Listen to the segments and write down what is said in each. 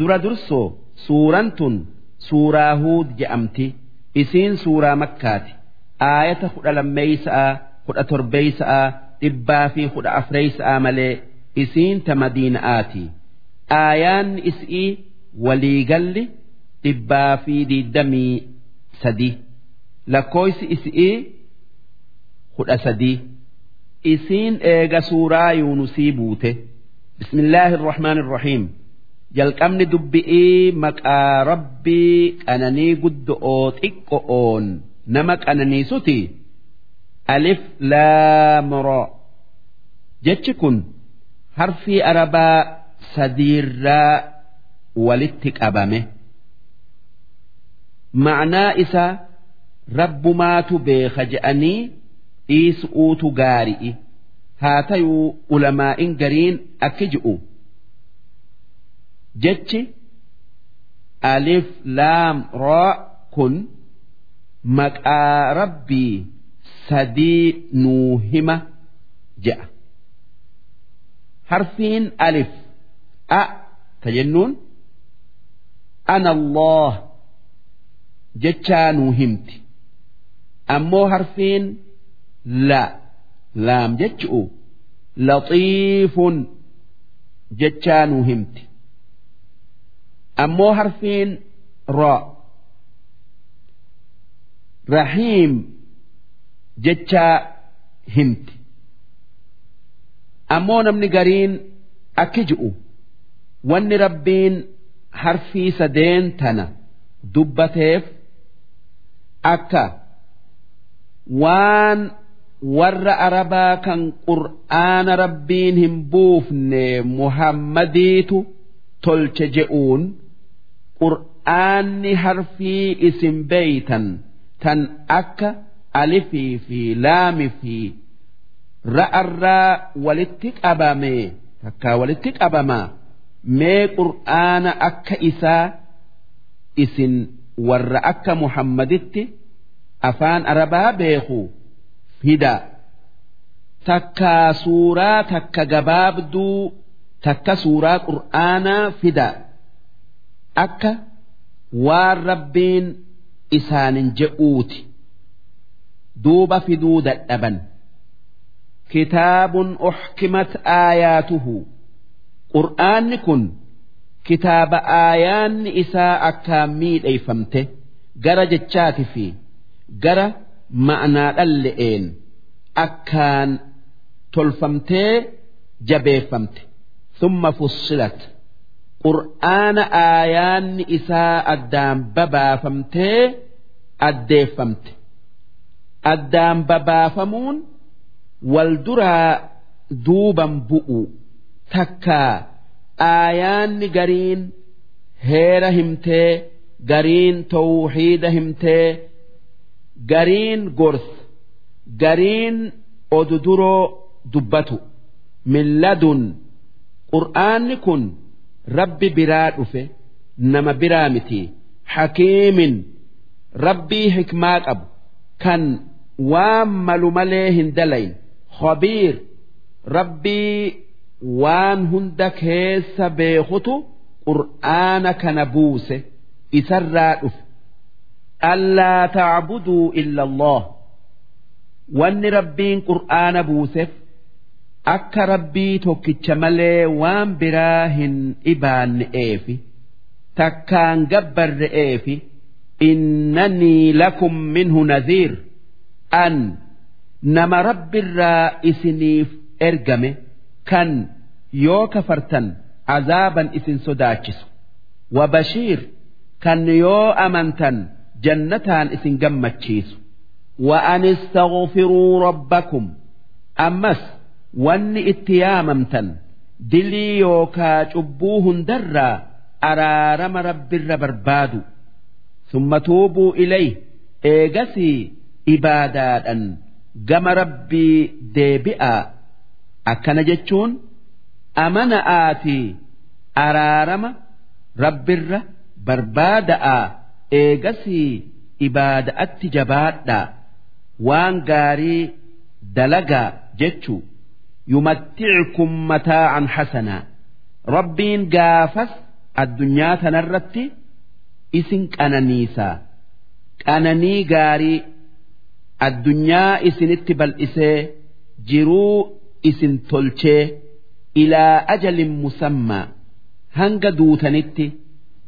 dura dursoo suuraan tun suuraa huud je'amti isiin suuraa makkaati. Aayata kudha lammeeysa'a kudha torbeeysa'a dhibbaa fi kudha afreeysa'a malee isiin ta madiina'aati. Aayaanni is'ii waliigalli dhibbaa fi diddamii sadi. Lakkooysi is'ii kudha sadii isiin eega suuraa yuunusii buute. Bismillaahi irrahmaan irrahiim jalqabni dubbi'ii maqaa rabbii qananii guddo'oo xiqqo'oon nama qananiisuti alif laamro jechi kun harfii arabaa sadiirraa walitti qabame. Ma'naa isaa rabbumaatu beeka je'anii dhiisu'uutu gaari'i. Haa tayuu ulamaa'in gariin akki ji'u jechi alif laam roo kun maqaa rabbii sadii nuu hima je'a harfiin alif. A ta jennuun ana allah jechaa nuu himti ammoo harfiin la laam jechu'u laxiifun jechaa nuu himti ammoo harfiin ro rahiim jechaa himti ammoo namni gariin akki ji'u wanni rabbiin harfii sadeen tana dubbateef akka waan warra arabaa kan qur'aana rabbiin hin buufne muhammadiitu tolche je'uun qur'aanni harfii isin beeytan tan akka alifii fi laami fi ra'arraa walitti qabame takkaa walitti qabamaa mee qur'aana akka isaa isin warra akka muhammaditti afaan arabaa beeku fida. Takkaa suuraa takka gabaabduu takka suuraa qur'aanaa fida akka waan rabbiin isaanin je'uuti. Duuba fiduu dadhaban. Kitaabun uxkimat aayaatuhu. Qur'aanni kun kitaaba aayaanni isaa akkaan miidheeyfamte gara jechaati fi gara ma'naa dhalle'een akkaan tolfamtee jabeeffamte. Summa fussilat qur'aana aayaanni isaa addaan babaafamtee addeeffamte. Addaan babaafamuun wal duraa duuban bu'u takkaa aayaanni gariin heera himtee gariin tawxiida himtee gariin gorsa gariin oduduroo dubbatu milladun qur'aanni kun rabbi biraa dhufe nama biraa miti. Hakiimin rabbii hikmaa qabu. Kan waan malu malee hin dalayn. Khabiir rabbii waan hunda keessa beekutu qur'aana kana buuse isarraa dhufe. Allaa tacbuduu illa allah wanni rabbiin qur'aana buuseef akka rabbii tokkicha malee waan biraa hin dhibaanne'eefi takkaan gabbarre'eefi innanii lakum minhu nadhiir an nama rabbirraa isiniif ergame kan yoo kafartan azaaban isin sodaachisu. Wabashiir kan yoo amantan jannataan isin gammachiisu. Wa an istaghfiruu rabbakum ammas wanni itti yaamamtan dilii yookaa cubbuu hundarraa araarama rabbirra barbaadu summa tuubuu ilay eegasii ibaadaadhan gama rabbii deebi'aa akkana jechuun amana'aatii araarama rabbirra barbaada'aa eegasii ibaada'atti jabaadhaa. Waan gaarii dalagaa jechuu يمتعكم متاعا حسنا ربين قافس addunyaa tanarratti isin qananiisaa qananii gaarii addunyaa isinitti bal'isee jiruu isin tolchee ilaa ajalin musammaa hanga duutanitti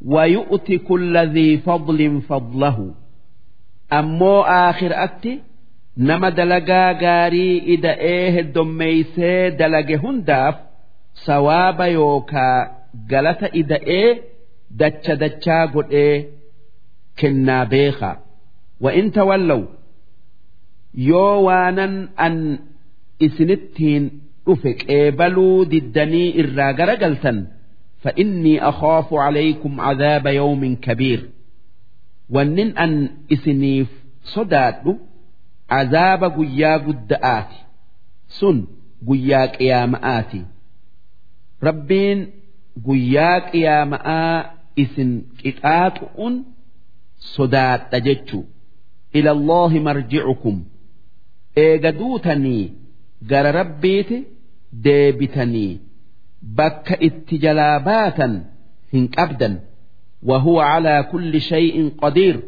ويؤتي كل ذي فضل فضله أمو آخر أتي nama dalagaa gaarii ida'ee heddommeeysee dalage hundaaf sawaaba yookaa galata ida'ee dacha dachaa godhee kennaa beekaa. Wa'in tawallaw yoo waanan an isinittiin dhufe qeebaluu diddanii irraa garagaltan fa'innii akhaafu calaykum cadaaba yawmin kabiir. Wannin an isiniif sodaadhu عذاب قيا قدآت سن قيا قيامآت ربين قيا قيامآ إسن كتات أن صداد تجتشو إلى الله مرجعكم إيقدوتني قال ربيت ديبتني bakka itti jalaa baatan hin qabdan وهو على كل شيء قدير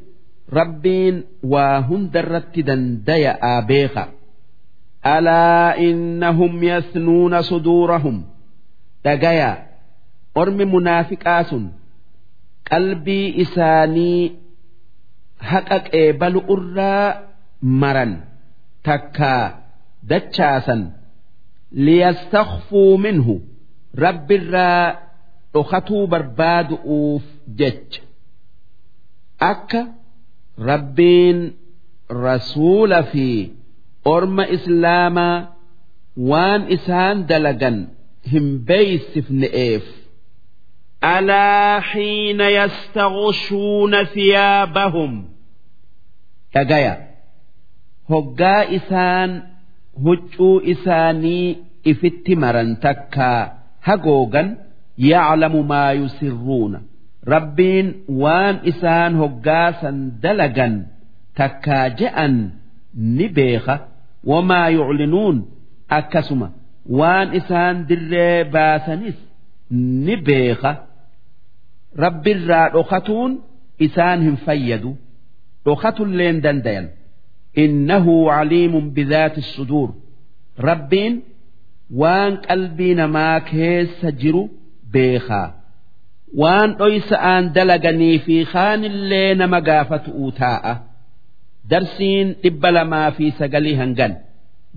rabbiin waa hundarratti dandaya'a beeka alaa innahum yasnuuna suduurahum. Dhagaya ormi munaafiqaa sun qalbii isaanii haqa qeebalu irraa maran takkaa dachaasan. Liyastakfuu minhu rabbirraa dhokatuu barbaadu'uuf jecha. Akka rabbiin rasuula fi orma islaamaa waan isaan dalagan hin beeysifne'eef alaa xiina yastaghshuuna thiyaabahum. Dhagaya hoggaa isaan huccuu isaanii ifitti maran takkaa hagoogan yaclamu maa yusirruuna. Rabbiin waan isaan hoggaasan dalagan takkaa je'an ni beeka. Wamaa yuclinuun akkasuma waan isaan dirree baasanis ni beeka. Rabbirraa dhokatuun isaan hin fayyadu. Dhokatulleen dandayan. Innahu caliimun bidaati suduur. Rabbiin waan qalbii namaa keessa jiru beekaa waan dhoysa'aan dalaganii fi kaanillee nama gaafatu'uu taa'a darsiin dhibba lamaa fi sagalii hangan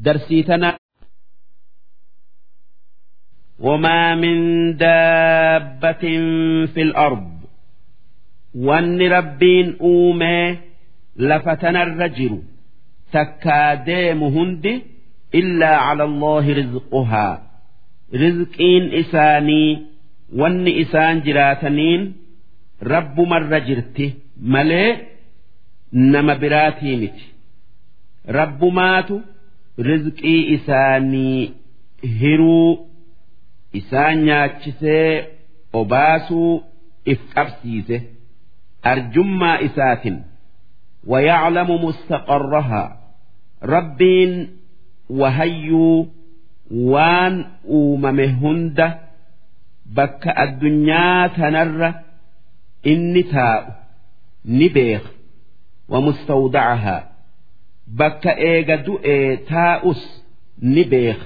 darsii tana وما من دابة في الأرض وان ربين أومي لفتنا الرجل تكاديم هندي إلا على الله رزقها رزقين إساني وان إسان جراتنين رب مر جرته ملي نما براتي مت رب ماتو رزقي إساني هرو إسان نياتشسي أباسو إفقبسيسه أرجما إسات ويعلم مستقرها ربين wahayyuu waan uumame hunda bakka addunyaa tanarra inni taa'u ni beeka wamustawdacahaa bakka eega du'ee taa'us ni beeka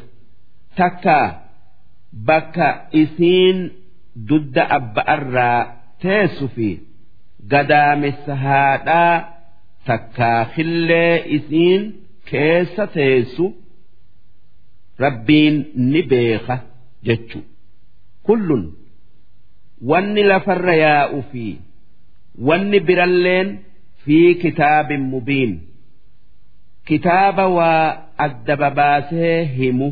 takkaa bakka isiin dudda abba'arraa teessu fi gadaamessa haadhaa takkaa killee isiin keessa teessu rabbiin ni beeka jechu kullun. Wanni lafarra yaa'u fi wanni biralleen fi kitaabin mubiin. Kitaaba waa adda babaasee himu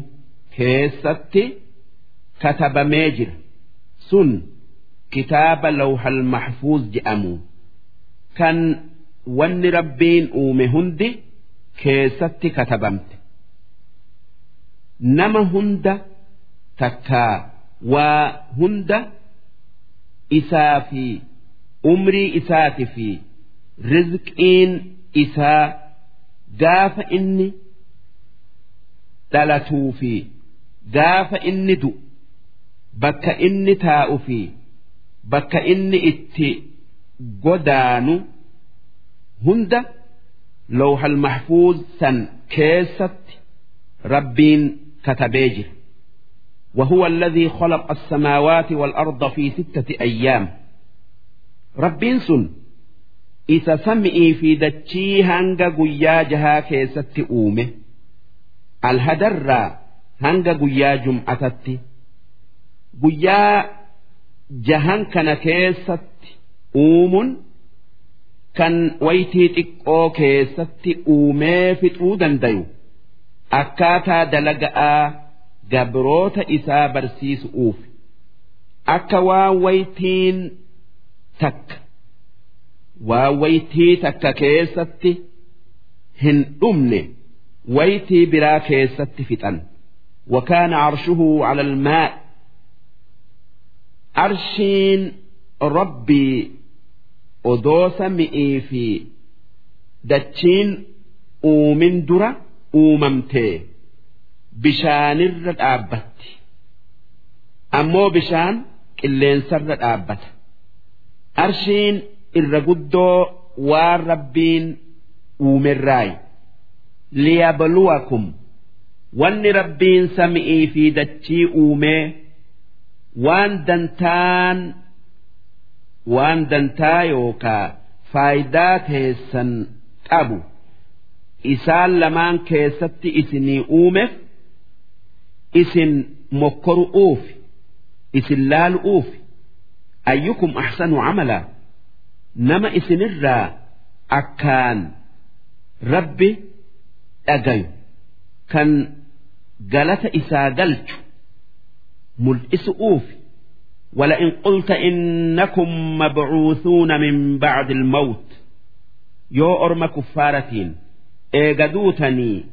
keessatti katabamee jira. Sun kitaaba lawhal mahfuuz je'amu kan wanni rabbiin uume hundi keessatti katabamte. Nama hunda takkaa waa hunda isaa fi umrii isaati fi rizqiin isaa gaafa inni dhalatuu fi gaafa inni du'u bakka inni taa'u fi bakka inni itti godaanu hunda lawhal mahfuuz san keessatti rabbiin katabee jira وهو الذي خلق السماوات والأرض في ستة أيام ربين سن إذا سمئي في دتشي هنغا قيا جها كيست أومه الهدر هنغا قيا جمعتت قيا جهان كان كيست أوم كان ويتي تقو كيست أومي فتو دنديو أكاتا دلقاء gabroota isaa barsiisu'uuf akka waa waytiin takka waa waytii takka keessatti hin dhumne waytii biraa keessatti fixan وكان عرشه على الماء عرشين ربي أدوس مئي في دتشين أومن درة أوممتي bishaanirra dhaabbatti. Ammoo bishaan qilleensarra dhaabbata. Arshiin irra guddoo waan rabbiin uumerraayi. Liyabluwakum wanni rabbiin sami'ii fi dachii uumee waan dantaan waan dantaa yookaa faayidaa teessan qabu. Isaan lamaan keessatti isinii uumeef isin mokkoru'uuf isin laalu'uuf ayyukum ahsanu camalaa nama isinirraa akkaan rabbi dhagayu kan galata isaa galchu mul'isu'uuf ولئن قلت إنكم مبعوثون من بعد الموت يو أرم كفارتين إيقدوتني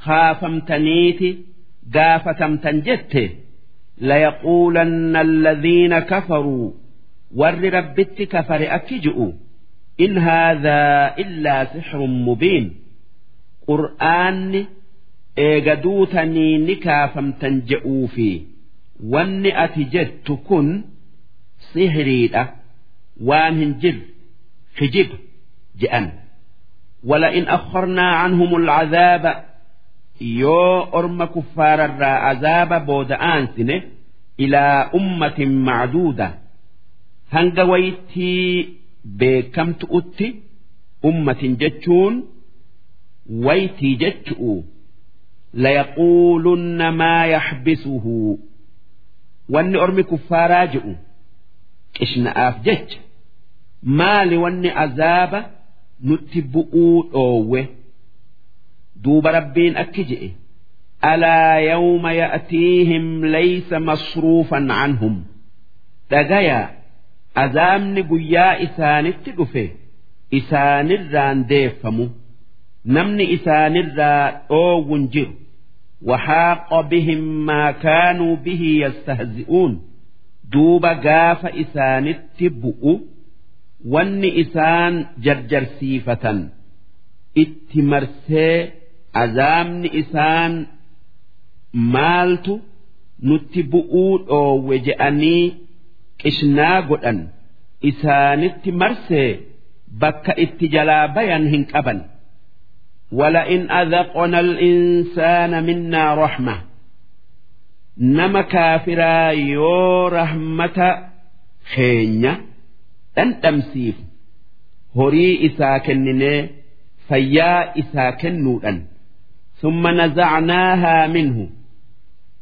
خافمتنيتي gaafatamtan jette layaquulanna alladhiina kafaruu warri rabbitti kafare akki ji'u in haadhaa illaa sixrun mubiin qur'aanni eega duutanii ni kaafamtan je'uu fi wanni ati jettu kun sihiriidha waan hin jirre hijiba je'an ولئن أخرنا عنهم العذاب yoo orma kuffaararraa azaaba booda'aansine ilaa ummatin macduuda hanga waytii beekamtu'utti ummatin jechuun waytii jechu'u. Layaquulunna maa yaxbisuhu. Wanni ormi kuffaaraa je'u qishna'aaf jecha. Maali wanni azaaba nutti bu'uu dhoowwe دوب ربين أكجئ ألا يوم يأتيهم ليس مصروفا عنهم دقيا أزامن قيا إسان التقفه إسان الران ديفمو نمن إسان الران أو ونجر وحاق بهم ما كانوا به يستهزئون دوب قاف إسان التبؤ ون إسان جرجر سيفة اتمرسي azaabni isaan maaltu nutti bu'uu dhoowwe je'anii qishnaa godhan isaanitti marsee bakka itti jalaa bayan hin qaban ولئن أذقنا الإنسان منا رحمة نما كافرا يو رحمة خينيا أن تمسيف هري إسا كنني فيا إسا كنودا ثم نزعناها منه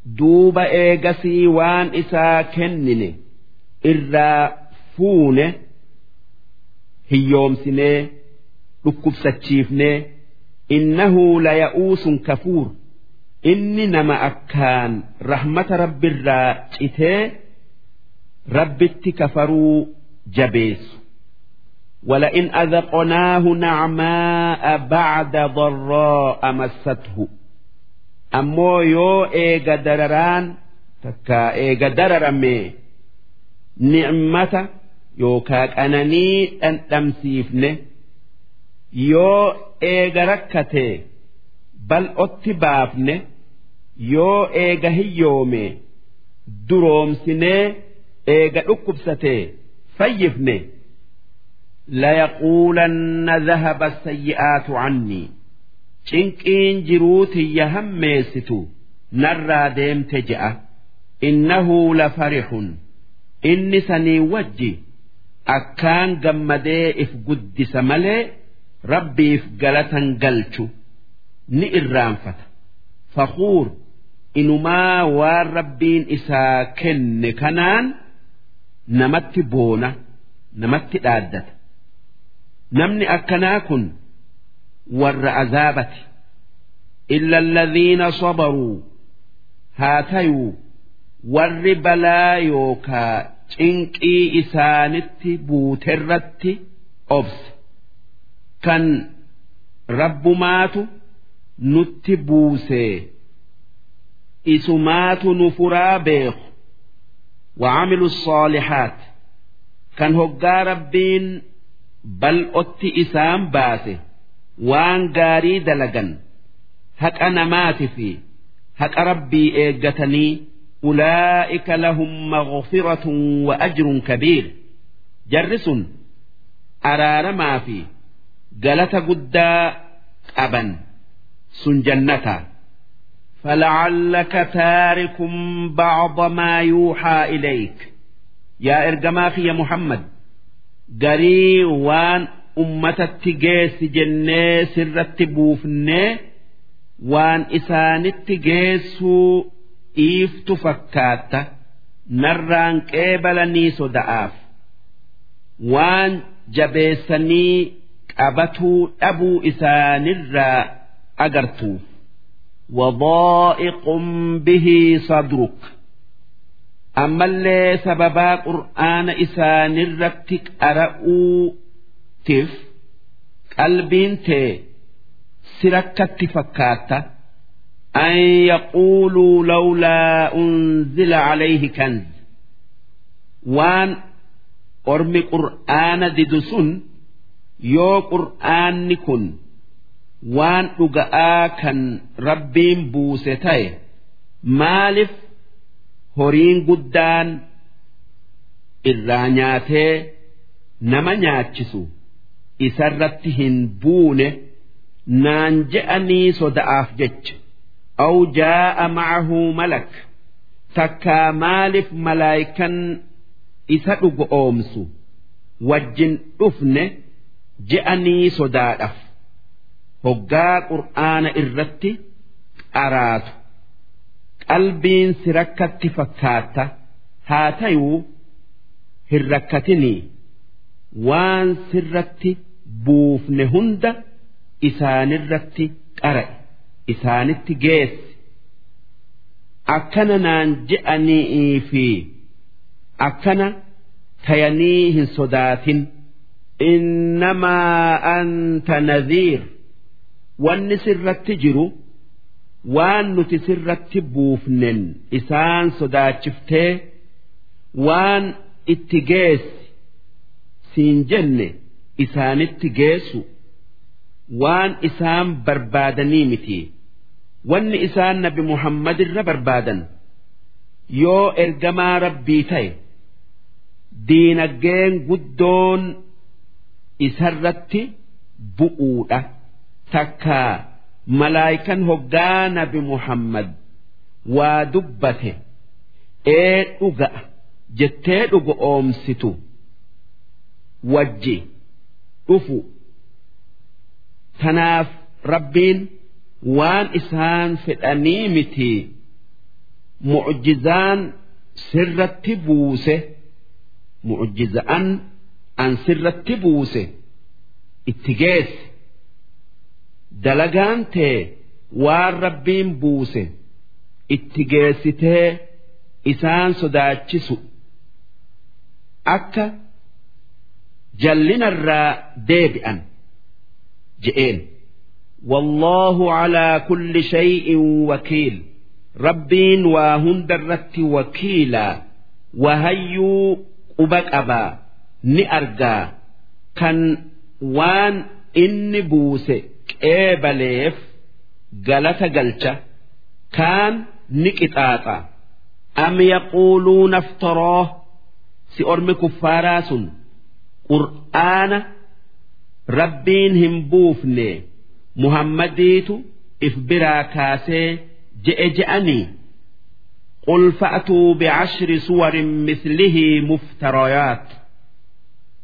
دوب إيجسي وان إسا كنني إرا فونه هيومسني ركب ستشيفني إنه ليئوس كفور إني نما أكان رحمة رب الراتئته ربت كفروا جبيس ولئن أذقناه نعماء بعد ضراء مسته أمو يو إيغا درران تكا إيغا دررمي نعمة يوكاك أنني أن تمسيفنه yoo eega rakkate bal'otti baafne yoo eega hiyyoome duroomsinee eega dhukkubsatee fayyifne Dhahaba sayyi'aatu cannii cinqiin jiruu tiyya hammeessitu narraa deemte je'a innahu lafarixun inni sanii wajji akkaan gammadee if guddisa malee rabbiif galatan galchu ni irraanfata fakuur inumaa waan rabbiin isaa kenne kanaan namatti boona namatti dhaaddata namni akkanaa kun warra azaabati illa alladhiina sabaruu haa tayuu warri balaa yookaa cinqii isaanitti buuterratti obse kan rabbumaatu nutti buusee isumaatu nu furaa beeku وعملوا الصالحات كان هقا ربين بل أتي إسام باسه وان قاري دلقا هك أنا مات في هك ربي إيقتني أولئك لهم مغفرة وأجر كبير جرس أرار ما في قلت قدا أبا سنجنتا فلعلك تارك بعض ما يوحى إليك يا إرجماخ يا محمد قري وان أمة التجيس جنة سر التبوفنة وان إسان التجيس إيفت فكاتة نران كيبلني صدعاف وان جبيسني أبتو أبو إسان الرا أجرتوف وضائق به صدرك ammallee sababaa qur'aana isaanirratti qara'uutiif qalbiin tee si rakkatti fakkaata an yaquuluu lawlaa unzila calayhi kanz. Waan ormi qur'aana didu sun yoo qur'aanni kun waan dhuga'aa kan rabbiin buuse ta'e maaliif horiin guddaan irraa nyaatee nama nyaachisu isarratti hin buune naan je'anii soda'aaf jecha. Aw jaa'a ma'ahu malak. Takkaa maaliif malaayikan isa dhugo oomsu? Wajjin dhufne je'anii sodaadhaaf. Hoggaa qur'aana irratti qaraatu qalbiin si rakkatti fakkaata. Haa tayuu hin rakkatinii. Waan sirratti buufne hunda isaanirratti qara'e isaanitti geesse akkana naan je'anii fi akkana tayanii hin sodaatin. Innamaa anta nadhiir wanni sirratti jiru waan nuti sirratti buufnen isaan sodaachiftee waan itti geessi siin jenne isaanitti geessu waan isaan barbaadanii miti wanni isaan nabi muhammad irra barbaadan yoo ergamaa rabbii ta'e diinaggeen guddoon isarratti bu'uudha. takka malaayikan hoggaa nabi muhammad. Waa dubbate. Ee dhuga'a jettee dhugo oomsitu. Wajji dhufu. Tanaaf rabbiin waan isaan fedhanii miti. Mucjizaan sirratti buuse. Mucjizaan an sirratti buuse. Itti geesse dalagaan tee waan rabbiin buuse itti geessitee isaan sodaachisu akka jallinarraa deebi'an je'een والله على كل شيء وكيل ربين وهند الرت وكيلا وهيو قبك أبا نأرجا كان وان إني بوسي qeebaleef galata galcha kaan ni qixaaxa am yaquuluuna aftaroo si ormi kuffaaraa sun qur'aana rabbiin hin buufne muhammadiitu if biraa kaasee je'e je'anii قل فأتوا بعشر صور مثله مفتريات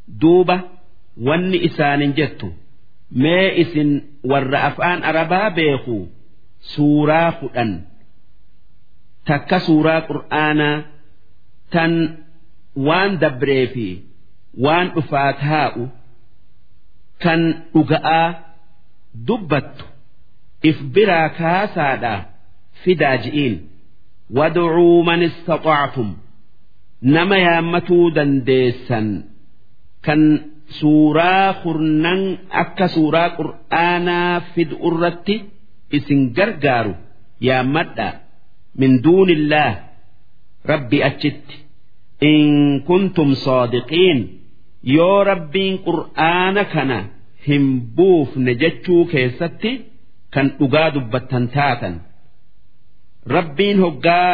دوبة ون إسان جت mee isin warra afaan arabaa beeku suuraa fudhan. Takka suuraa qur'aanaa tan waan dabree fi waan dhufaa taa'u kan dhuga'aa dubbattu if biraa kaasaadha fidaa ji'iin. Wadcuu man istaxactum nama yaammatuu dandeessan kan suuraa kurnan akka suuraa qur'aanaa fidu irratti isin gargaaru yaammadha. Min duunillaa rabbi achitti. In kuntum soodiqiin yoo rabbiin qur'aana kana hin buufne jechuu keessatti kan dhugaa dubbattan taatan. Rabbiin hoggaa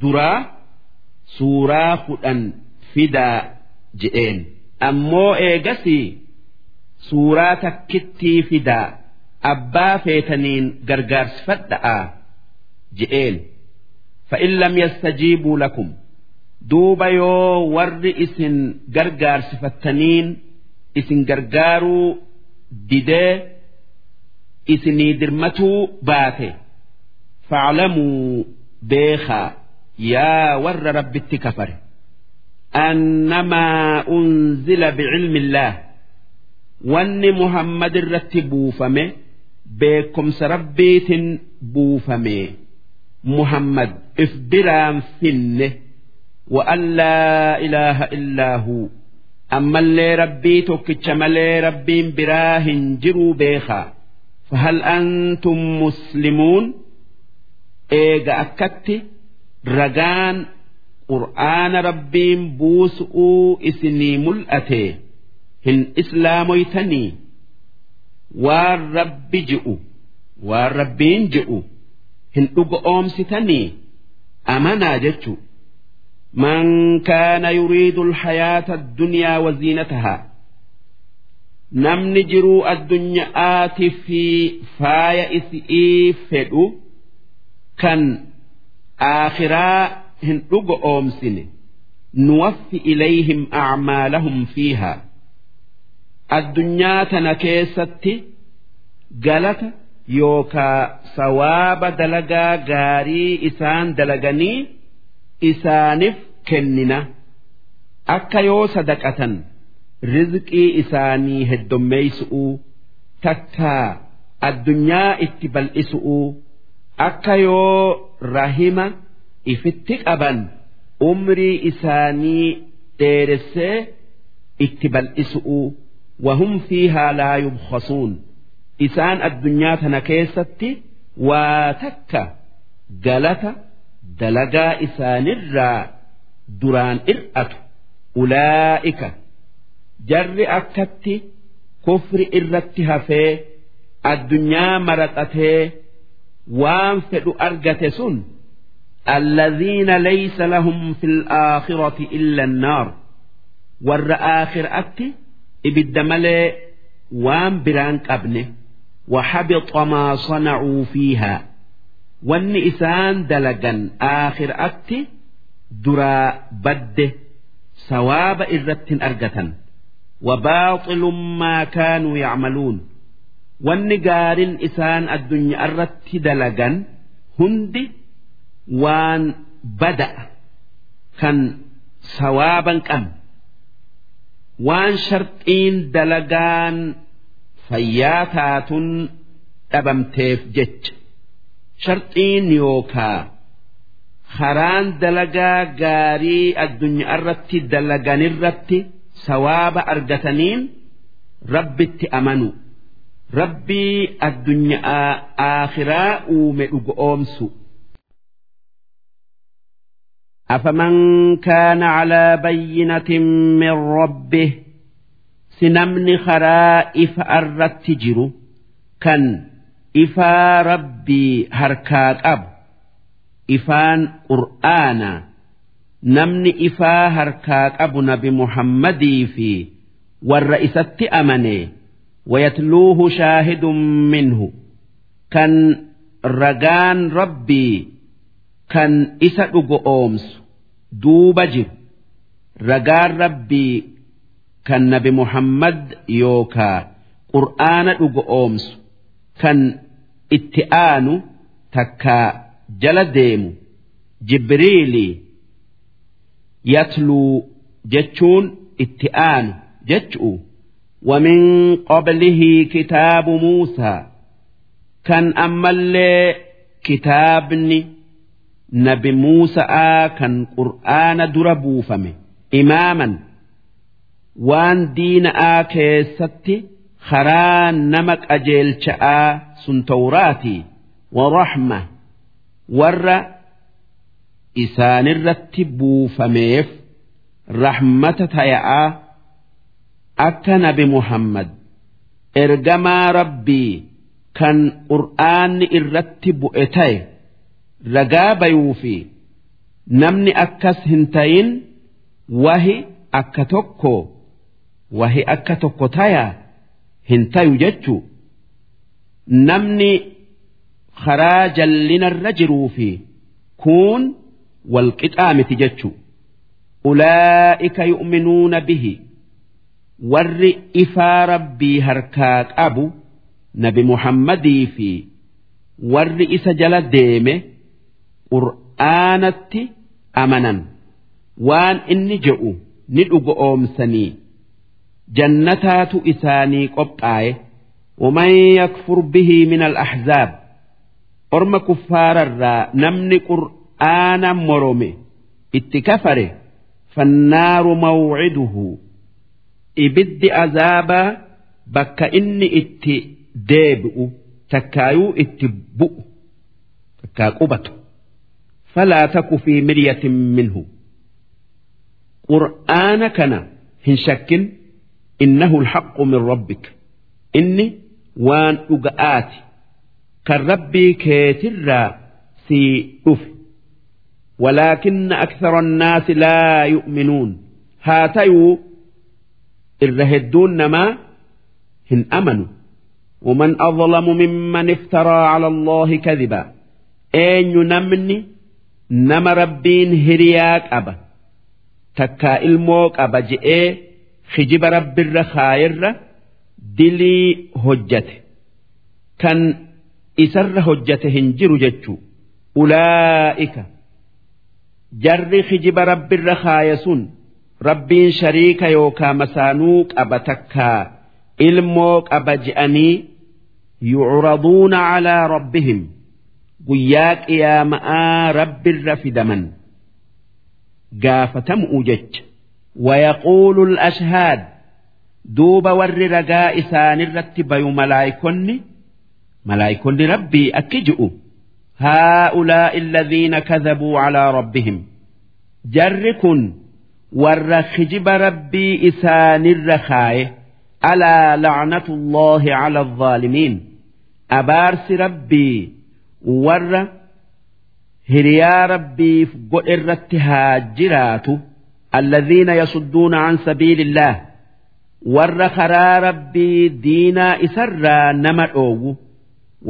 duraa suuraa kudhan fidaa je'een. ammoo eegasii suuraa takkittii fidaa abbaa feetaniin gargaarsifadha'a je'een. Fa'in lam yastajiibuu lakum. Duuba yoo warri isin gargaarsifattaniin isin gargaaruu didee isinii dirmatuu baate. Faclamuu beekaa. Yaa warra rabbitti kafare. أنما أنزل بعلم الله وأن محمد رتبوا فمه بكم سربيت بوفمه محمد افبرام فنه وأن لا إله إلا هو أما اللي ربي توكتش ملي ربي براهن جروا بيخا فهل أنتم مسلمون eega akkatti ragaan qur'aana rabbiin buusuu isinii mul'ate hin islaamoytanii waan rabbi ji'u waan rabbiin ji'u hin dhugo oomsitanii amanaa jechu man kaana yuriidu alhayaata addunyaa waziinatahaa namni jiruu addunyaa'aatii fi faaya isi'ii fedhu kan aakhiraa hin dhuga oomsine. Nuwaffi ilayhim acmaalahum fiihaa addunyaa tana keessatti galata yookaa sawaaba dalagaa gaarii isaan dalaganii isaanif kennina. Akka yoo sadaqatan rizqii isaanii heddommeeysu'uu takkaa addunyaa itti bal'isu'uu akka yoo rahima ifitti qaban umrii isaanii dheeressee itti bal'isu'u wahum fiihaa laa yubkhasuun. Isaan addunyaa tana keessatti waa takka galata dalagaa isaanirraa duraan ir'atu. Ulaa'ika jarri akkatti kufri irratti hafee addunyaa maraxatee waan fedhu argate sun الذين ليس لهم في الآخرة إلا النار ور آخر أتي إبد ملي وان بران قبنه وحبط ما صنعوا فيها والنئسان دلقا آخر أتي درا بده سواب إرت أرقة وباطل ما كانوا يعملون wanni gaariin isaan addunyaa irratti dalagan hundi waan bada'a kan sawaaban qabne waan sharxiin dalagaan fayyaa taatun dhabamteef jecha sharxiin yookaa karaan dalagaa gaarii addunyaa irratti dalaganirratti sawaaba argataniin rabbitti amanu. rabbii addunyaa aakhiraa uume dhuga oomsu. أفمن كان على بينة من ربه سنمن خرائف الرتجر كان إفا ربي هركات أب إفان قرآنا namni ifaa harkaa qabu nabi muhammadii fi warra isatti amane wayatluuhu shaahidun minhu kan ragaan rabbii kan isa dhugo oomsu duuba jiru ragaan rabbii kan nabi muhammad yookaa qur'aana dhugo oomsu kan itti aanu takkaa jala deemu jibriilii yatluu jechuun itti aanu jechu'u ومن قبله كتاب موسى كان أما اللي كتابني nabi Muusa'aa kan qur'aana dura buufame imaaman waan diina'aa keessatti karaa nama qajeelcha'aa sun tawraatii warahma warra isaanirratti buufameef rahmata taya'aa akka nabi Muhammad ergamaa rabbii kan qur'aanni irratti bu'e ta'e. Ragaa bayuu fi namni akkas hin tayin wahi akka tokko wahi akka tokko taya hin tayu jechuu. Namni karaa jallinarra jiruu fi kuun walqixaa miti jechuu. Ulaa'ika yu'minuuna bihi. Warri ifaa rabbii harkaa qabu nabi muhammadii fi warri isa jala deeme qur'aanatti amanan waan inni je'u ni dhugo oomsanii jannataatu isaanii qophaa'e ومن يكفر به من الأحزاب أرم كفار الرا نمن قرآن مرمي اتكفره فالنار موعده ibiddi azaabaa bakka inni itti deebi'u takkaayuu itti bu'u takkaa qubatu falaa taku fi miryatin minhu qur'aana kana hin shakkin innahu alhaqqu min rabbik inni waan dhuga'aati kan rabbii keetirraa sii dhufe ولكن أكثر الناس لا يؤمنون هاتيو irra hedduun namaa hin amanu ومن أظلم ممن افترى على الله كذبا أين nama rabbiin hiriyaa qaba takkaa ilmoo qaba je'ee hijiba rabbirra kaayirra dilii hojjate. Kan isarra hojjate hin jiru jechuu. Ulaa'ika jarri hijiba rabbirra kaaya sun rabbiin shariika yookaa masaanuu qaba takkaa ilmoo qaba je'anii yucraduuna calaa rabbihim. guyyaa qiyaama'aa rabbirra fidaman. Gaafatamu'u jecha. Wayaquulu al-ashhaad. Duuba warri ragaa isaanirratti bayu malaayikonni. Malaayikonni rabbii akki ji'u. Haa'ulaa'i alladhiina kadhabuu calaa rabbihim. Jarri kun warra kijiba rabbii isaanirra kaaye. Alaa lacnatu allaahi cala alzaalimiin abaarsi rabbii warra hiriyaa rabbiif godhe irratti haa jiraatu. Alladhiina yasudduuna can sabiilillaah warra karaa rabbii diinaa isarraa nama dhoowwu.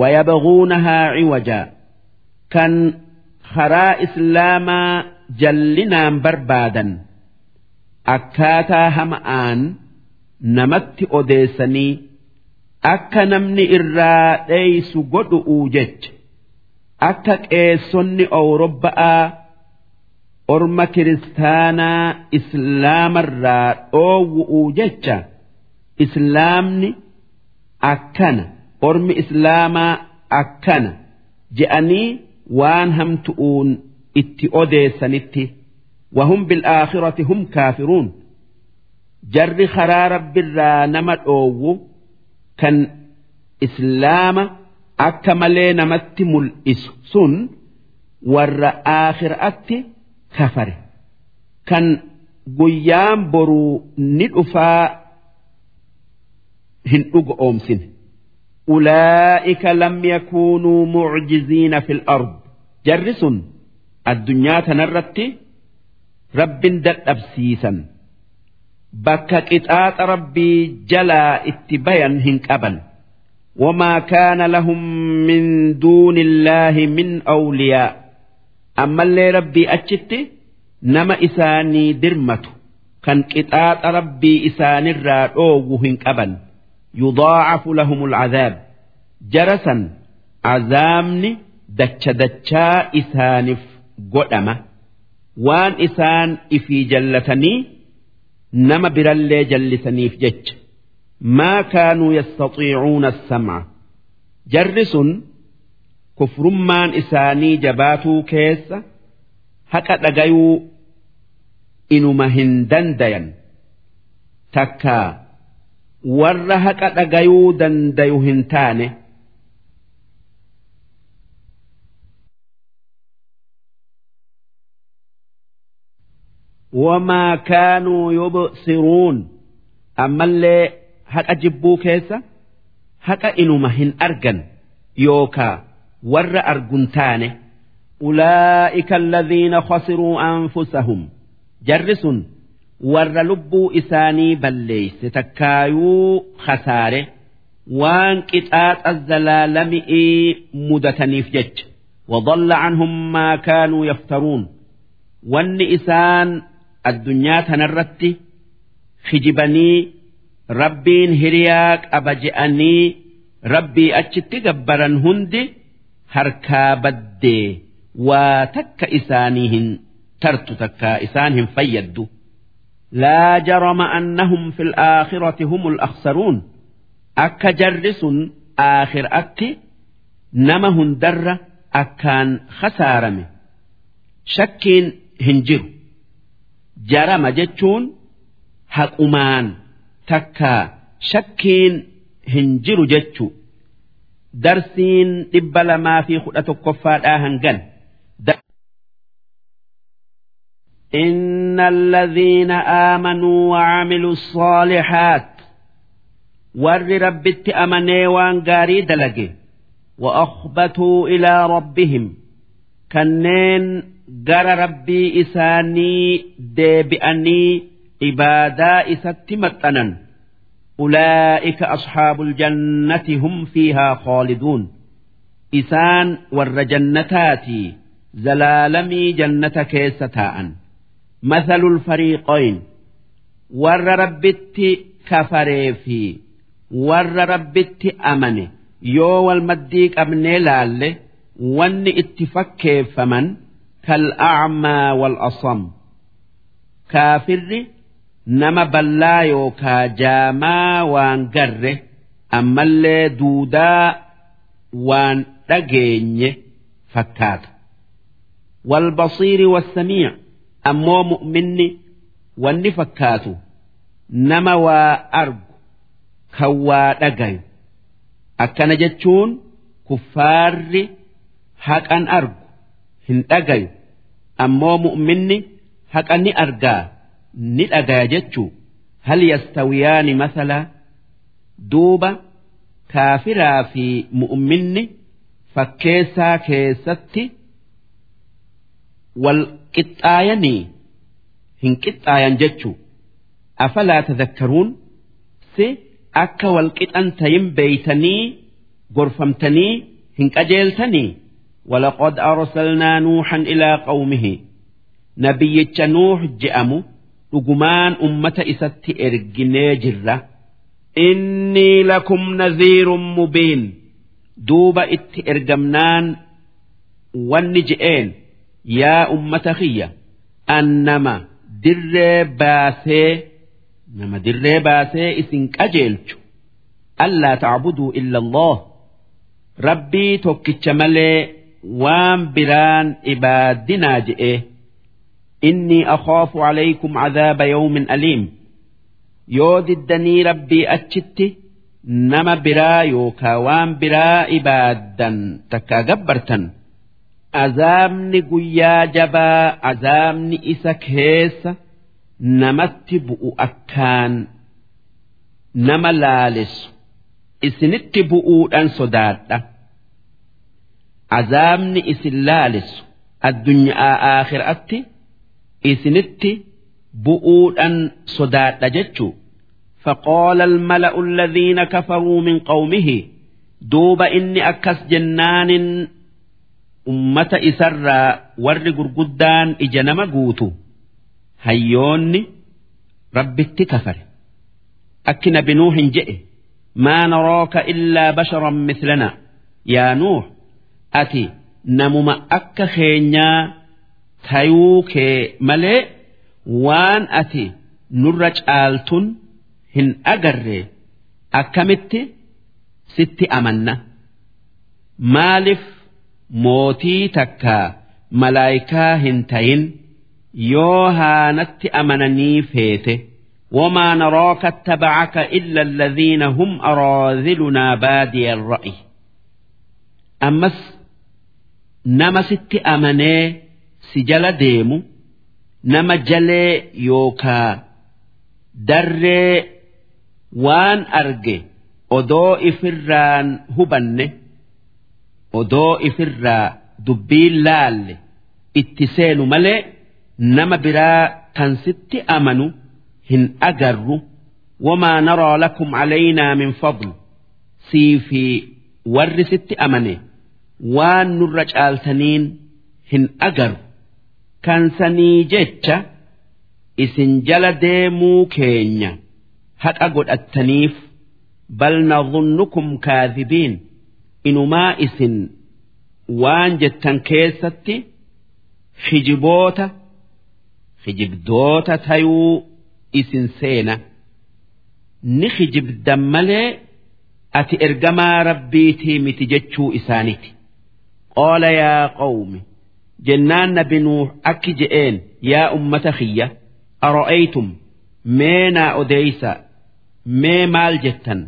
Wayabguunahaa ciwajaa kan karaa islaamaa jallinaan barbaadan. Akkaataa hama'aan namatti odeessanii akka namni irraa dheeysu godhu'uu jecha akka qeessonni awurobba'aa orma kiristaanaa islaamarraa dhoowwu'uu jecha islaamni akkana ormi islaamaa akkana je'anii waan hamtu'uun itti odeessanitti wahum bil'aakhirati hum kaafiruun. Jarri karaa rabbirraa nama dhoowwu kan islaama akka malee namatti mul'isu sun warra aakhiraatti kafare kan guyyaan boruu ni dhufaa hin dhuga oomsine. Ulaa'ika lam yakuunuu mucjiziina fil ard jarri sun addunyaa tanarratti rabbin dadhabsiisan bakka qixaaxa rabbii jalaa itti bayan hin qaban. وما كان لهم من دون الله من أولياء أما اللي ربي أجت نما إساني درمته كان قطاط ربي إسان الرادوه أبا يضاعف لهم العذاب جرسا عذامني دتش دتشا إسانف قدمة وان إسان إفي جلتني نما برالي جلسنيف جتش ما كانوا يستطيعون السمع جرس كفرمان إساني جباتو كيس هكا دقيو إنما هندن دين تكا ور هكا دقيو دنديو هنتاني وما كانوا يبصرون أما اللي haqa jibbuu keessa haqa inuma hin argan yookaa warra argun taane ulaa'ika alladhiina khasiruu anfusahum jarri sun warra lubbuu isaanii balleeyse takkaayuu khasaare waan qixaaxa zalaalami'ii mudataniif jecha وضل عنهم ما كانوا يفترون وان إسان الدنيا تنرت خجبني rabbiin hiriyaa qaba je'anii rabbii achitti gabbaran hundi harkaa baddee waa takka isaanii hin tartu takka isaan hin fayyaddu. Jarama annahum fi alaakhirati hum alakhsaruun akka jarri sun aakhiraatti nama hundarra akkaan khasaarame. Shakkiin hin jiru. Jarama jechuun haqumaan takka shakkiin hin jiru jechu darsiin dhibba lamaa fi kudha tokkoffaadhaa hangan. إن الذين آمنوا وعملوا الصالحات ور ربت أمني وان قاري دلقي وأخبتوا إلى ربهم كنين قر ibaadaa isatti maxxanan. Ulaa'ika asxaabul jannati hum fiihaa khooliduun isaan warra jannataatii zalaalamii jannata keessa taa'an. Mathalul fariiqoyn. Warra rabbitti kafaree fi warra rabbitti amane. Yoo wal maddii qabnee laalle wanni itti fakkeeffaman kal'acmaa wal asam kaafirri. Nama ballaa yookaa jaamaa waan garre ammallee duudaa waan dhageenye fakkaata. Walbasiiri wassamiic ammoo mu'minni wanni fakkaatu nama waa argu kan waa dhagayu akkana jechuun kuffaarri haqan argu hin dhagayu ammoo mu'minni haqa ni argaa. ni dhagaya jechuu hal yastawiyaani masala duuba kaafiraa fi mu'minni fakkeessaa keessatti wal qixxaayanii hin qixxaayan jechuu afalaa tadakkaruun si akka wal qixan tayin beeytanii gorfamtanii hin qajeeltanii ولقد أرسلنا نوحا إلى قومه نبي نوح جأمه dhugumaan ummata isatti erginee jirra. Inni lakum nadhiirun mubiin. Duuba itti ergamnaan wanni je'een yaa ummata kiyya annama dirree baasee nama dirree baasee isin qajeelchu. Allaa tacbuduu illa Allah rabbii tokkicha malee waan biraan ibaadinaa je'ee inni akhaafu alaykum cadaaba yawmin aliim yoo diddanii rabbii achitti nama biraa yookaa waan biraa ibaaddan takkaa gabbartan azaabni guyyaa jabaa azaabni isa keessa namatti bu'u akkaan nama laalisu isinitti bu'uudhan sodaadha azaabni isin laalisu addunyaa aakhiraatti. isinitti bu'uudhan sodaadha jechu فقال الملأ الذين كفروا من قومه duuba inni akkas jennaanin ummata isarraa warri gurguddaan ija nama guutu hayyoonni rabbitti kafare akki nabi nuuhin jedhe maa narooka illaa basharan mislana yaa nuux ati namuma akka keenyaa tayuu kee malee waan ati nurra caaltun hin agarre akkamitti sitti amanna maaliif mootii takka malaayikaa hin tayin yoo haanatti amananii feete وما نراك اتبعك إلا الذين هم أراذلنا بادي الرأي أمس نما ست si jala deemu nama jalee yookaa darree waan arge odoo ifirraan hubanne odoo ifirraa dubbiin laalle itti seenu malee nama biraa kan sitti amanu hin agarru. wamaa naraa lakum calaynaa min fadl sii fi warri sitti amane waan nurra caaltaniin hin agarru kan sanii jecha isin jala deemuu keenya haqa godhattaniif bal nadhunnukum kaadhibiin inumaa isin waan jettan keessatti hijiboota hijibdoota tayuu isin seena. Ni hijibdan malee ati ergamaa rabbiitii miti jechuu isaaniti. Qaala yaa qawmi jennaan nabi nuuh akki je'een yaa ummata kiyya ara'aytum? Mee naa odeysa. Mee maal jettan?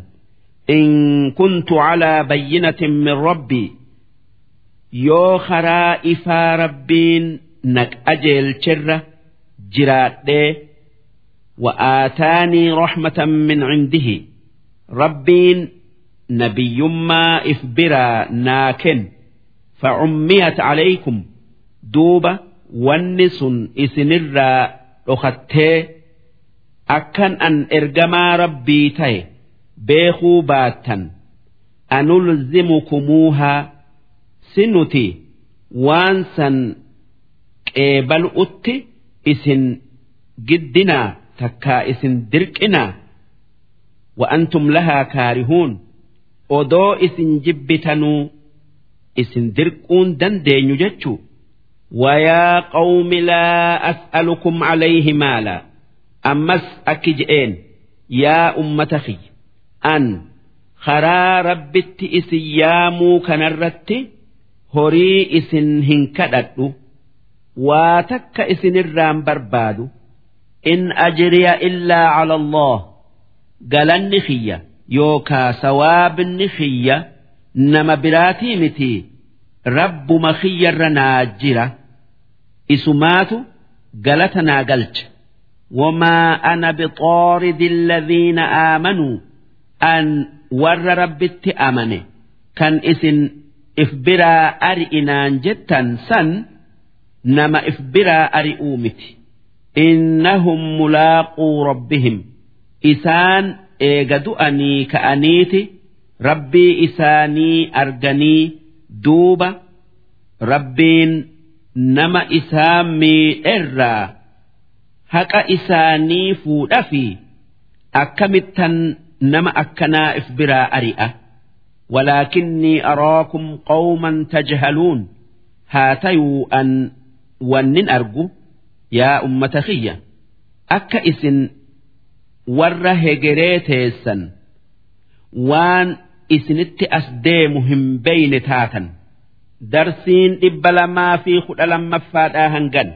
In kuntu calaa bayyinatin min rabbii yoo karaa ifaa rabbiin naq ajeelcherra jiraadhee wa'aataanii raxmatan min cindihi. Rabbiin nabiyyummaa if biraa naa ken facummiyat calaykum. duuba wanni sun isinirraa dhokattee akkan an ergamaa rabbii ta'e beekuu baattan anul anulzimukumuuhaa si nuti waan san qeebal'utti isin giddinaa takkaa isin dirqinaa wa'antum lahaa kaarihuun odoo isin jibbitanuu isin dirquun dandeenyu jechuudha. ويا قوم لا أسألكم عليه مالا أمس أكجئين يا أمة خي an karaa rabbitti isin yaamuu kanarratti horii isin hin kadhadhu waa takka isinirraan barbaadu in ajriya illaa cala allah galanni kiyya yookaa sawaabni kiyya nama biraatii miti isumaatu galata naa galcha wamaa ana bixaaridi alladhiina aamanuu an warra rabbitti amane. Kan isin if biraa ari'inaan jettan san nama if biraa ari'uu miti. Innahum mulaaquu rabbihim. Isaan eega du'anii ka'aniiti. Rabbii isaanii arganii duuba rabbiin nama isaan miidherraa haqa isaanii fuudhafi akkamittan nama akkanaa if biraa ari'a. Walaakinnii araakum qawman tajhaluun haa tayuu an wannin argu yaa ummata kiyya akka isin warra hegeree teessan waan isinitti as deemu hin beyne taatan darsiin dhibba lamaa fi kudha lammaffaadhaa hangan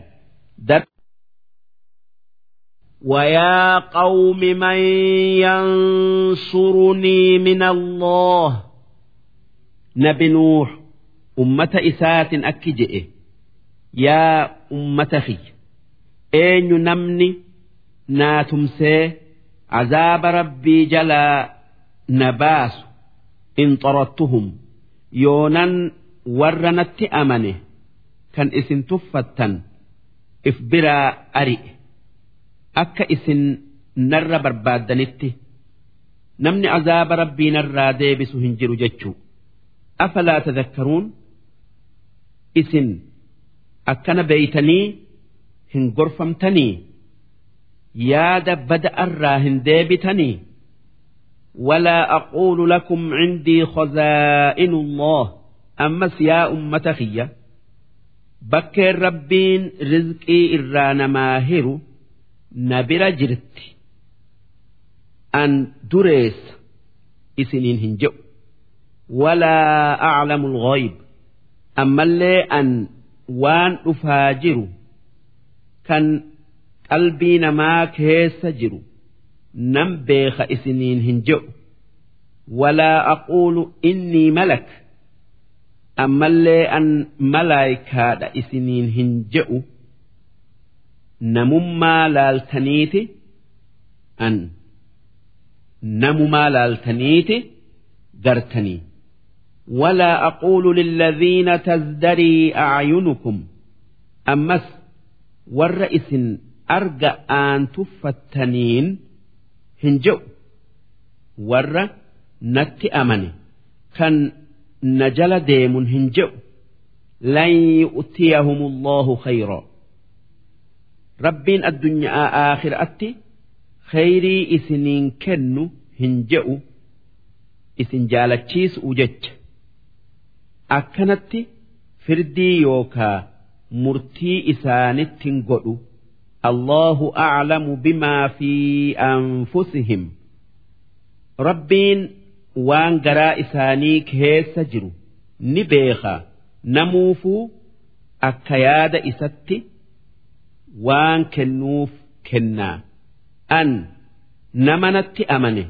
ويا قوم من ينصرني من الله نبي نوح أمة إسات أكجئ يا أمة خي أين نمني ناتمسي عذاب ربي جلا نباس إن طردتهم يونا ورنت أمنه كان اسم تفتا if biraa ari'e akka isin narra barbaaddanitti namni azaaba rabbii narraa deebisu hin jiru jechuu afalaa tadakkaruun isin akkana beeytanii hin gorfamtanii yaada bada'arraa hin deebitanii ولا أقول لكم عندي خزائن الله ammas yaa ummata kiyya bakkeen rabbiin rizqii irraa namaa heru na bira jirti. An dureessa isiniin hin jedhu walaa aclamu lghayb ammallee an waan dhufaa jiru kan qalbii namaa keessa jiru nan beeka isiniin hin jedhu walaa aquulu innii malak. ammallee an malaayikaadha isiniin hin je'u namummaa laaltaniiti an namumaa laaltaniiti gartanii ولا أقول للذين تزدري أعينكم أمس والرئيس أرجى أن تفتنين هنجو ور نت أمني كان najala deemun hin jedhu lan yu'tiyahumullahu khayra rabbiin addunyaa aakhiraatti khayrii isiniin kennu hin jedhu isin jaalachiisu jecha akkanatti firdii yookaa murtii isaanitti hin godhu allahu aclamu bimaa fi anfusihim waan garaa isaanii keessa jiru ni beeka. Namuufuu akka yaada isatti waan kennuuf kennaa an nama natti amane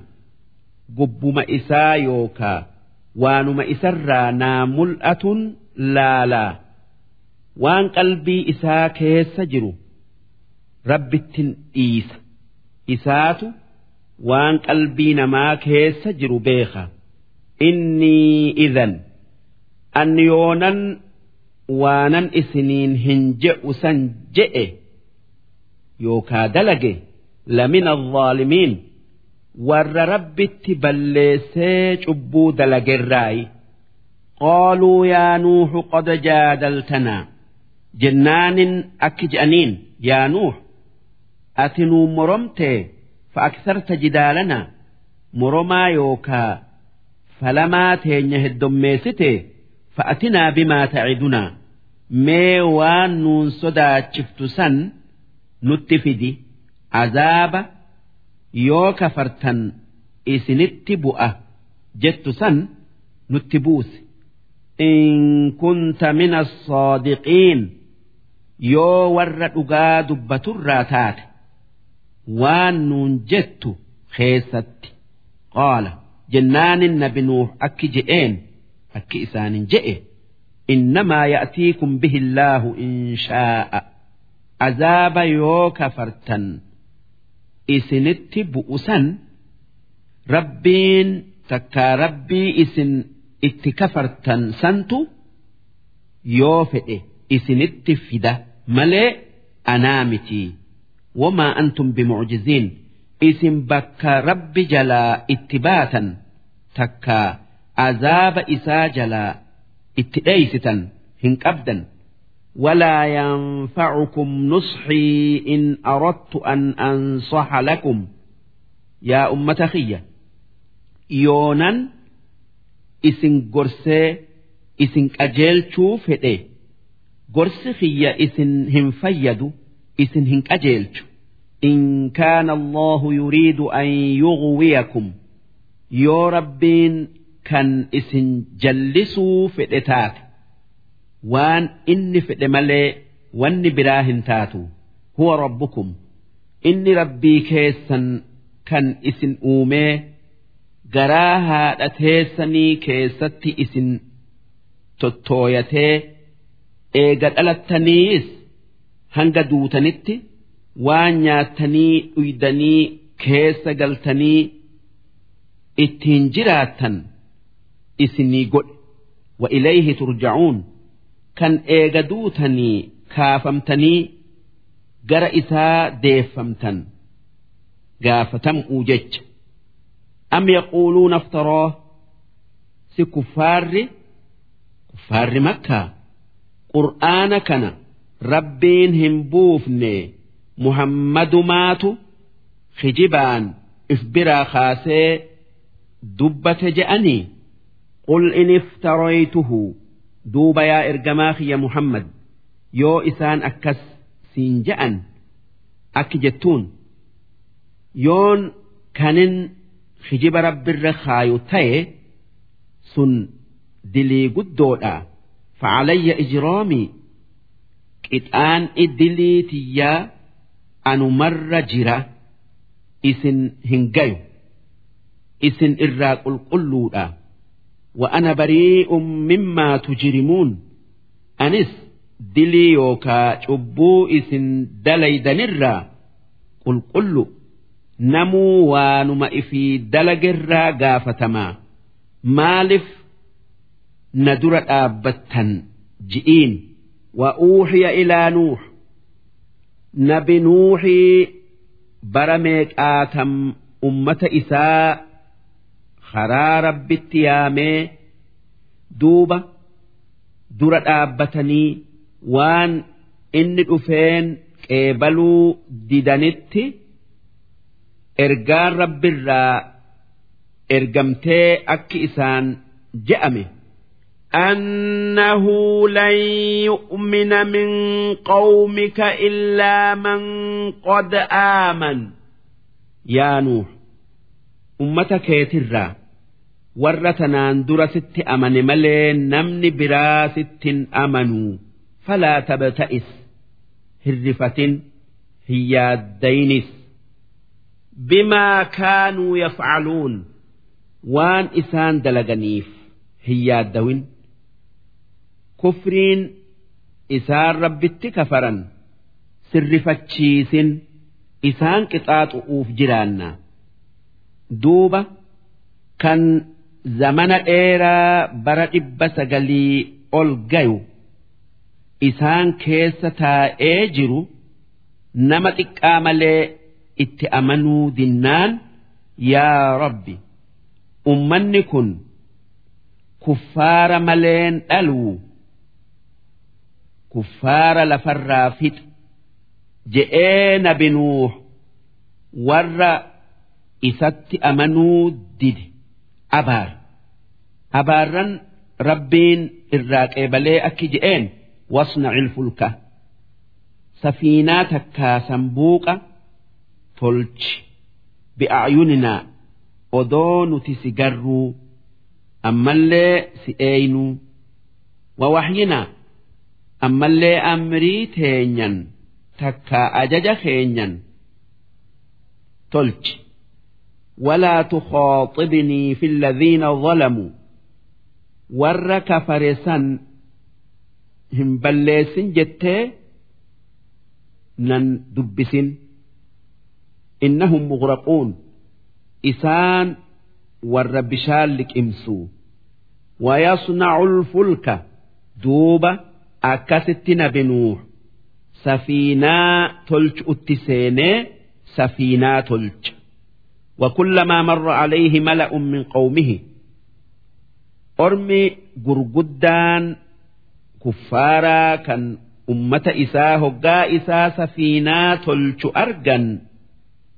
gubbuma isaa yookaa waanuma isarraa naa mul'atun laalaa waan qalbii isaa keessa jiru rabbittin dhiisa. Isaatu. Waan qalbii namaa keessa jiru beeka. Innii idan an yoonan waanan isiniin hin je'u san je'e yookaa dalage lamina alzaalimiin warra rabbitti balleessee cubbuu dalagerraayi. Qaaluu yaa nuuxu qad jaadaltanaa jennaanin akki je'aniin yaa nuux ati nuu moromtee فأكثرت جدالنا مرما يوكا فلما تين هدميستي فأتنا بما تعدنا مي وان نون صدا سن نتفدي عذاب يوكا فرتن إسنت بؤة جت سن نتبوس إن كنت من الصادقين يو ورد دبة الراتات Waan nuun jettu keessatti. Qaala jennaanin nabi nuux akki je'een akki isaanin je'e innamaa ya'tiikum bihi illaahu in shaa'a. Azaaba yoo kafartan isinitti bu'usan rabbiin takkaa rabbii isin itti kafartan santu yoo fedhe isinitti fida malee anaa mitii وما أنتم بمعجزين اسم بكا رب جلا اتباتا تكا عذاب إسا جلا اتئيستا هنك أبدا ولا ينفعكم نصحي إن أردت أن أنصح لكم يا أمة خية يونا إسن قرسي إسن أجيل شوف هدي قرس خية إسن isin hin qajeelchu. In kaana allahu yuriidu an yughwiyakum. Yoo rabbiin kan isin jallisuu fedhe taate waan inni fedhe malee wanni biraa hin taatu huwa rabbukum. Inni rabbii keessan kan isin uumee garaa haadha teessanii keessatti isin tottooyatee eega dhalattaniis hanga duutanitti waan nyaattanii dhuydanii keessa galtanii ittiin jiraattan isinii godhe. Wa ilayhi turja'uun. Kan eega duutanii kaafamtanii gara isaa deeffamtan. Gaafatam'uu jecha. Am yaquuluuna aftaroo? Si kuffaarri? Kuffaarri makkaa? Qur'aana kana rabbiin hin buufne muhammadumaatu kijibaan if biraa kaasee dubbate je'anii? Qul in iftaraytuhu duuba yaa ergamaa kiyya muhammad yoo isaan akkas siin je'an akki jettuun yoon kanin kijiba rabbirra kaayu ta'e sun dilii guddoodha facalayya ijraamii qixaan idilii tiyyaa anumarra jira isin hin gayu isin irraa qulqulluudha. Wa'ana barii'un mimmaa tujrimuun anis dilii yookaa cubbuu isin dalaydanirraa qulqullu. Namuu waanuma ifii dalagerraa gaafatamaa. Maalif na dura dhaabbattan ji'iin. وأوحي إلى نوح نبي نوحي برميك آتم أمة إساء karaa rabbitti yaamee duuba dura dhaabbatanii waan inni dhufeen qeebaluu didanitti ergaan rabbirraa ergamtee akki isaan je'ame. أنه لن يؤمن من قومك إلا من قد آمن يا نوح ummata keetirraa warra tanaan dura sitti amane malee namni biraa sittin amanuu falaa tabta'is hirrifatin hin yaaddaynis bimaa kaanuu yafcaluun waan isaan dalaganiif hin yaaddawin kufriin isaan rabbitti kafaran sirrifachiisin isaan qixaaxu'uuf jiraanna. duuba kan zamana dheeraa bara dhibba sagalii ol gayu isaan keessa taa'ee jiru nama xiqqaa malee itti amanuu dinnaan yaa rabbi ummanni kun kuffaara maleen dhaluu kuffaara lafarraa fixa je'ee nabi nuuh warra isatti amanuu dide. Abaar. Abaarran rabbiin irraa qeebalee akki je'een wasna cilfulka safiinaa takkaa sanbuuqa tolchi. Bi'aayuninaa odoo nuti si garruu ammallee si eeynuu wawahyinaa ammallee amrii teenyan takka ajaja keenyan. Tolchi. Walaa tukhaaxibnii fi alladhiina zalamuu warra kafare san hin balleessin jettee nan dubbisin. Innahum mugraquun isaan warra bishaan liqimsuu wayasnacu lfulka duuba. دوبة أكست بنوح سفينة تلج أتسيني سفينة تلج وكلما مر عليه ملأ من قومه أرمي جرجدان كفارا كان أمة إساه هقا إسا سفينة تلش أرجن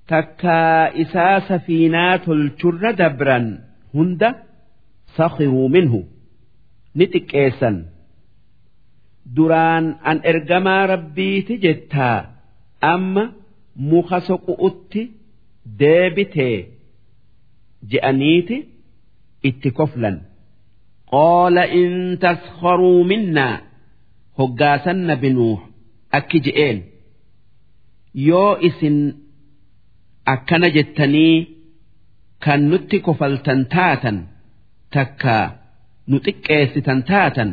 تكا إسا سفينة تلش دبرا هند سخروا منه نتك إيسا duraan an ergamaa rabbiiti jettaa amma muka soqu'utti deebitee je'aniiti itti koflan. Qaala in taskharuu minnaa hoggaasan nabi nuuh akki je'een. Yoo isin akkana jettanii kan nutti kofaltan taatan takkaa nu xiqqeessitan taatan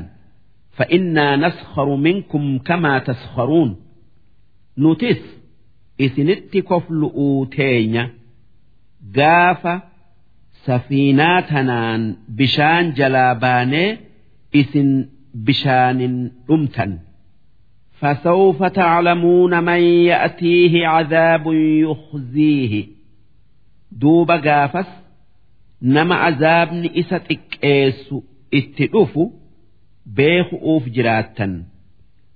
فإنا نسخر منكم كما تسخرون نتس إسنت كفل أوتين قاف سفيناتنا بشان جلاباني إسن بشان أمتن فسوف تعلمون من يأتيه عذاب يخزيه دوب قافس نما عذابني إسا تكيسو اتدوفو بيخ أوف جراتا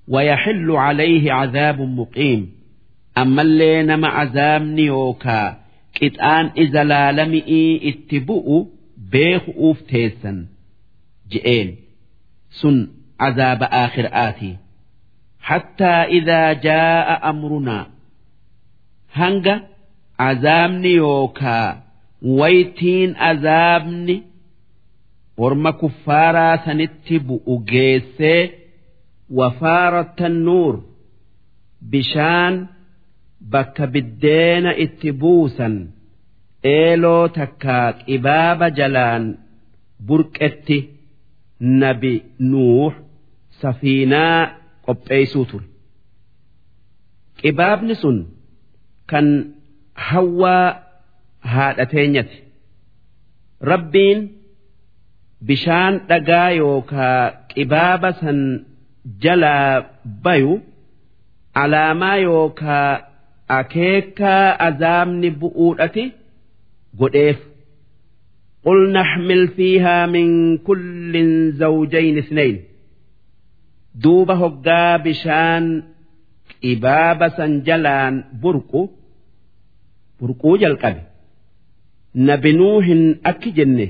ويحل عليه عذاب مقيم أما اللي نما عذابني يوكا قطآن إذا لالمئي اتبؤ بيخ أوف تيسا جئين سن عذاب آخر آتي حتى إذا جاء أمرنا هنجا عذابني يوكا ويتين عذابني orma kuffaaraa sanitti bu'u geessee wafaara nuur bishaan bakka biddeena itti buusan eeloo takkaa qibaaba jalaan burqetti nabi nuux safiinaa qopheeysuu ture. Qibaabni sun kan hawwaa haadha teenyati. Rabbiin. bishaan dhagaa yookaa qibaaba san jalaa bayu alaamaa yookaa akeekaa azaabni bu'uudhati godheef قل نحمل فيها من كل زوجين اثنين duuba hoggaa bishaan qibaaba san jalaan burqu burquu jalqabe nabi nuuhin akki jenne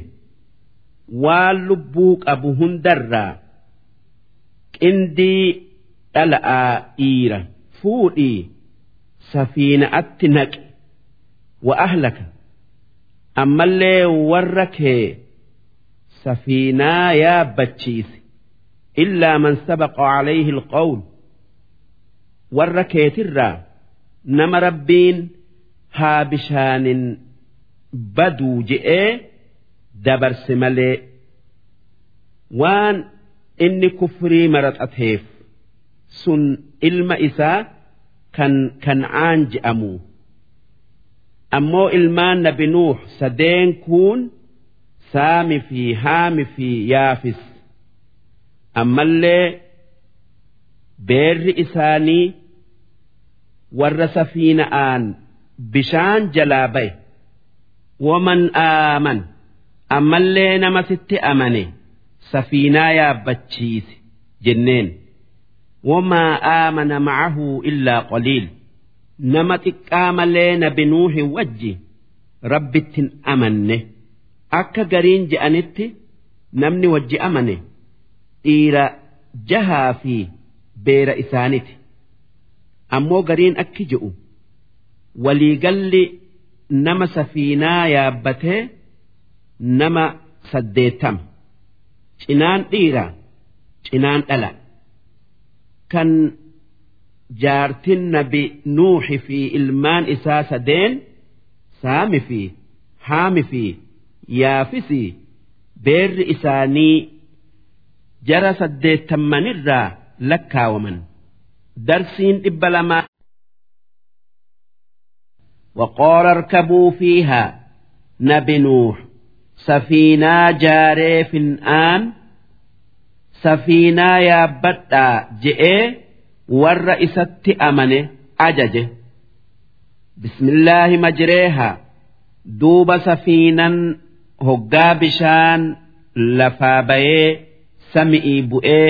waan lubbuu qabu hundarraa qindii dhala'aa dhiira. Fuudhii safiina'atti naqe wa ahlaka. Ammallee warra kee safiinaa yaabbachiise illaa man sabaqa calayhi ilqawlu warra keetirraa nama rabbiin haa bishaanin baduu je'ee dabarse malee waan inni kufrii maraxateef sun ilma isaa kan kan'aan je'amu. Ammoo ilmaan nabi nuux sadeen kuun saami fi haami fi yaafis. Ammallee beerri isaanii warra safiina'aan bishaan jalaa ba'e. Waman aaman? Ammallee nama sitti amane safiinaa yaabbachiise jenneen. Wamaa aamana macahu illaa qaliil. Nama xiqqaa malee nabi nuuhi wajji rabbittin amanne. Akka gariin je'anitti namni wajji amane dhiira jahaa fi beera isaaniti ammoo gariin akki je'u waliigalli nama safiinaa yaabbatee nama saddeettama cinaan dhiira cinaan dhala kan jaartin nabi nuuhi fi ilmaan isaa sadeen saami fi haami fi yaafisi beerri isaanii jara saddeettammanirraa lakkaawaman darsiin dhibba lamaa وقال اركبوا فيها نبي نوح safiinaa jaaree fin'aan safiinaa yaabbadhaa je'ee warra isatti amane ajaje. Bismillaahi majireeha duuba safiinan hoggaa bishaan lafaa bayee samii bu'ee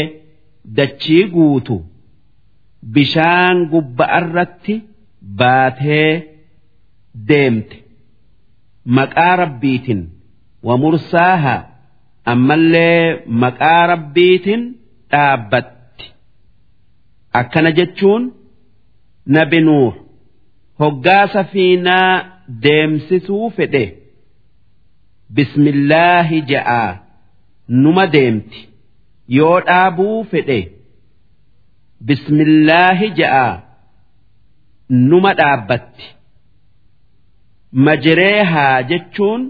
dachii guutu bishaan gubba'arratti baatee deemte maqaa rabbiitiin. Mursaaha ammallee maqaa rabbiitin dhaabbatti akkana jechuun nabi nuuh hoggaa safiinaa deemsisuu fedhe bismillaahi ja'aa numa deemti yoo dhaabuu fedhe bismillaahi ja'aa numa dhaabbatti majreehaa jechuun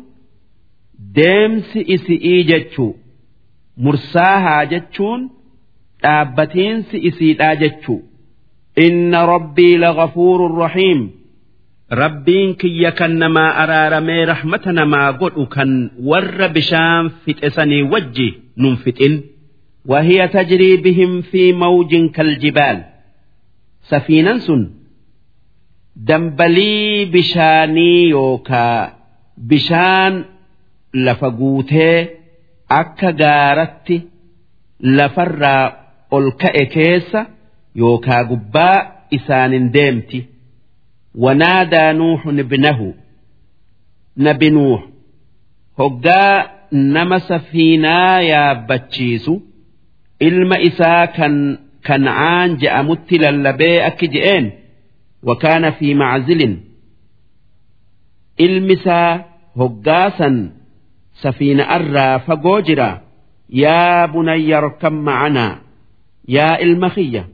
deemsi isi'ii jechuu mursaahaa jechuun dhaabbatiinsi isiidhaa jechuu inna rabbii lagafuurun rahiim rabbiin kiyya kan namaa araaramee rahmata namaa godhu kan warra bishaan fixesanii wajji nun fixin وهي تجري بهم في موج كالجبال safiinan sun dambalii bishaanii yookaa bishaan lafa guutee akka gaaratti lafarraa ol ka'e keessa yookaa gubbaa isaanin deemti. Wanaadaa nuuxun ibnahu nabi nuux hoggaa nama safiinaa yaabbachiisu ilma isaa kan kancaan je'amutti lallabee akki je'een wakaana fi maczilin. Ilmi isaa hoggaasan safiina irraa fagoo jira. Yaa bunayya rakkab macanaa yaa ilma kiyya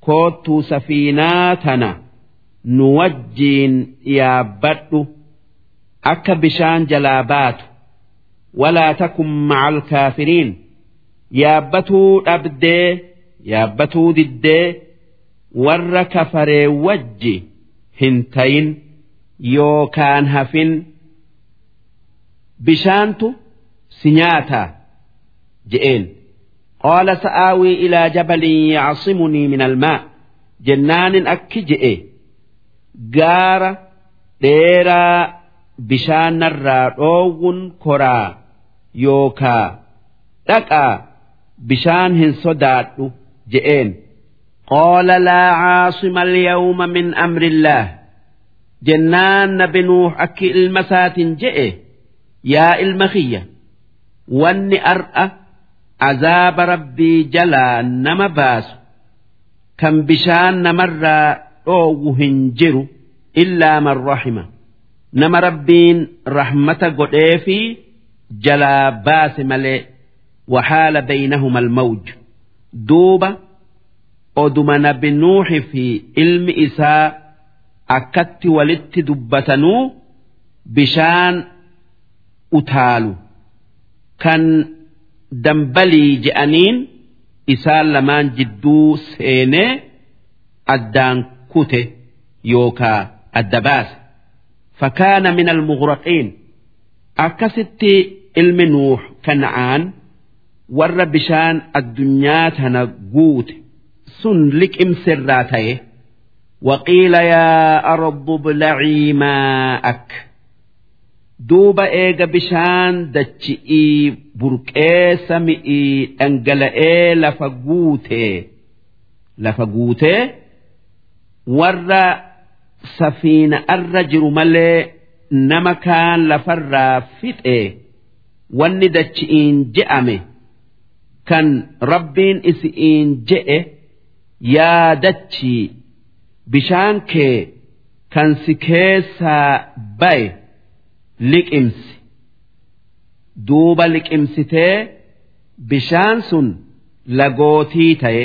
koottuu safiinaa tana. Nu wajjiin yaabbadhu akka bishaan jalaa baatu. Walaa takun maca alkaafiriin yaabbatuu dhabdee yaabbatuu diddee warra kafaree wajji hin tayin yookaan hafin bishaantu si nyaataa? Je'een. Qaala sa'aawii ilaa jabalin yacsimunii min almaa jennaanin akki je'e. Gaara dheeraa bishaanarraa dhoowwun koraa yookaa. Dhaqaa bishaan hin sodaadhu je'een. Caasima alyawma min amri illaah jennaan nabi nuux akki ilma isaatiin je'e yaa ilma kiyya wanni ar'a azaaba rabbii jalaa nama baasu kan bishaan namarraa dhoowwu hin jiru illaa man rahima nama rabbiin rahmata godhee fi jalaa baase malee وحال بينهما الموج دوبا oduma nabi nuuxi fi ilmi isaa akkatti walitti dubbatanuu bishaan utaalu kan dambalii je'aniin isaan lamaan jidduu seenee addaan kute yookaa adda baase فكان من المغرقين أكست ilmi nuux kan'aan warra bishaan addunyaa tana guute sun liqimsirraa ta'e وقيل يا أرض ابلعي ماءك duuba eega bishaan dachi'ii burqee sami'ii dhangala'ee lafa guutee lafa guutee warra safiina irra jiru malee nama kaan lafarraa fixee wanni dachi'iin je'ame kan rabbiin isi'iin je'e yaa dachii bishaan kee kan si keessaa baye liqimsi. Duuba liqimsitee bishaan sun lagootii ta'e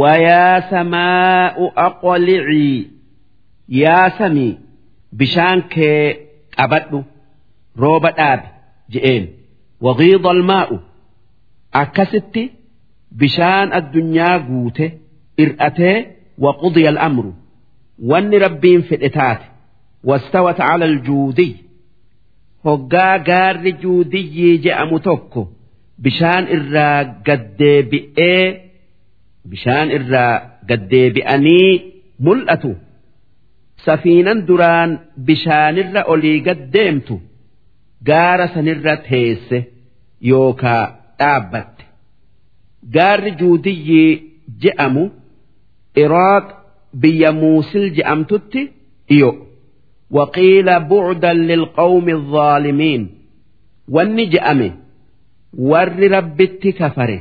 wayaa samaa'u aqlicii yaa samii bishaan kee qabadhu rooba dhaabi je'een. Wagiida almaa'u akkasitti bishaan addunyaa guute ir'atee waqudiya al'amru wanni rabbiin fedhe taate wastawat cala aljuudiy hoggaa gaarri juudiyyii je'amu tokko bishaan irraa gaddeebi'ee bishaan irraa gaddeebi'anii mul'atu. Safiinan duraan bishaanirra olii gaddeemtu gaara sanirra teesse yookaa dhaabbatte. Gaarri juudiyyii je'amu iraaq biyya muusil je'amtutti dhiyo وقيل بعدا للقوم الظالمين wanni je'ame warri rabbitti kafare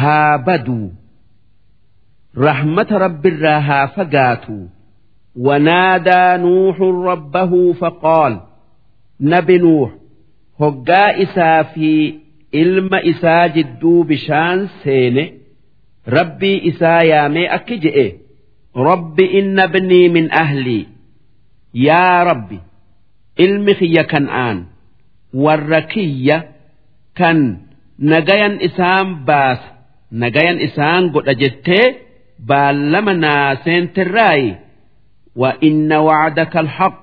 haa baduu rahmata rabbirraa haa fagaatu ونادى نوح ربه فقال نبي نوح هقا إسا في إلم إسا جدو بشان سينه ربي إسا يامي أكجئ رب إن ابني من أهلي yaa rabbi ilmi kiyya kan'aan warra kiyya kan nagayan isaan baasa nagayan isaan godha jettee baallama naaseentirraayi wa inna wacdaka alhaq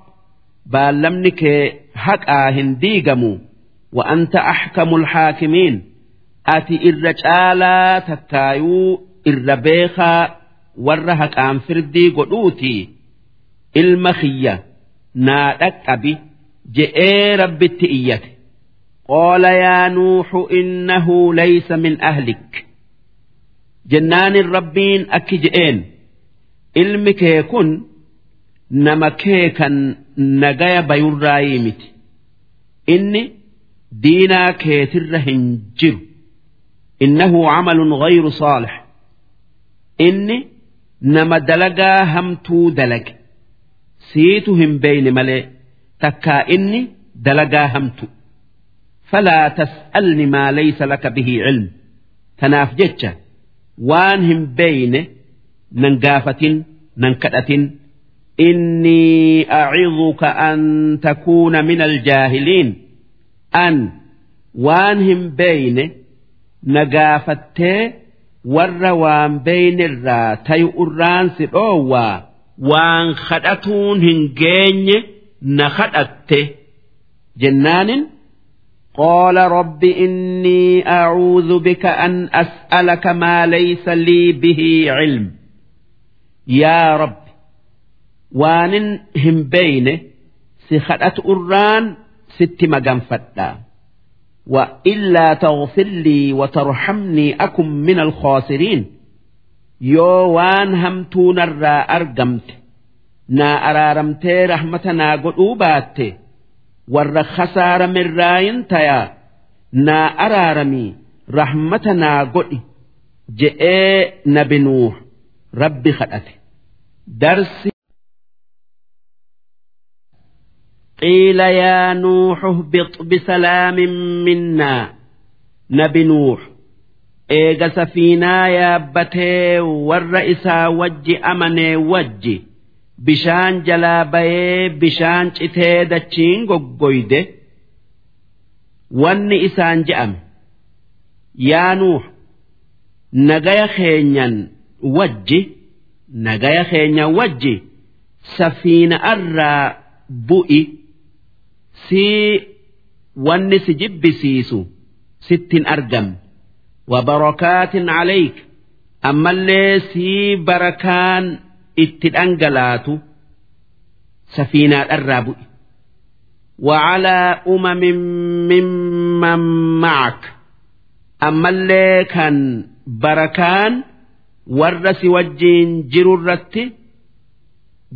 baallamni kee haqaa hin diigamu. Wa anta axkamu alxaakimiin ati irra caalaa takkaayuu irra beekaa warra haqaan firdii godhuutii. ilma kiyya naa dhaqqabi je'ee rabbitti iyyate قال يا نوح إنه ليس من أهلك jennaan rabbiin akki je'een ilmi kee kun nama kee kan nagaya bayurraayii miti inni diinaa keetirra hin jiru إنه عمل غير صالح inni nama dalagaa hamtuu dalage siitu hin beeyne malee takkaa inni dalagaa hamtu فلا تسألني ما ليس لك به علم tanaaf jecha waan hin beeyne nan gaafatin nan kadhatin إني أعظك أن تكون من الجاهلين an waan hin beeyne na gaafattee warra waan beeynirraa tayu irraan si dhoowwaa وان kadhatuun hin geenye na kadhatte قال رب إني أعوذ بك أن أسألك ما ليس لي به علم يا رب وان هم بين سخدت أران ست مقام وإلا تغفر لي وترحمني أكم من الخاسرين yoo waan hamtuu narraa argamte naa araaramtee rahmata naa godhuu baatte warra khasaaramirraayin tayaa naa araaramii rahmata naa godhi je'ee nabi nuuh rabbi kadhate darsi قيل يا نوح اهبط بسلام منا nabi nuuh eega safiinaa yaabbatee warra isaa wajji amanee wajji bishaan jalaa bayee bishaan citee dachiin goggoyde wanni isaan je'ame yaa nuuh nagaya keenyan wajji nagaya keenyan wajji safiina irraa bu'i sii wanni si jibbisiisu sittin argamne وبركات عليك ammallee sii barakaan itti dhangalaatu safiinaadharraa bu'i وعلى أمم ممن معك ammallee kan barakaan warra si wajjiin jirurratti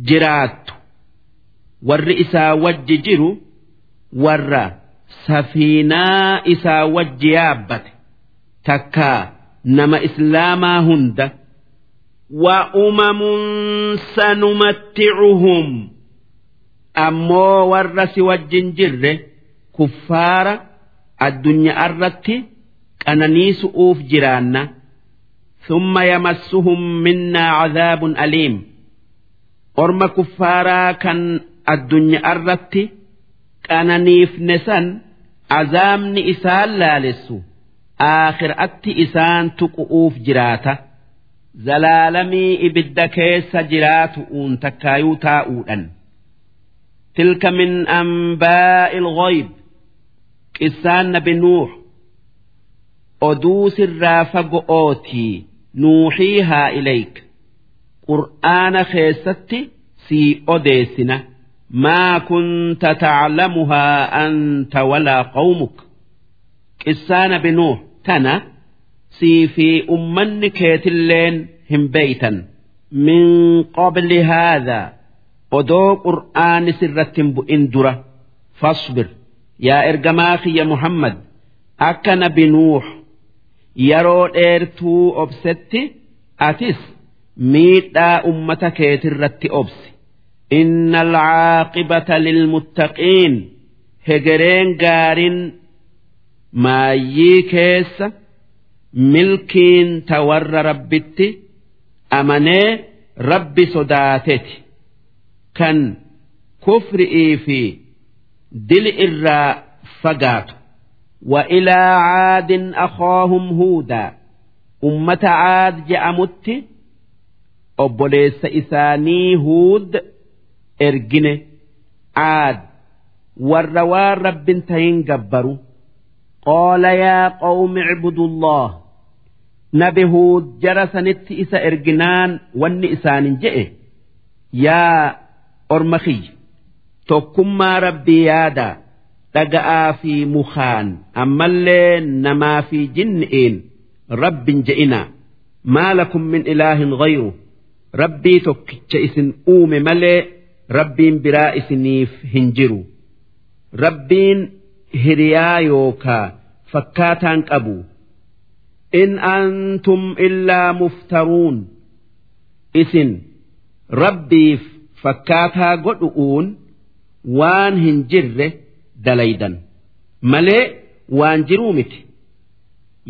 jiraattu warri isaa wajji jiru warra safiinaa isaa wajji yaabbate takkaa nama islaamaa hunda وأمم سنمتعهم ammoo warra si wajjin jirre kuffaara addunyaa irratti qananiisu'uuf jiraanna ثم يمسهم منا عذاب أليم orma kuffaaraa kan addunyaa irratti qananiifne san azaabni isaan laalessu aakhiraatti isaan tuqu'uuf jiraata. Zalaalamii ibidda keessa jiraatu'uun takkaayuu taa'uudhan. تلك من أنباء الغيب قسان بنوح أدوس الرافق أوتي نوحيها إليك قرآن خيستي سي أديسنا ما كنت تعلمها أنت ولا قومك قسان بنوح kana sii fi ummanni keetilleen hin beeytan min qabli haadhaa odoo qur'aani sirratti hin bu'in dura. Fasbir yaa ergamaa kiyya muhammad akka nabi nuux yeroo dheertuu obsetti atis miidhaa ummata keetirratti obsi. Inna alcaaqibata lilmuttaqiin hegereen gaariin maayyii keessa milkiin ta warra rabbitti amanee rabbi sodaateti kan kufri'ii fi dili irraa fagaatu وإلى عاد أخاهم هودا ummata caad je'amutti obboleessa isaanii huud ergine caad warra waan rabbin tahin gabbaru قال يا قوم اعبدوا الله nabi huud jara sanitti isa erginaan wanni isaanin je'e yaa orma kiyya tokkummaa rabbii yaada dhaga'aa fi mukaan ammallee namaa fi jinni'iin rabbin je'inaa maa lakum min ilaahin ghayru rabbii tokkicha isin uume malee rabbiin biraa isiniif hin jiru rabbiin hiriyaa yookaa fakkaataan qabu. In antum illaa muftaruun. Isin rabbiif fakkaataa godhu'uun waan hin jirre dalaydan. Malee waan jiruu miti.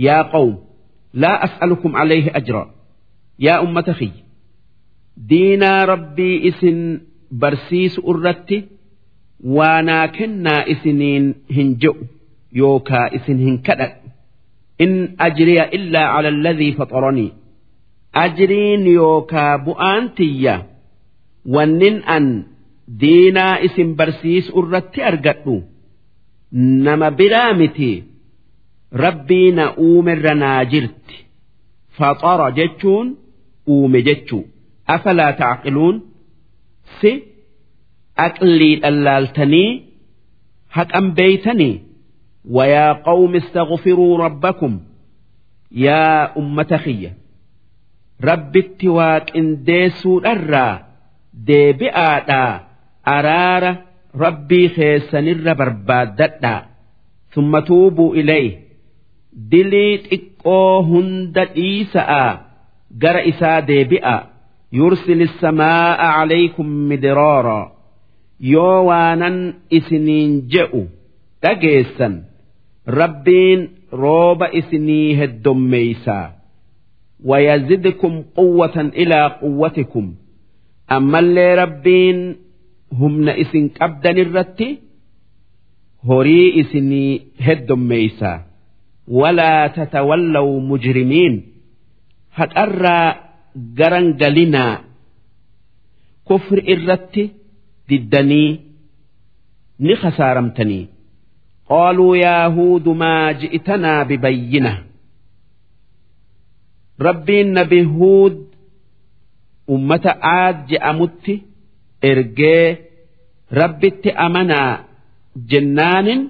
Yaa qawm laa as'alukum alayhi ajra. Yaa ummata kiyya diinaa rabbii isin barsiisu irratti waanaa kennaa isiniin hin je'u yookaa isin hin kadhadhu. In ajriya illaa cala alladhii faxaranii ajriin yookaa bu'aan tiyya. Wannin an diinaa isin barsiisu irratti argadhu. Nama biraa miti. Rabbii na uumerra naa jirti. Faxara jechuun uume jechuu. Afalaa tacqiluun si aqlii dhallaaltanii haqan beeytanii ويا قوم استغفروا ربكم يا أمة خية رب التواك إن ديسو الرّا deebi'aadhaa araara rabbii keessanirra barbaaddadhaa summa tuubuu ilayhi dilii xiqqoo hunda dhiisa'aa gara isaa deebi'a yursil samaa'a calaykum midraara yoo waanan isiniin je'u dhageessan rabbiin rooba isinii heddommeeysaa wayazidkum quwwatan ilaa quwwatikum. Ammallee rabbiin humna isin qabdan irratti horii isinii heddommeeysaa walaa tatawallaw mujrimiin. Haqarraa garan galinaa kufri irratti diddanii ni khasaaramtanii qaaluu yaa huudu maa ji'tanaa bibayyina rabbiin nabi huud ummata aad je'amutti ergee rabbitti amanaa jennaanin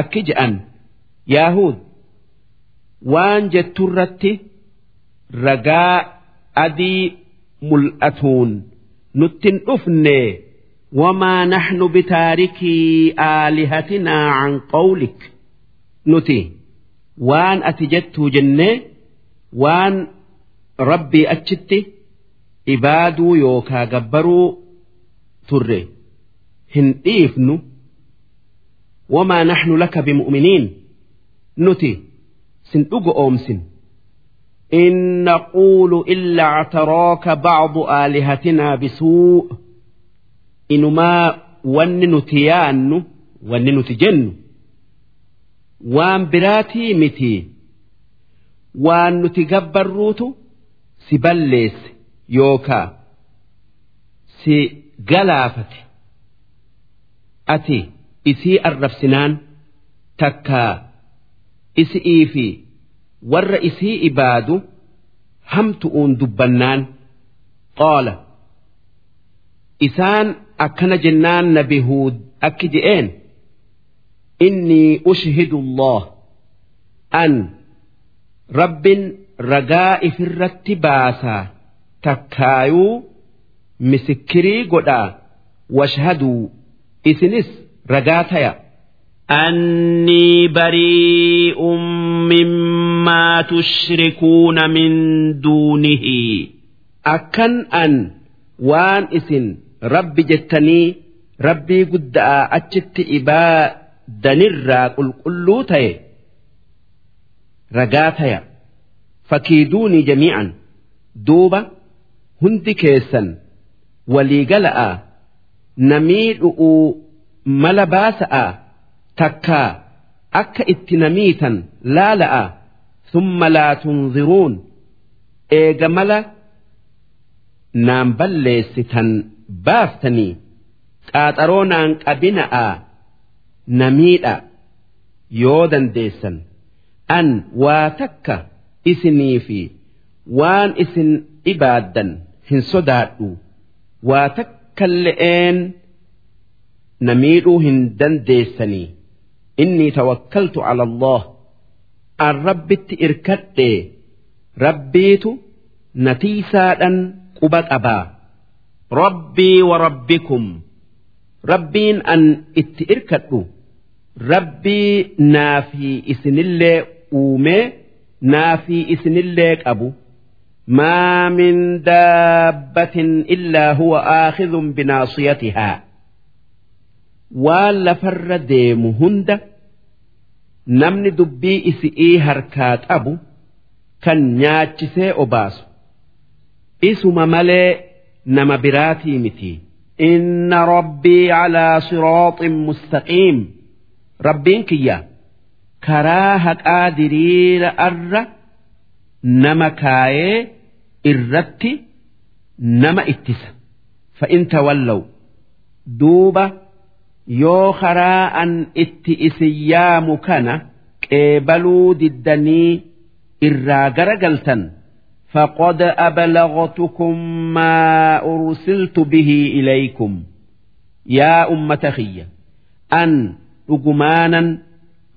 akki je'an yaahuud waan jetturratti ragaa adii mul'atuun nuttin dhufne wamaa naxnu bitaarikii aalihatinaa can qawlik nuti waan ati jettuu jennee waan rabbii achitti ibaaduu yookaa gabbaruu turre hin dhiifnu wamaa naxnu laka bimu'miniin nuti sin dhugo oomsin إن نقول إلا اعتراك بعض آلهتنا بسوء inumaa wanni nuti yaannu wanni nuti jennu waan biraatii miti waan nuti gabbarruutu si balleesse yookaa si galaafate. Ati isii arrabsinaan takkaa isii fi warra isii ibaadu hamtu'uun dubbannaan. Qaala isaan akkana jennaan nabi huud akki je'een innii ushhidu allah an rabbin ragaa ifirratti baasaa takkaayuu misikirii godhaa washhaduu isinis ragaa taya أني بريء مما تشركون من دونه أكن أن وان إسن rabbi jettanii rabbii guddaa achitti ibaadanirraa qulqulluu ta'e ragaa taya fakiiduunii jamii'an duuba hundi keessan walii gala'a namii dhu'uu mala baasa'a takkaa akka itti namiitan laala'a summa laa tunziruun eega mala naan balleessitan. Baaftanii qaaxaroo naan qabina'a namiidha yoo dandeessan. An waa takka isinii fi waan isin ibaaddan hin sodaadhu. Waa takkalle'een na miidhuu hin dandeessanii. Inni tawakkaltu ala Allah. An rabbitti irkadhee rabbiitu natiisaadhan quba qabaa rabbii warabbikum rabbiin an itti irkadhu. Rabbii naafii isinillee uumee naafii isinillee qabu. Maa min daabbatin illaa huwa aakhidhun binaasiyatihaa waan lafarra deemu hunda namni dubbii isi'ii harkaa qabu kan nyaachisee obaasu. Isuma malee nama biraatii miti. Inna rabbii calaa siraaxin mustaqiim rabbiin kiyya. Karaa haqaa diriira arra nama kaayee irratti nama ittisa. Fa'in tawallaw duuba yoo karaa an itti isin yaamu kana qeebaluu diddanii irraa garagaltan فقد أبلغتكم ما أرسلت به إليكم يا أمة خية أن رجمانا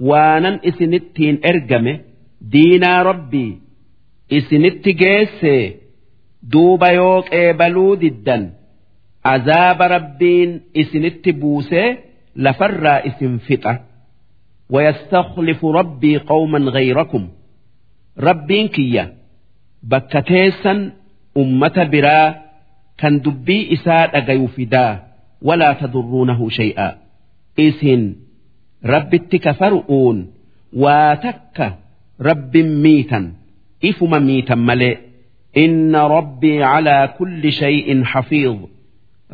وانا إسنتين إرجمه دينا ربي إسنت جيس دوب يوك إبلو ددا عذاب ربين إسنت بوسه لفر إسن فتة ويستخلف ربي قوما غيركم ربين كيه bakka teessan ummata biraa kan dubbii isaa dhagayu fidaa walaa tadurruunahu shay'a isin rabbitti kafaru'uun waa takka rabbin miitan ifuma miitan malee. Inna rabbii calaa kulli shay'in xafiid.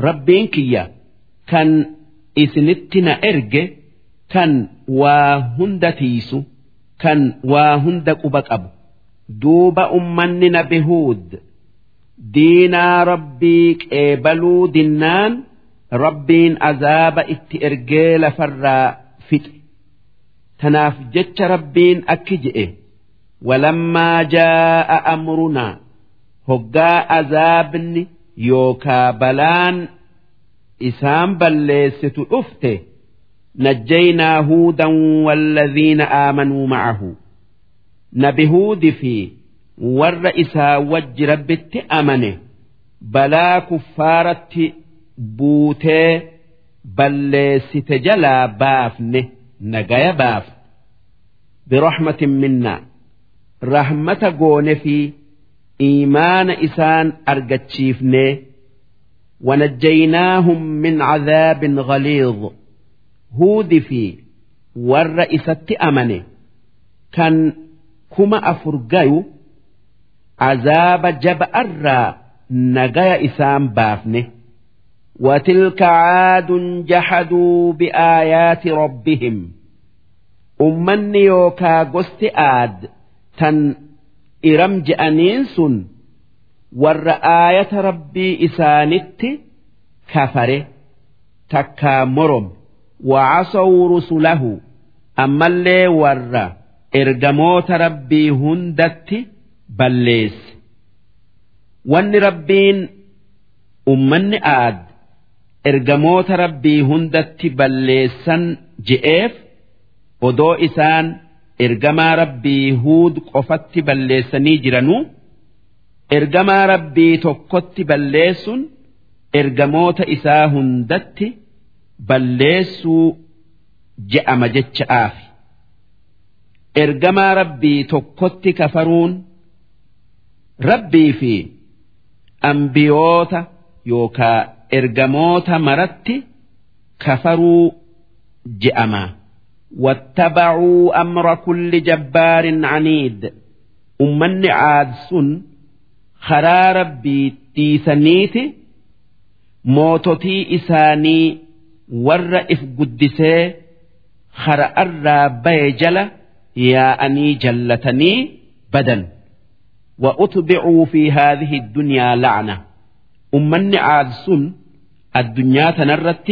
Rabbiin kiyya kan isinitti na erge kan waa hunda tiisu kan waa hunda quba qabu duuba ummanni nabi huud diinaa rabbii qeebaluu dinnaan rabbiin azaaba itti ergee lafarraa fixe. Tanaaf jecha rabbiin akki je'e. Walammaa jaa'a amrunaa hoggaa azaabni yookaa balaan isaan balleessitu dhufte. Najjaynaa huudan walladhiina aamanuu ma'ahu nabihuudi fi warra isaa wajji rabbitti amane balaa kuffaaratti buutee balleessite jalaa baafne nagaya baafne. Birahmatin minnaa rahmata goone fi iimaana isaan argachiifnee wanajjaynaahum min cadaabin galiid huudi fi warra isatti amane. Kan kuma afur gayu azaaba jaba'arraa nagaya isaan baafne وتلك عاد جحدوا بآيات ربهم أمني يوكا قست آد تن إرم جأنينس ور آية ربي إسانت كفره تكا مرم وعصوا رسله أما اللي ورّا ergamoota rabbii hundatti balleesse wanni rabbiin ummanni aad ergamoota rabbii hundatti balleessan je'eef odoo isaan ergamaa rabbii huud qofatti balleessanii jiranuu ergamaa rabbii tokkotti balleessuun ergamoota isaa hundatti balleessuu je'ama jecha'aafi. ergamaa rabbii tokkotti kafaruun rabbii fi ambiyoota yookaa ergamoota maratti kafaruu je'ama واتبعوا أمر كل جبار عنيد أمني عاد سن خرا ربي تيسنيتي موتتي إساني ور إف قدسي خرا الرابي جله yaa'anii jallatanii badan وأتبعوا في هذه الدنيا لعنة أمني عاد سن الدنيا تنرت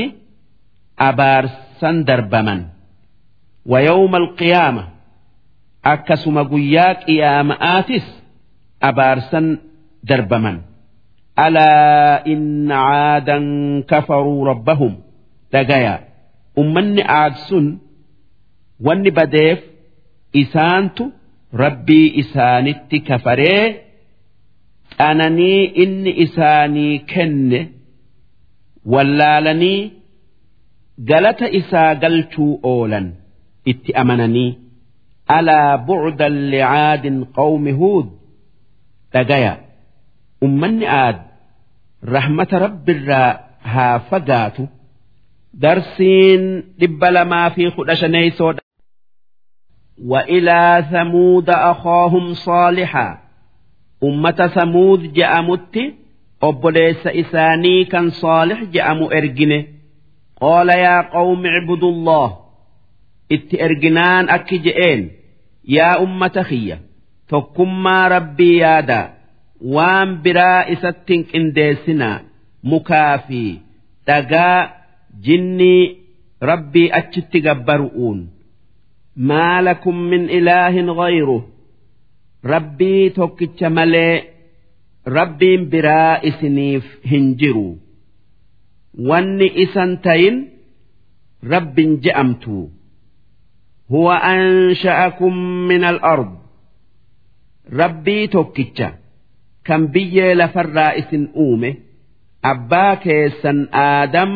أبار سندر بمن ويوم القيامة akkasuma guyyaa qiyaama'aatis abaarsan darbaman alaa inna caadan kafaruu rabbahum dhagaya ummanni aad sun wanni badeef isaantu rabbii isaanitti kafaree qananii inni isaanii kenne wallaalanii galata isaa galchuu oolan itti amananii. Alaa bu'udan licaadin qawmi huud dhagaya. Ummanni aad rahmata rabbirraa haa fagaatu. Darsiin dhibba lamaa fi kudha shaneeysoodha وإلى ثمود أخاهم صالحا أمة ثمود جأمت أبليس إساني كان صالح جأم إرجنه قال يا قوم اعبدوا الله إت إرجنان أكجئين يا أمة خية تكما ربي يادا وان برا إستنك إنديسنا مكافي تقا جني ربي maa lakum min ilaahin ghayru. Rabbii tokkicha malee rabbiin biraa isiniif hin jiru. Wanni isan tayin rabbin je'amtu. Huwa ansha'akum min al-ard. Rabbii tokkicha kan biyyee lafarraa isin uume abbaa keessan aadam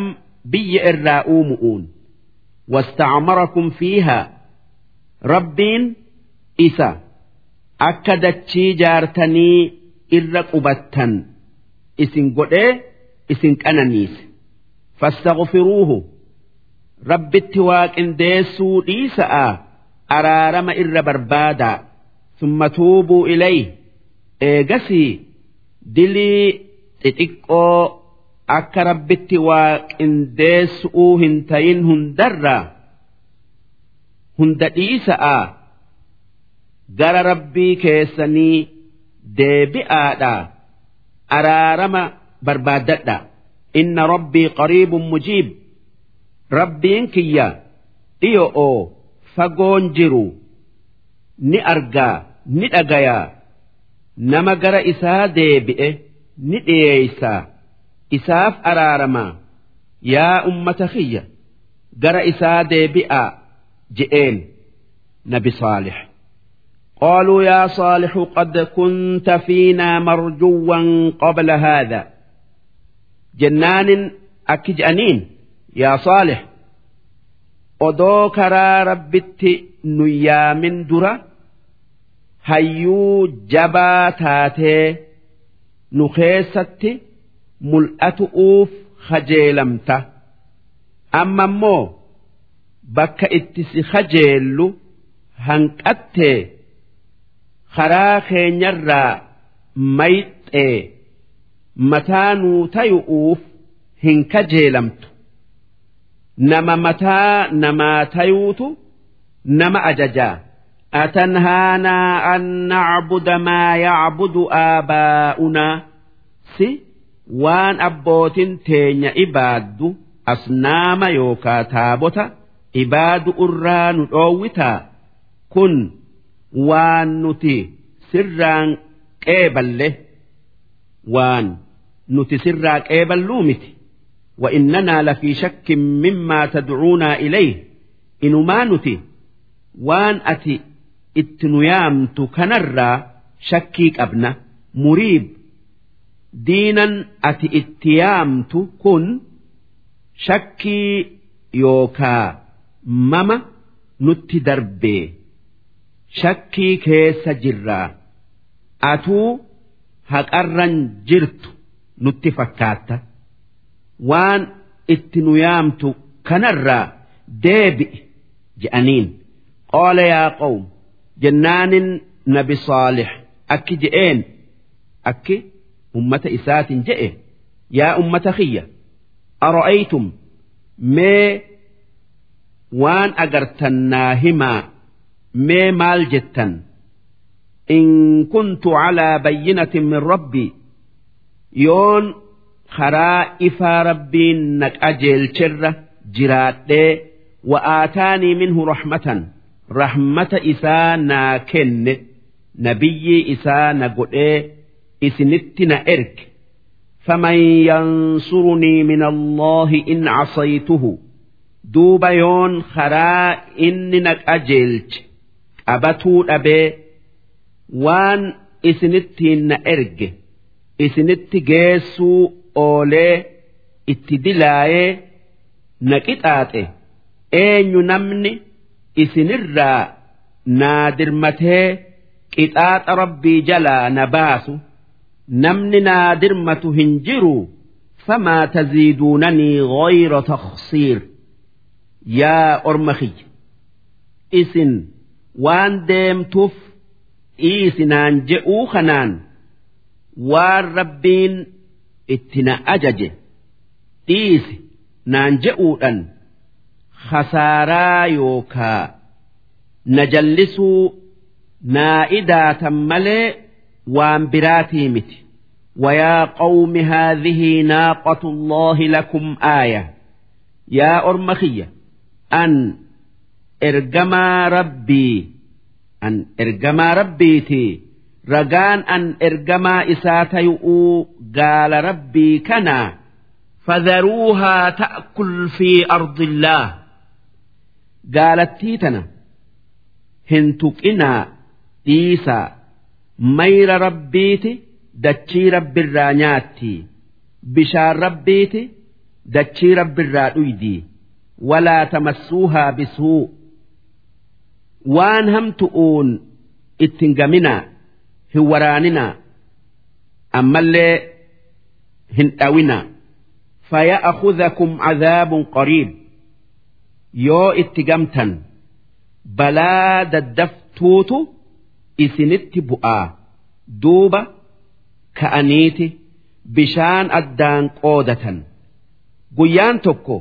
biyya irraa uumu'uun wastacmarakum fiihaa. Rabbiin isa akka dachii jaartanii irra qubattan isin godhee isin qananiise. Fastaghfiruuhu. Rabbitti waaqindeessuu dhiisa'a araarama irra barbaadaa summa tuubuu ilay. Eegasii dilii xixiqqoo akka rabbitti waaqindeessuu hin tayin hundarraa hunda dhiisa'a. Gara rabbii keessanii deebi'aadha. Araarama barbaaddadha inna rabbii qariibun mujiib. Rabbiin kiyya dhiyo'oo fagoon jiru. Ni argaa ni dhagayaa nama gara isaa deebi'e ni dhiyeeysaa isaaf araaramaa yaa ummata kiyya gara isaa deebi'aa جئين نبي صالح. قالوا يا صالح قد كنت فينا مرجوا قبل هذا. جنان أكج أنين يا صالح. أدوكرا ربت نيا من درة هيو جباتاتي نخيستي ملأت أوف خجيلمت. أما مو bakka itti si hajeellu hanqattee karaa keenyarraa mayxee mataa nuu tayu'uuf hin kajeelamtu. Nama mataa namaa tayuutu nama ajajaa. Atanhaanaa an nacbuda maa yacbudu aabaa'unaa si waan abbootin teenya ibaaddu asnaama yookaa taabota ibaadu irraa nu dhoowwitaa kun waan nuti sirraan qeeballe waan nuti sirraa qeeballuu miti وإننا لفي شك مما تدعونا إليه إنما نتي وان أتي اتنيامت كنرى شكيك أبنا مريب دينا أتي اتيامت كن شكي يوكا mama nutti darbee. Shakkii keessa jirraa atuu haqarran jirtu nutti fakkaatta waan itti nu yaamtu kanarraa deebi'i je'aniin. Qaala yaa qawm jennaanin nabi saalix akki je'een. Akki ummata isaatin je'e. Yaa ummata kiyya ara'aytum mee waan agartan naa himaa mee maal jettan? In kuntu calaa bayyinatin min rabbii yoon karaa ifaa rabbiin na qajeelcherra jiraadhee wa'aataanii minhu rahmatan rahmata isaa naa kenne nabiyyii isaa na godhee isinitti na erge. Faman yansurunii min allaahi in casaytuhu duuba yoon karaa inni na qajeelche qabatuu dhabee waan isinittiin na erge isinitti geessuu oolee itti dilaayee na qixaaxe. Eenyu namni isinirraa naa dirmatee qixaaxa rabbii jalaa na baasu namni naa dirmatu hin jiru famaa taziiduunanii ghayra takhsiir yaa orma kiyya isin waan deemtuuf dhiisinaan je'uu kanaan waan rabbiin itti na ajaje dhiisi naan je'uudhan khasaaraa yookaa na jallisuu naa idaatan malee waan biraatii miti ويا قوم هذه ناقة الله لكم آية يا أرمخية an ergamaa rabbii an ergamaa rabbiiti ragaan an ergamaa isaa tayu'uu gaala rabbii kana fadharuuhaa ta'kul fi ardillaa gaalattii tana hin tuqinaa dhiisaa mayra rabbiiti dachii rabbirraa nyaatti bishaan rabbiiti dachii rabbirraa dhuydii. walaa tamassuuhaa bisuu waan hamtu'uun ittin gaminaa hin waraaninaa ammallee hin dhawinaa faya'akhudhakum cadaabun qariib yoo itti gamtan balaa daddaftuutu isinitti bu'aa duuba ka'aniiti bishaan addaan qoodatan guyyaan tokko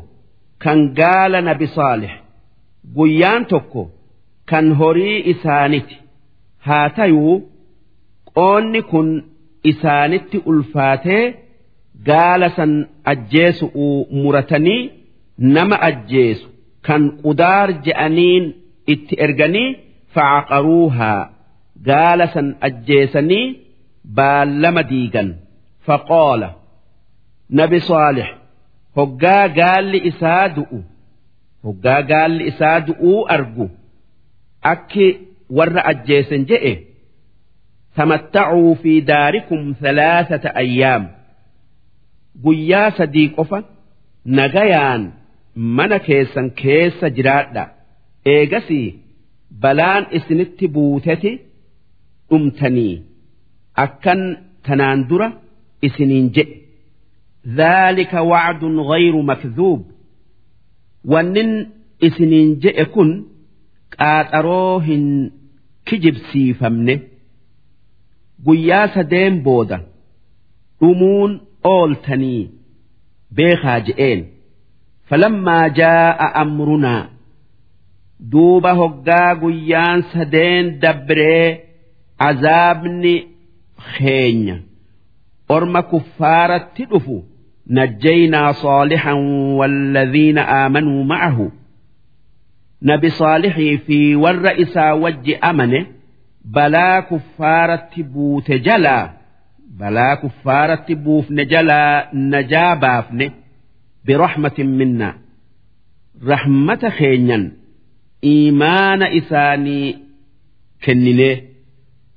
kan gaala nabi saalih guyyaan tokko kan horii isaaniti haa tayuu qoonni kun isaanitti ulfaatee gaala san ajjeesu'uu muratanii nama ajjeesu kan qudaar je'aniin itti erganii facaqaruuhaa gaala san ajjeesanii baallama diigan. Faqoola nabi saalix hoggaa gaalli isaa du'u hoggaa gaalli isaa du'uu argu akki warra ajjeesen je'e tamattacuu fi daarikum thalaasata ayyaam. Guyyaa sadii qofa nagayaan mana keessan keessa jiraadha. Eegasii balaan isinitti buuteti dhumtanii akkan tanaan dura isiniin jedhe wacdun ghayru makdhuub wannin isiniin jedhe kun qaaxaroo hin kijibsiifamne. Guyyaa sadeen booda dhumuun ooltanii beekaa je'een. Falammaa jaa'a amrunaa. Duuba hoggaa guyyaan sadeen dabree azaabni keenya. Orma kuffaaratti dhufu نجينا صالحا والذين آمنوا معه. نبي صالح في والرئيس وج أمنه بلا كفارة بوت جلا بلا كفارة بوفن جلا نجابافن برحمة منا. رحمة خينيا إيمان إساني كنني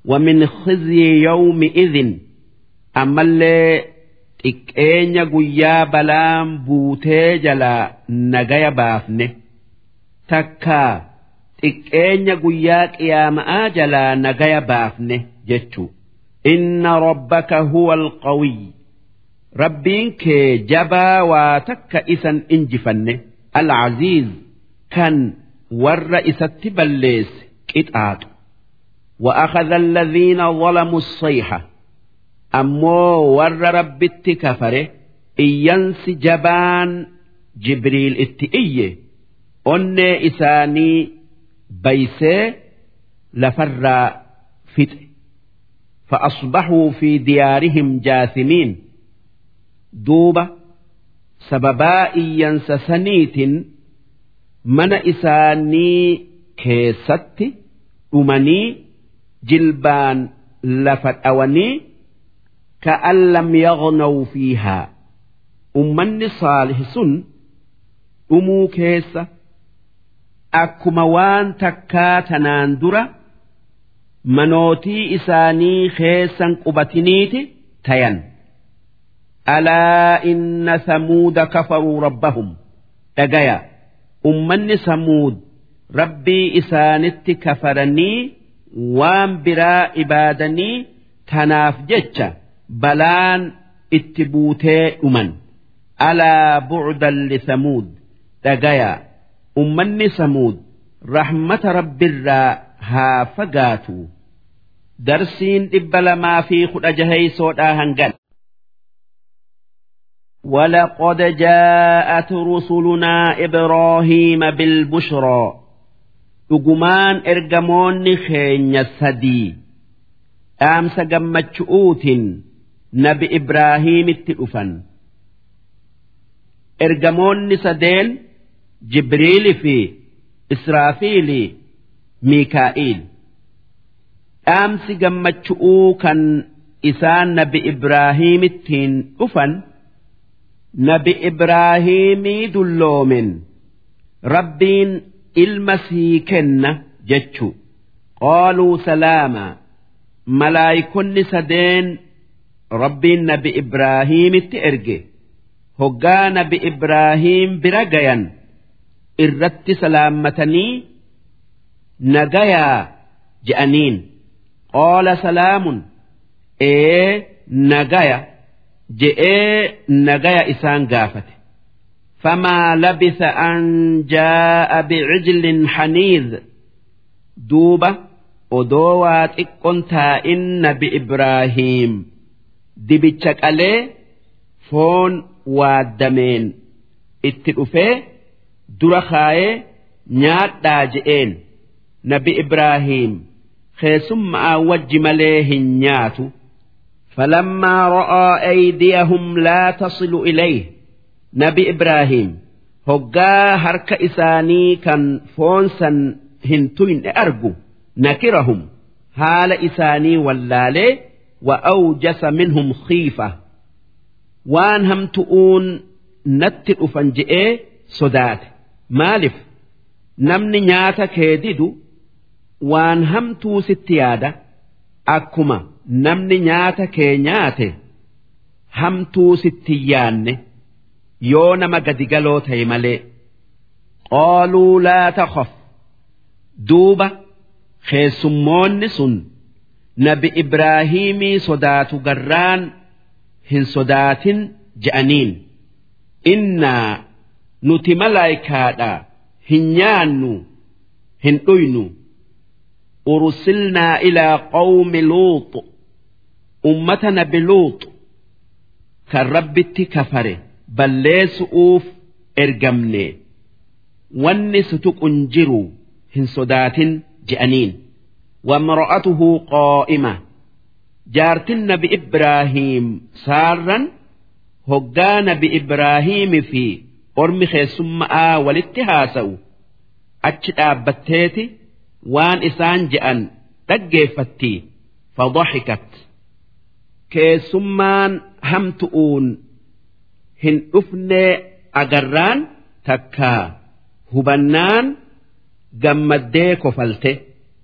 ومن خزي يومئذ أما اللي xiqqeenya guyyaa balaan buutee jalaa nagaya baafne takkaa xiqqeenya guyyaa qiyaama'aa jalaa nagaya baafne jechuu inna rabbaka huwa alqawiy rabbiin kee jabaa waa takka isan injifanne alcaziiz kan warra isatti balleesse qixaaxu وأخذ الذين ظلموا الصيحة ammoo warra rabbitti kafare iyyansi jabaan jibriil itti iyye. Onnee isaanii baysee lafarraa fixe. Fa'asbaxuu fi diyaarihim jaasimiin. Duuba sababaa iyyansa saniitin mana isaanii keessatti dhumanii jilbaan lafa dhawanii ka'an lam yaghnaw fiihaa ummanni saalih sun dhumuu keessa akkuma waan takkaa tanaan dura manootii isaanii keessan qubatiniiti tayan alaa inna samuuda kafaruu rabbahum dhagaya ummanni samuud rabbii isaanitti kafaranii waan biraa ibaadanii tanaaf jecha balaan itti buutee dhuman alaa bu'udan lisamuud dhagaya ummanni samuud rahmata rabbirraa haa fagaatu darsiin dhibba lamaa fi kudha jaheysoodhaa hangan ولقد جاءت رسلنا إبراهيم بالبشرى dhugumaan ergamoonni keenya sadii dhaamsa gammachu'uutiin nabi Ibraahiimitti dhufan. Ergamoonni sadeen Jibriili fi Israafiili Miikaa'iil. Dhaamsi gammachu'uu kan isaan nabi Ibraahiimittiin dhufan nabi Ibraahiimii dulloomen rabbiin ilma sii kenna jechu qaaluu salaama malaayikonni sadeen rabbiin nabi ibraahiimitti erge hoggaa nabi ibraahiim bira gayan irratti salaammatanii nagayaa je'aniin qaala salaamun ee nagaya je'ee nagaya isaan gaafate فما لبث أن جاء بعجل حنيذ دوبة ودوات إكونتا إن بإبراهيم دبتشك عليه فون وادمين اتلفه درخاي نيات داجئين نبي إبراهيم خيسم وج مليه نياتو فلما رأى أيديهم لا تصل إليه nabi Ibraahim hoggaa harka isaanii kan foonsan hin tuyne argu nakirahum haala isaanii minhum khiifa waan hamtu'uun natti dhufan je'ee sodaate. Maalif? Namni nyaata kee didu waan hamtuu sitti yaada akkuma namni nyaata kee nyaate hamtuu sitti yaanne. yoo nama gadigaloo ta'e malee. Qaaluu laa takhaf. Duuba keessummoonni sun nabi ibraahimii sodaatu garraan hin sodaatin je'aniin. Innaa nuti malaayikaadha hin nyaannu hin dhuynu. Ursilnaa ilaa qawmi luux ummata nabi luux kan rabbitti kafare balleessu'uuf ergamne. Wanni sutuqun jiru hin sodaatin je'aniin wamra'atuhu qaa'ima jaartin nabi ibraahiim saarran hoggaa nabi ibraahiimi fi ormi keessumma'aa walitti haasa'u achi dhaabbatteeti waan isaan je'an dhaggeeffatti fadhaxikat keessummaan hamtu'uun hin dhufne agarraan takka hubannaan gammaddee kofalte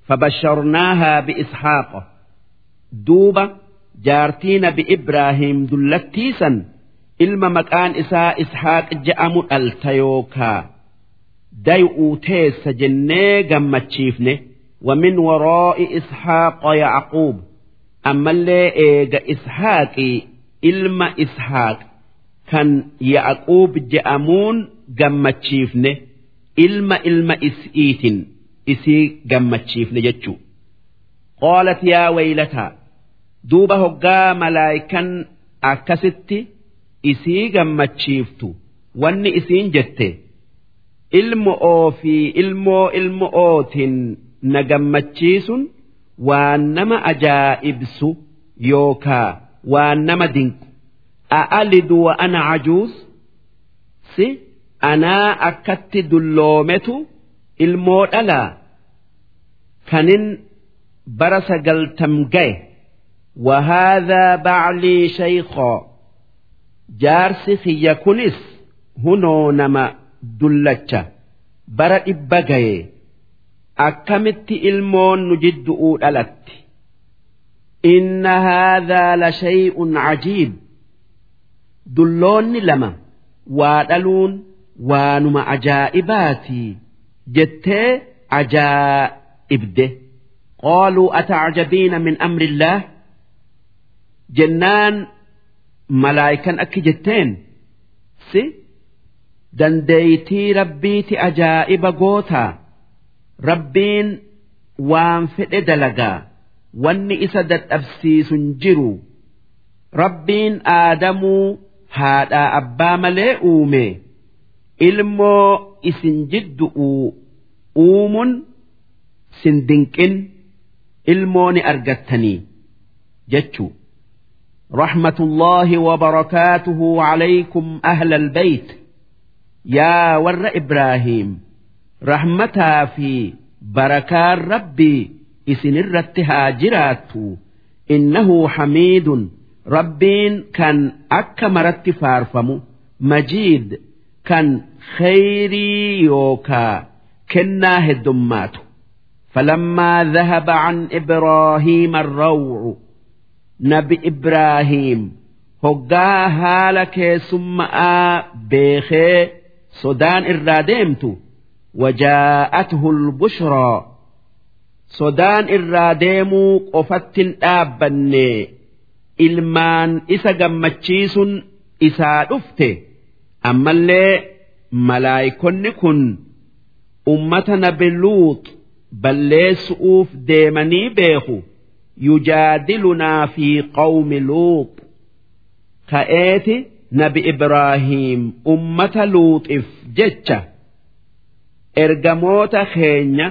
fabasharnaahaa biishaaqa duuba jaartii nabi ibraahim dullattiisan ilma maqaan isaa ishaaq je'amu dhalta yookaa day'uu teessa jennee gammachiifne ومن وراء إسحاق يعقوب أما اللي إيجا إسحاقي إلما إسحاق kan Yaaquub je'amuun gammachiifne ilma ilma is'iitin isii gammachiifne jechu qoolat yaa waylataa duuba hoggaa malaayikan akkasitti isii gammachiiftu wanni isiin jette ilmu oo fi ilmoo ilmu ootin na gammachiisun waan nama ajaa'ibsu yookaa waan nama dinqu a'alidu wa ana cajuus si anaa akkatti dulloometu ilmoo dhalaa kanin bara sagaltam ga'e wahaadaa baclii shayqoo jaarsi xiyya kunis hunoo nama dullacha. Bara dhibba ga'e akkamitti ilmoon nu jiddu'uu dhalatti? Inna haadhaa la shay'un cajiib. Dulloonni lama waa dhaluun waanuma ajaa'ibaatii. jettee ajaa'ibde qaaluu atacjabiina min amrillaah jennaan malaayikan akki jetteen si dandeeytii rabbiiti ajaa'iba gootaa rabbiin waan fedhe dalagaa wanni isa dadhabsiisun jiru rabbiin aadamuu haadhaa abbaa malee uume. ilmoo isin jiddu'uu uumun sin dinqin ilmoo ni argattanii jechuu رحمة الله وبركاته عليكم أهل البيت yaa warra Ibraahim rahmataa fi barakaan rabbii isinirratti haa jiraattu innahu hamiidun rabbiin kan akka maratti faarfamu majiid kan khayrii yookaa kennaa heddummaatu. Falammaa dhahaba can ibraahiima arrawcu nabi ibraahiim hoggaa haala keessumma'aa beekee sodaan irraa deemtu wajaa'athu lbushraa sodaan irraa deemuu qofattin dhaabbanne ilmaan isa gammachiisun isaa dhufte. Ammallee malaayikonni kun ummata nabi luut balleessu'uuf deemanii beeku. Yujaadilunaa fi qawmi luut. Ka'eeti nabi ibraahiim ummata luuxiif jecha. Ergamoota keenya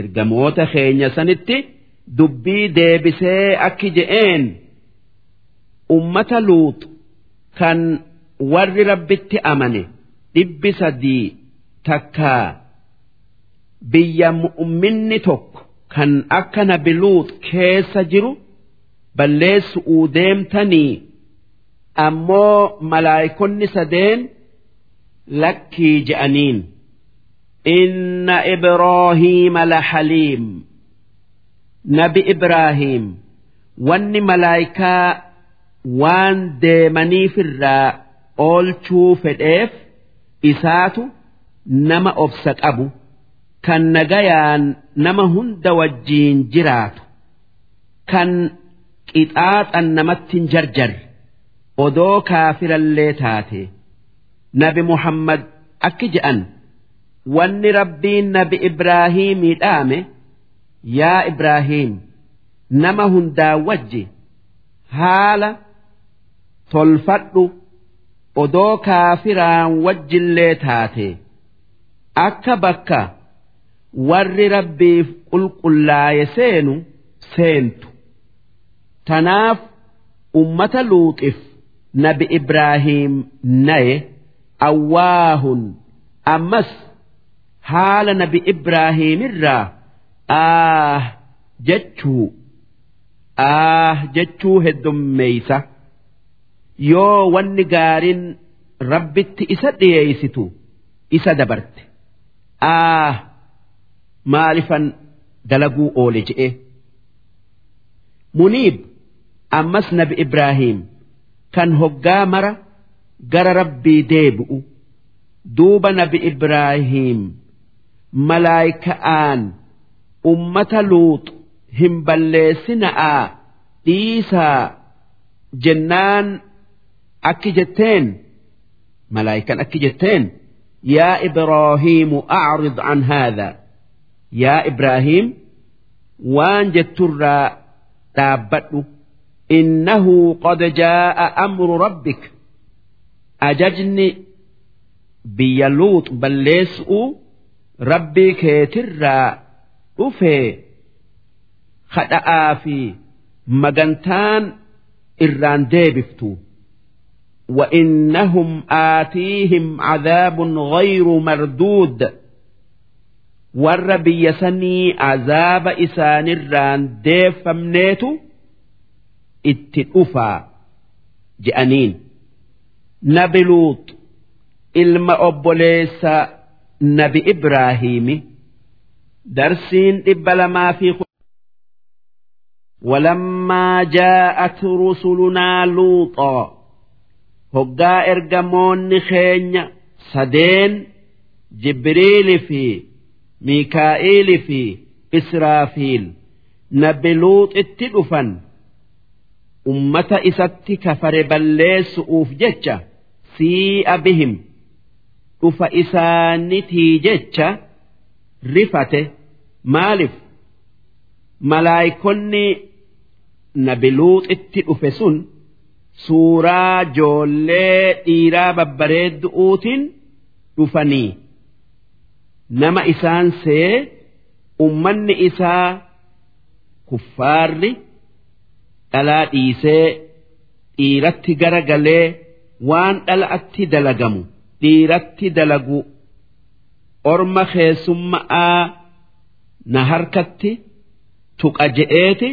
ergamoota keenya sanitti dubbii deebisee akki je'een. Ummata luut kan warri rabbitti amane dhibbi sadii takkaa biyya mu'minni tokko kan akka nabi luut keessa jiru balleessu'uu deemtanii ammoo malaayikonni sadeen lakkii je'aniin. إن إبراهيم لحليم nabi Ibraahim wanni malaayikaa waan deemaniifirraa oolchuu fedheef isaatu nama obsa qabu kan nagayaan nama hunda wajjiin jiraatu kan qixaaxan namatti hin jarjarre odoo kaafirallee taate nabi Muhammad akki je'an wanni rabbiin nabi Ibraahimii dhaame. yaa Ibraahim nama hundaa wajji haala tolfadhu odoo kaafiraan wajjillee taate. Akka bakka warri rabbiif qulqullaaye seenu seentu. Tanaaf ummata luuxif nabi Ibraahim naye awwaahun ammas haala nabi Ibraahimirraa ah jechuu. Ah jechuu heddummeeysa yoo wanni gaariin rabbitti isa dhiyeeysitu isa dabarte. Ah maalifan dalaguu oole je'e. Muniib ammas nabi ibraahim kan hoggaa mara gara rabbii deebi'u duuba nabi ibraahim malaayika'aan ummata luut hin balleessina'aa dhiisaa jennaan akki jetteen? Malaayikan akki jetteen? Yaa ibraahiimu acrid an haadha. Yaa ibraahiim waan jetturraa dhaabbadhu. Innahu qad jaa'a amru rabbik. Ajajni biyya luut balleessu'u rabbii keetirraa dhufee kadha'aa fi magantaan irraan deebiftu وإنهم آتيهم عذاب غير مردود warra biyya sanii azaaba isaanirraan deeffamneetu itti dhufaa je'aniin nabi luut ilma obboleessa nabi ibraahiimi darsiin dhibba lamaa fi ولما جاءت رسلنا لوطا hoggaa ergamoonni keenya sadeen jibriili fi miikaa'iili fi israafiil nabi luuxitti dhufan ummata isatti kafare balleessu'uuf jecha sii'a bihim. Dhufa isaanitii jecha rifate. Maalif malaayikonni nabi luuxitti dhufe sun suuraa joollee dhiiraa babbareeddu'uutiin dhufanii nama isaan see ummanni isaa kuffaarri dhalaa dhiisee dhiiratti gara galee waan dhala'atti dalagamu dhiiratti dalagu orma keessummaa na harkatti tuqa je'eeti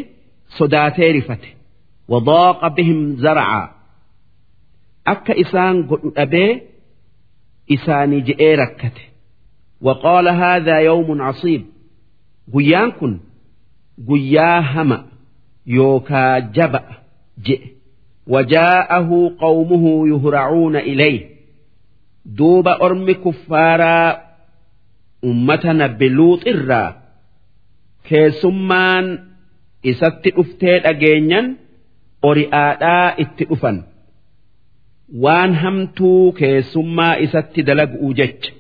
sodaatee rifate. وضاق بهم زرعا أكا إسان قل أبي إساني جئي ركته وقال هذا يوم عصيب قيان كن قيا هما يوكا جبأ جئ وجاءه قومه يهرعون إليه دوب أرم كفارا أمتنا بلوط إرا كيسمان إسات أفتيت أجينيا Ori'aadhaa itti dhufan waan hamtuu keessummaa isatti dalaguu jecha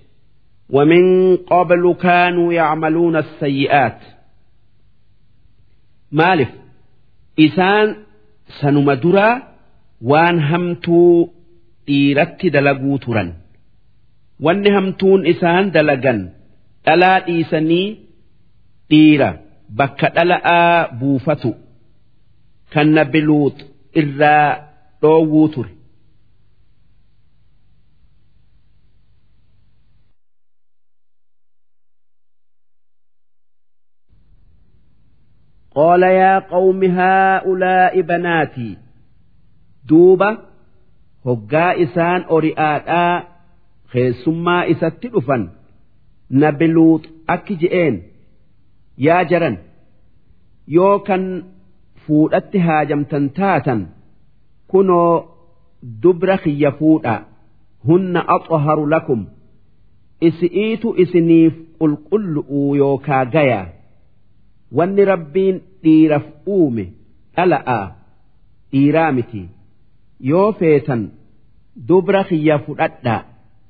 ومن قبل كانوا يعملون السيئات مالف إسان سنمدرا وان همتو إيرت دلقو ترا وان همتون إسان دلقا ألا إيساني إيرا بك ألا بوفتو kan nabi luut irraa dhoowwuu ture. قال يا قوم هؤلاء بناتي دوبة هقا إسان أريآتا خيسما إسات دفن نبلوط أكجئين يا جرن يو كان fuudhatti haajamtan taatan kunoo dubra kiyya fuudha. Hunna axharu lakum. Isi'iitu isiniif qulqullu'uu yookaa gaya. Wanni rabbiin dhiiraf uume dhala'a dhiiraa miti. Yoo feetan dubra kiyya fudhadha.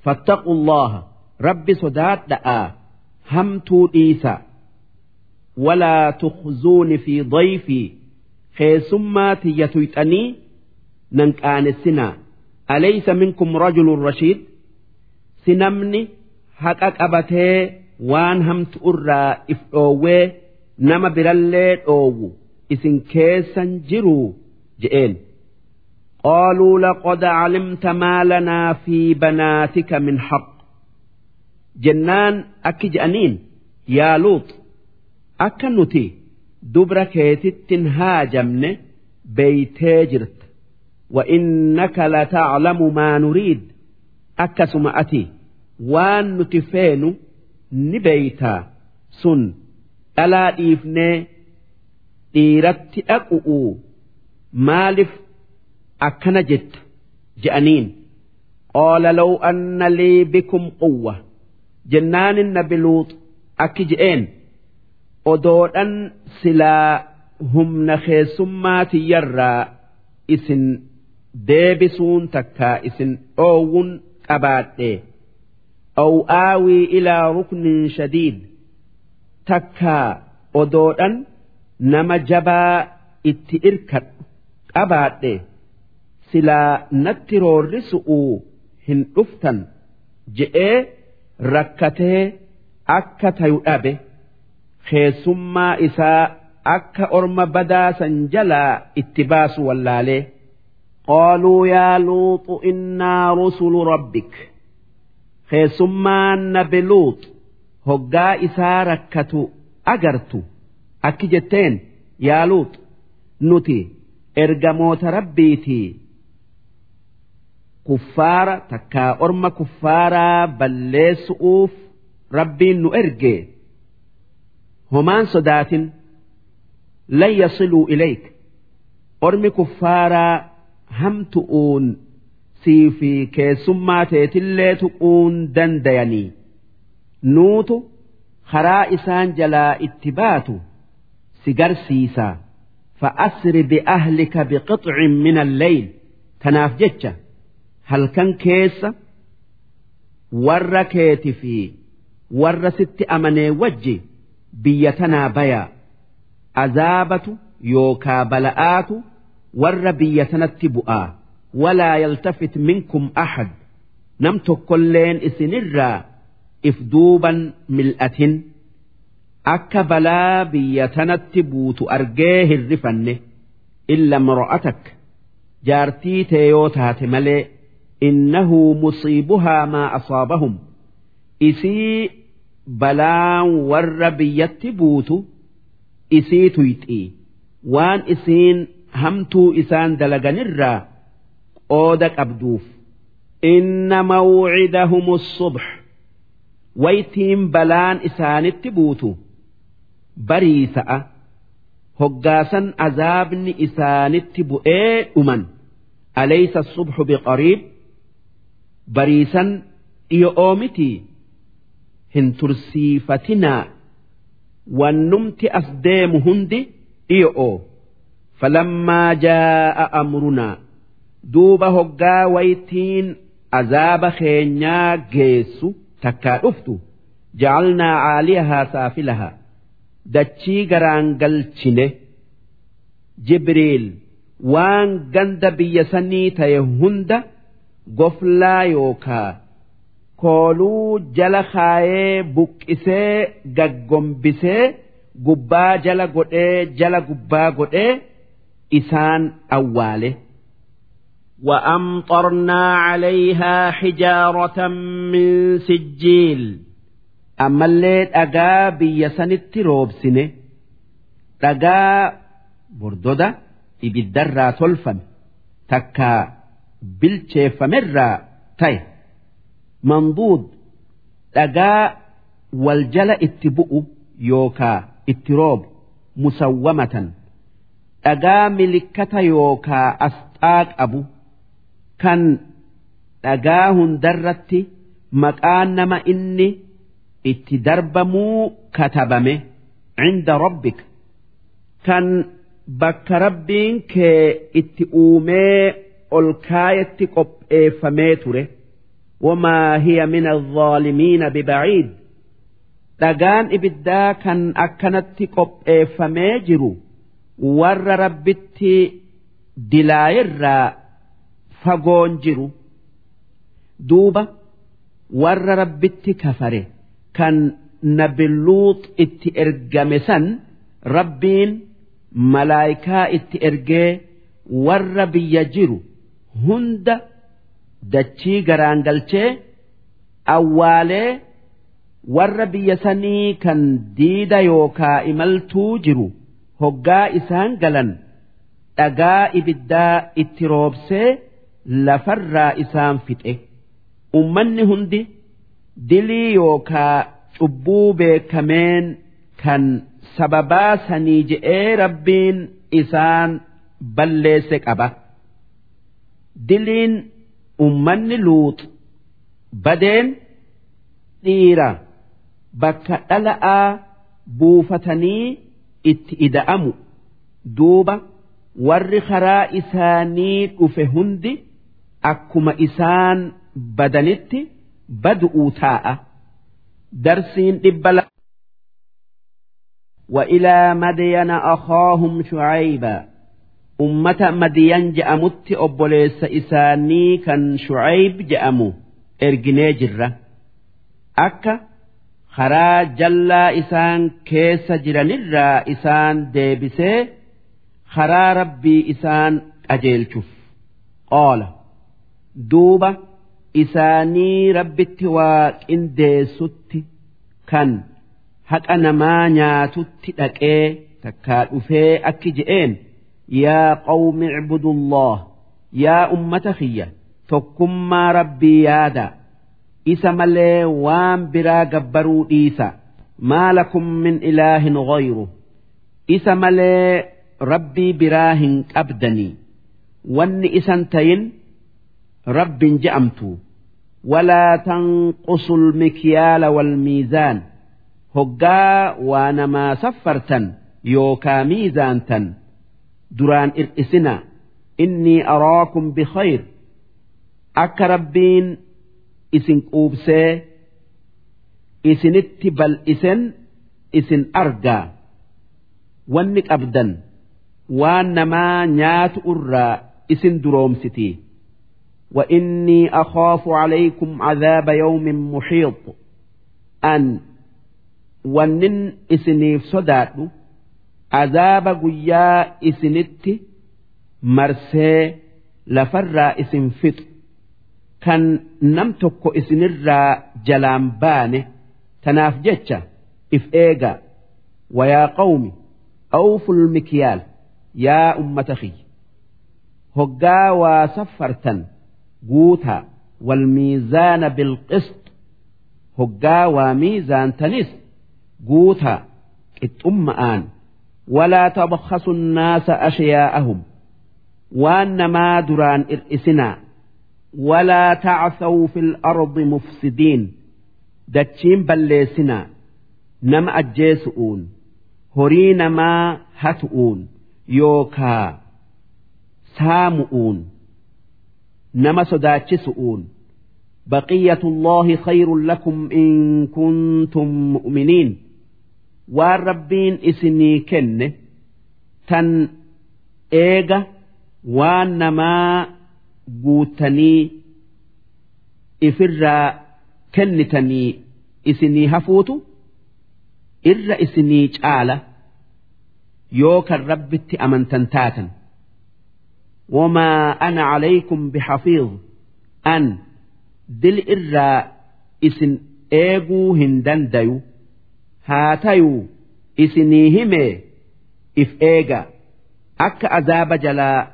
Fattaqullaha rabbi sodaadha'a. Hamtuu dhiisa. Walaa tukhzuuni fi dayfii. keessummaa tiyya tuyxanii nan qaanessinaa alaysa minkum rajulun rashiid si namni haqa qabatee waan hamtu irraa if dhoowwee nama birallee dhoowwu isin keessan jiruu je'een قالوا لقد علمت ما لنا في بناتك من حق جنان أكي جأنين يا لوط أكا نتي dubra keetittin haajamne beeytee jirta wa'innaka lataclamu maa nuriid akkasuma ati waan nuti feenu ni beeytaa sun dhalaa dhiifnee dhiiratti dhaqu'uu maaliif akkana jetta je'aniin. Qoola law anna lii bikum quwwa. Jennaanin nabi luuxu akki je'een. Odoodhan silaa humna keessummaa tiyyarraa isin deebisuun takkaa isin dhoowwun qabaadhe. Aw aawii ilaa ruknin shadiid. Takkaa odoodhan nama jabaa itti irkadhu qabaadhe. Silaa natti roorrisu'uu hin dhuftan je'ee rakkatee akka tayu dhabe. Keessummaa isaa akka orma badaa san jalaa itti baasu wallaalee. Qaaluu yaa luuxu innaa rusulu rabbik. Keessummaan nabi luux hoggaa isaa rakkatu agartu. Akki jetteen yaa luut nuti ergamoota rabbiitii kuffaara takkaa orma kuffaaraa balleessu'uuf rabbiin nu erge homaan sodaatin lan yasiluu ilayk ormi kuffaaraa hamtu'uun sii fi keessummaa teetillee tuquun dandayanii nuutu karaa isaan jalaa itti baatu si garsiisa fa'asri bi'ahlika biqixcin min alleyl tanaaf jecha halkan keessa warra keeti fi warra sitti amanee wajji biyya tanaa bayaa azaabatu yookaa bala'aatu warra biyya sanatti bu'aa. Walaa yaltafit minkum ahad nam tokkolleen isinirraa if duuban mil'atin. Akka balaa biyya tanatti buutu argee hirrifanne illa mro'atak jaartii tee yoo taate malee innahu musiibuhaa maa asaabahum. Isii balaan warra biyyatti buutu isii tuyxi. Waan isiin hamtuu isaan dalaganirraa qooda qabduuf. Inna mawcidahum subh. Waytiin balaan isaanitti buutu bariisa'a. Hoggaasan azaabni isaanitti bu'ee dhuman. Alaysa subhu biqariib. Bariisan dhiyo'oo mitii hin tursiifatinaa. Wannumti as deemu hundi dhiyo'oo falammaa jaa'a amrunaa duuba hoggaa waytiin azaaba keenyaa geessu takkaa dhuftu. Ja'alnaa caaliyahaa saafilahaa. Dachii garaan galchine. Jibriil waan ganda biyya sanii ta'e hunda goflaa yookaa kooluu jala kaayee buqqisee gaggombisee gubbaa jala godhee jala gubbaa godhee isaan awwaale. وأمطرنا عليها حجارة من سجيل ammallee dhagaa biyya sanitti roobsine dhagaa bordoda ibiddarraa tolfame takka bilcheeffamerraa ta'e manduud dhagaa wal jala itti bu'u yookaa itti roobu musawwamatan dhagaa milikkata yookaa asxaa qabu kan dhagaa hundarratti maqaan nama inni itti darbamuu katabame cinda rabbik kan bakka rabbiin kee itti uumee ol kaayetti qopheeffamee ture wamaa hiya min alzaalimiina bibaciid dhagaan ibiddaa kan akkanatti qopheeffamee jiru warra rabbitti dilaayirraa fagoon jiru. Duuba warra rabbitti kafare kan nabiluut itti ergame san rabbiin malaayikaa itti ergee warra biyya jiru hunda dachii garaan galchee awwaalee warra biyya sanii kan diida yookaa imaltuu jiru hoggaa isaan galan dhagaa ibiddaa itti roobsee lafarraa isaan fixe. Ummanni hundi dilii yookaa cubbuu beekameen kan sababaa sanii je'ee rabbiin isaan balleesse qaba. Diliin ummanni luut badeen dhiira bakka dhala'aa buufatanii itti ida'amu duuba warri karaa isaanii dhufe hundi akkuma isaan badanitti badu'uu taa'a darsiin dhibba وإلى مدين أخاهم شعيبا ummata madiyaan je'amutti obboleessa isaanii kan shucayb je'amu erginee jirra akka karaa jallaa isaan keessa jiranirraa isaan deebisee karaa rabbii isaan qajeelchuuf qoola duuba isaanii rabbitti waa qindeessutti kan haqa namaa nyaatutti dhaqee takkaa dhufee akki je'een. Yaa qawmi icbudullah yaa ummata kiyya tokkummaa rabbii yaada isa malee waan biraa gabbaruu dhiisa maa lakum min ilaahin ghayru isa malee rabbii biraa hin qabdanii wanni isan tayin rabbin je'amtu walaa tanqusu lmikyaala walmiizaan hoggaa waa namaa saffartan yookaa miizaantan duraan ir'isina innii araakum bikhayr akka rabbiin isin quubsee isinitti bal'isen isin argaa wanni qabdan waan namaa nyaatu irraa isin duroomsiti وإني أخاف عليكم عذاب يوم محيط أن ونن إسنيف صداد azaaba guyyaa isinitti marsee lafarraa isin fixu. Kan nam tokko isinirraa jalaan baane tanaaf jecha if eega wayaa qawmi awful mikiyaal yaa ummata kiyya hoggaa waa saffartan guutaa wal miizaana bilqist hoggaa waa miizaantanis guutaa qixxumma'aan. Walaa tabkhasu nnaasa ashyaa'ahum waan namaa duraan ir'isinaa walaa tacthaw fi lardi mufsidiin dachiin balleessinaa nama ajjeesu'uun horii namaa hatu'uun yookaa saamu'uun nama sodaachisu'uun baqiyatullaahi khayrun lakum in kuntum mu'miniin waan rabbiin isinii kenne tan eega waan namaa guutanii ifirraa kennitanii isinii hafuutu irra isinii caala yoo kan rabbitti amantan taatan. Wamaa ana calaykum bihafiiz an dil irraa isin eeguu hin dandayu. haa tayuu isinii himee if eega akka azaaba jalaa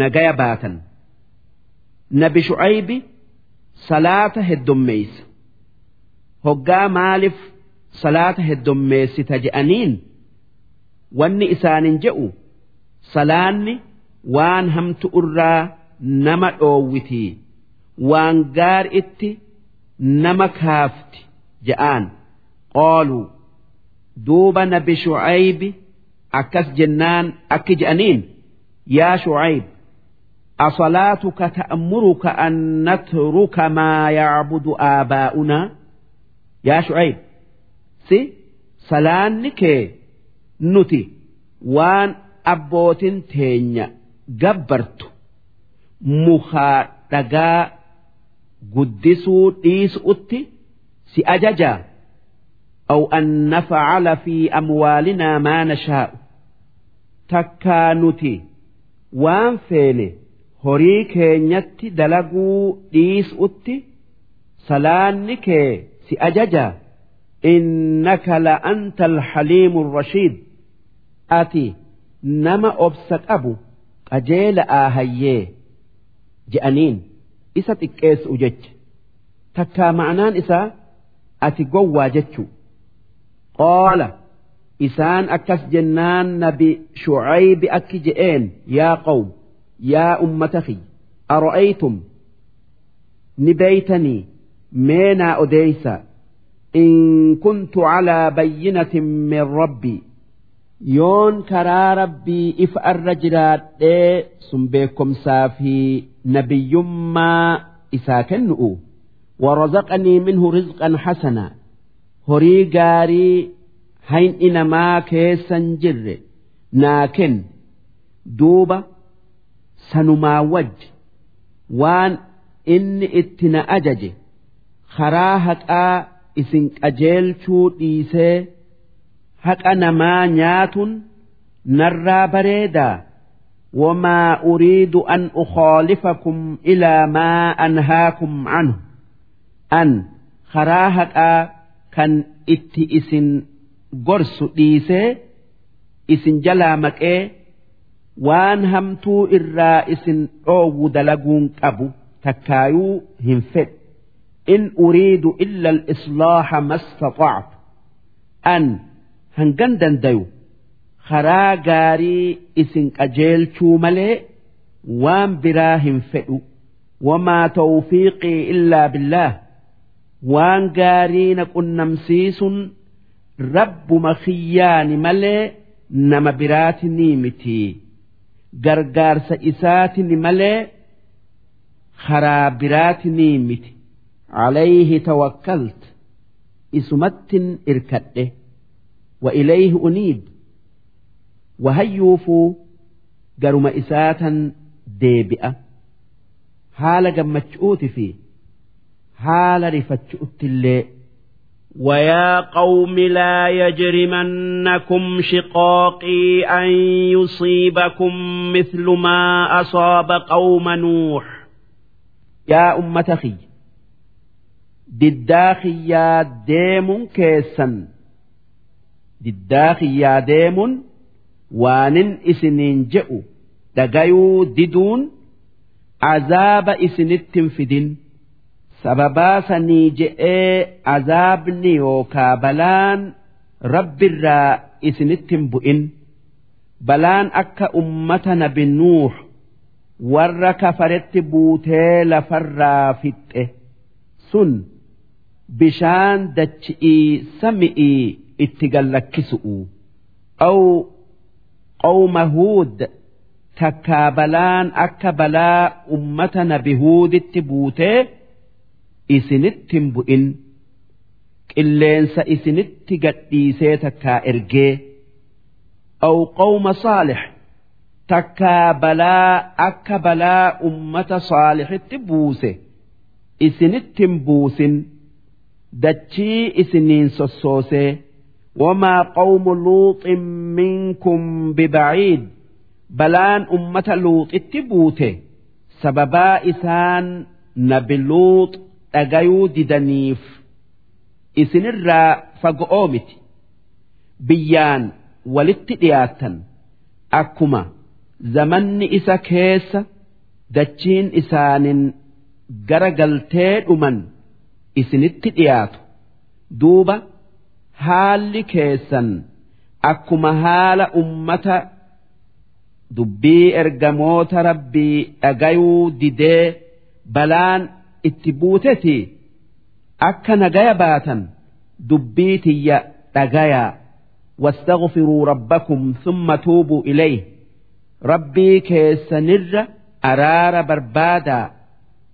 nagaya baatan. Nabi shu'aybi salaata heddommeeysa hoggaa maaliif salaata heddommeessita je'aniin? Wanni isaanin je'u salaanni waan hamtu irraa nama dhoowwitii waan gaar itti nama kaafti je'aan. Qooluu duuba nabi shucaybi akkas jennaan akki je'aniin yaa shucayb أصلاتك تأمرك أن نترك ما يعبد آباؤنا يا شعيب سي سلانك نتي وان أبوتين تينيا gabbartu mukaa dhagaa guddisuu dhiisu'utti si ajajaa أو أن نفعل في أموالنا ما نشاء تكانتي وان فيني horii keenyatti dalaguu dhiisu'utti salaanni kee si ajaja innaka la anta alhaliimu rashiid ati nama obsa qabu qajeela aahayyee je'aniin isa xiqqeessu jecha takkaa ma'anaan isaa ati gowwaa jechuu Qaala isaan akkas jennaan nabi shucaybi akki je'een yaa qawm yaa ummata kiyya ara'aytum ni beeytanii meenaa odeeysa? In kuntu calaa bayyinatin min rabbii yoon karaa rabbii ifa irra jiraadhee sun beekomsaa fi nabiyyummaa isaa kennu'u. Warazaqanii minhu rizqan hasanaa horii gaarii hayni namaa keessan jirre naa kenni. Duuba sanumaa wajji waan inni itti na ajaje karaa haqaa isin qajeelchuu dhiisee haqa namaa nyaatun narraa bareedaa. Uriidu an ukhaalifakum ilaa maa anhaakum anhu. An karaa haqaa kan itti isin gorsu dhiisee isin jalaa maqee waan hamtuu irraa isin dhoowwu dalaguun qabu takkaayuu hin fedhu in uriidu illa al-islaaha mastata'tu. An hangan dandayu karaa gaarii isin qajeelchuu malee waan biraa hin fedhu. Wamaa tawfiiqii illaa billaah waan gaarii na qunnamsiisun rabbuma kiyyaani malee nama biraati ni miti. Gargaarsa isaatini malee karaa biraati ni miti. Calayhi tawakkalt isumattin irkadhe. Wa ilayhi uniib wahayyuufuu garuma isaatan deebi'a. Haala gammachuuti fi haala rifachuuttillee ويا قوم لا يجرمنكم شقاقي أن يصيبكم مثل ما أصاب قوم نوح يا أمة خي دداخي يا ديم كيسا دداخي يا ديم وان إسنين جئوا دقيوا ددون عذاب إسنتم فدين sababaa sanii je'ee azaabni yookaa balaan rabbirraa isinitti hin bu'in balaan akka ummata nabi nuux warra kafaretti buutee lafarraa fixxe sun bishaan dachi'ii sami'ii itti gallakkisu'u aw qawma huud takkaa balaan akka balaa ummata nabi huuditti buutee isinitti hin bu'in qilleensa isinitti gadhiisee takkaa ergee aw qawma saalix takkaa balaa akka balaa ummata saalixitti buuse isinitti hin buusin dachii isiniin sossoosee wamaa qawmu luuxin minkum bibaciid balaan ummata luuxitti buute sababaa isaan nabi luux dhagayuu didaniif. Isinirraa fago'oo miti. Biyyaan walitti dhiyaattan akkuma zamanni isa keessa dachiin isaanin gara galtee dhuman isinitti dhiyaatu. Duuba haalli keessan akkuma haala ummata dubbii ergamoota rabbii dhagayuu didee balaan itti buuteti akka nagaya baatan dubbii tiyya dhagayaa واستغفروا ربكم ثم توبوا إليه ربي كيسنر أرار بربادا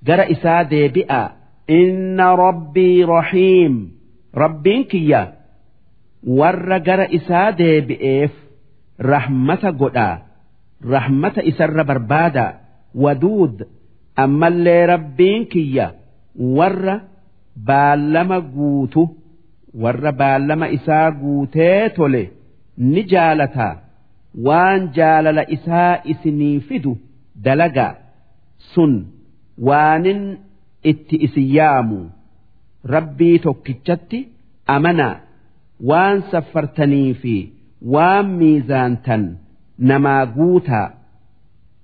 جرى إسادة بئا إن ربي رحيم ربي كيا ور جرى إسادة بئف رحمة قدا رحمة إسر بربادا ودود ammallee rabbiin kiyya. Warra baallama guutu warra baallama isaa guutee tole ni jaalataa waan jaalala isaa isinii fidu dalagaa sun waanin itti isin yaamu. Rabbii tokkichatti amanaa waan saffartanii fi waan miizaantan namaa guutaa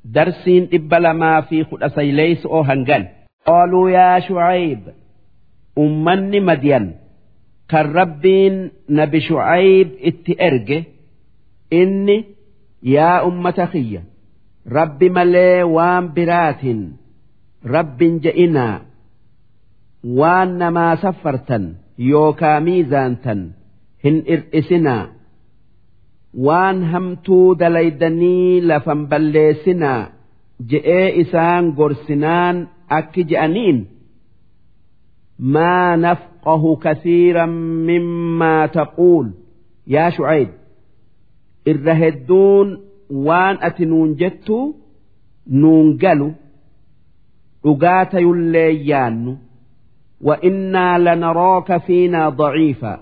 درسين إبلا ما في خد أسيليس أو هنجن قالوا يا شعيب أمني مدين كالربين نبي شعيب اتئرج إني يا أمة خية رب ملي وان برات رب جئنا وان ما سفرتا يوكا ميزانتا هن إرئسنا waan hamtuu dalaydanii lafan balleessinaa je'ee isaan gorsinaan akki je'aniin maa nafqahu kasiiran mimmaa taquul. Yaa shucayb irra hedduun waan ati nuun jettu nuun galu dhugaa tayullee yaannu wa innaa lanarooka fiinaa daciifa.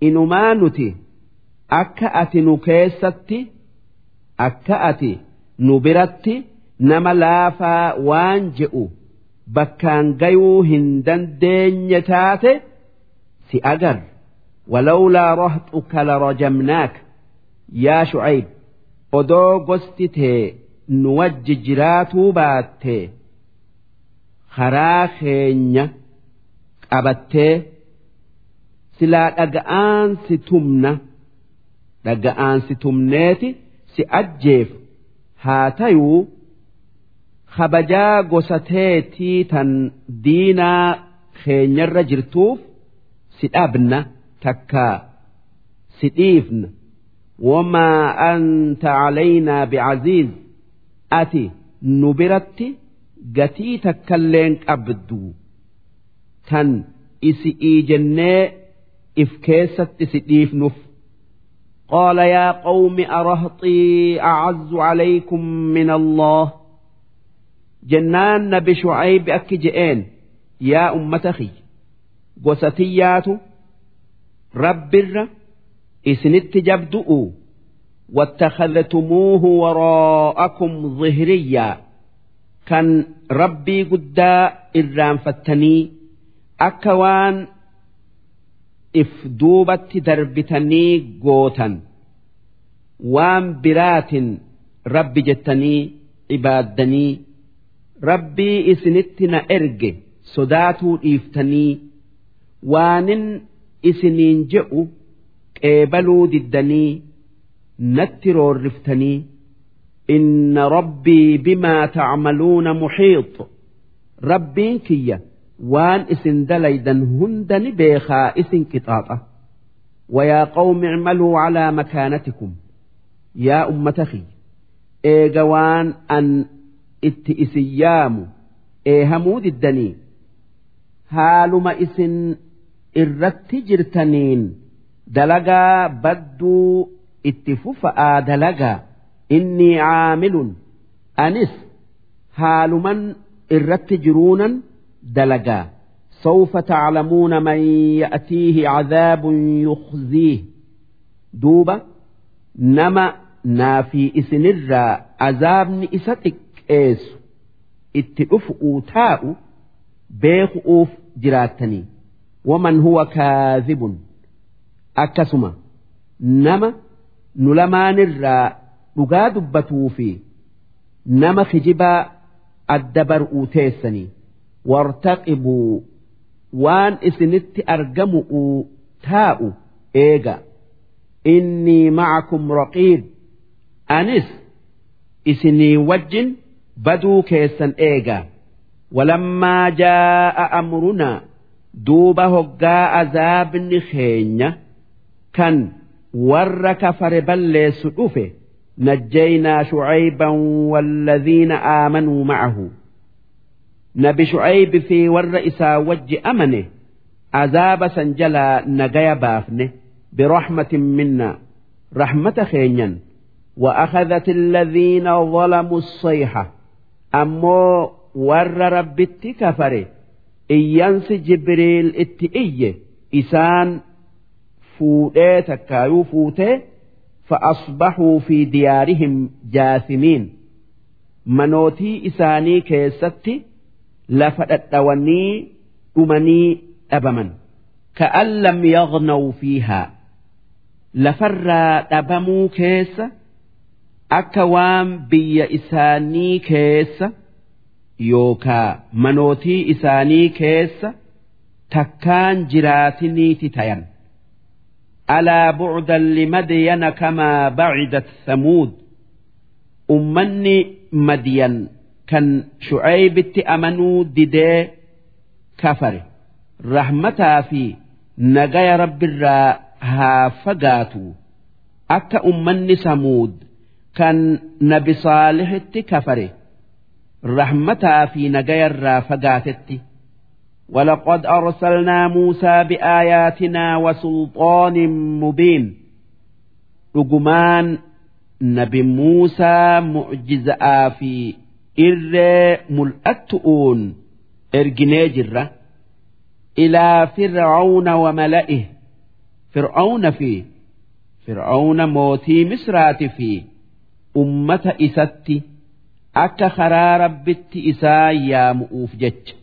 Inumaa nuti akka ati nu keessatti akka ati nu biratti nama laafaa waan je'u bakkaan gayuu hin dandeenye taate si agar walawlaa rahxuka larajamnaak yaa shucayb odoo gosti tee nu wajji jiraatuu baatte karaa keenya qabattee silaa dhaga'aan si tumna. Dhaga'aan si si ajjeef haa tayuu kabajaa gosa teetii tan diinaa keenyarra jirtuuf si dhabna takkaa si dhiifna. Wamaa anta calaynaa bicaziiz ati nu biratti gatii takkalleen qabdu. Tan isi iijennee if keessatti si dhiifnuuf قال يا قوم أرهطي أعز عليكم من الله. جنان نبي شعيب أكجئين يا أمة أخي قستيات رب الر إسنت جبدؤوا واتخذتموه وراءكم ظهريا. كان ربي قدا إرام فتني أكوان if duubatti darbitanii gootan. Waan biraatin rabbi jettanii ibaaddanii rabbii isinitti na erge sodaatuu dhiiftanii waanin isiniin je'u qeebaluu diddanii natti roorriftanii inna rabbii bimaa tacmaluuna muxiix rabbiin kiyya waan isin dalaydan hunda ni beekaa isin qixaaxa wayaa qawmi icmaluu calaa makaanatikum? Yaa ummata ki eega waan an itti isin yaamu eehamuu diddanii? Haaluma isin irratti jirtaniin dalagaa badduu itti fufa'aa dalagaa? Innii caamilun anis haaluman irratti jiruunan دلقا سوف تعلمون من يأتيه عذاب يخزيه دوبا نما نافي إسنرا عذاب إستك إيس اتئفؤوا تاء بيخؤوف جراتني ومن هو كاذب أكسما نما نلمان الرا dhugaa dubbatuu fi nama kijibaa adda bar'uu teessanii wartaqibuu waan isinitti argamu'u taa'u eega innii macakum raqiib anis isinii wajjin baduu keessan eega walammaa jaa'a amrunaa duuba hoggaa azaabni keenya kan warra kafare balleessu dhufe نجينا شعيبا والذين آمنوا معه نبي شعيب في والرئيس وج أمنه عذاب سنجلا نجايا بافنه برحمة منا رحمة خينيا وأخذت الذين ظلموا الصيحة أمو ور رب كفره إيانس جبريل اتئية إسان فوتي تكايو فوتي فأصبحوا في ديارهم جاثمين منوتي إساني كيستي lafa dhadhawanii dhumanii dhabaman. Ka'an lam yaqnaw fiihaa lafarraa dhabamuu keessa akka waan biyya isaanii keessa yookaa manootii isaanii keessa takkaan jiraatiniiti tayan. Alaa bu'udan limadyana kamaa bacidat samuud. Ummanni madyan أمنوا ددي كفر رحمتا في نجايا رب الرا ها فقاتوا أكا أمني سمود كان نبي صالح كفر رحمتا في نجايا الرا فقاتتي ولقد أرسلنا موسى بآياتنا وسلطان مبين رجمان نبي موسى معجزة في irree mul'attu'uun erginee jirra. Ilaa fir'aawna wa mala'e fir'aawna fi fir'aawna mootii misraati fi ummata isatti akka karaa rabbitti isaa yaamu'uuf jecha.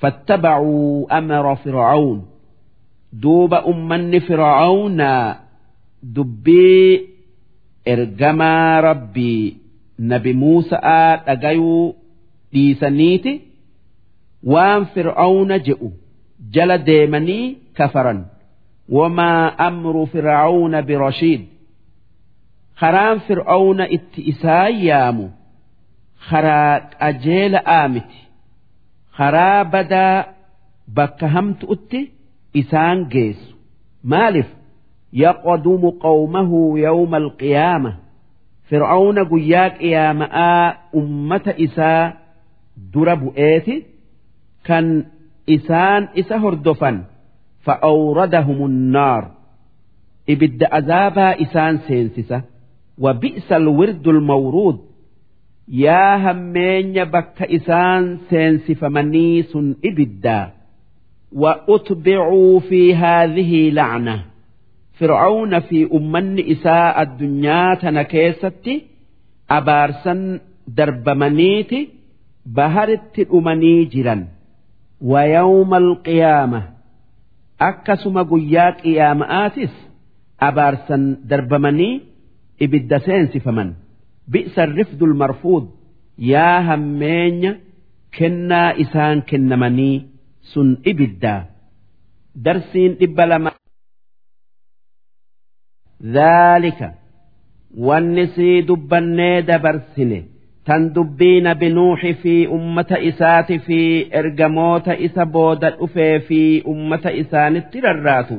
Fattabacuu amara fir'aawn duuba ummanni fir'aawnaa dubbii ergamaa rabbii nabi Muusa'aa dhagayuu dhiisaniiti. Waan fir'aawna je'u jala deemanii kafaran. Wamaa amru fir'aawna birashiid karaan fir'aawna itti isaan yaamu. Karaa qajeela'aa miti karaa badaa bakka hamtu'utti isaan geessu. Maaliif? Yaqdumu qawmahu yawma alqiyaama fir'aawna guyyaa qiyaama'aa ummata isaa dura bu'eeti kan isaan isa hordofan fa'awradahum النار ibidda azaabaa isaan seensisa وبئس الورد المورود yaa hammeenya bakka isaan seensifamanii sun ibiddaa وأتبعوا في fir'aawna fi ummanni isaa addunyaa tana keessatti abaarsan darbamaniiti baharitti dhumanii jiran. Wayawma alqiyaama akkasuma guyyaa qiyaama'aatis abaarsan darbamanii ibidda seensifaman. Bi'sa rifdul marfuud yaa hammeenya kennaa isaan kennamanii sun ibiddaa. Darsiin dhibba lama ذلك والنسي دبني دبرسني تندبين بنوح في أمة إسات في إرجموت إسا بودا أفي في أمة إسان التررات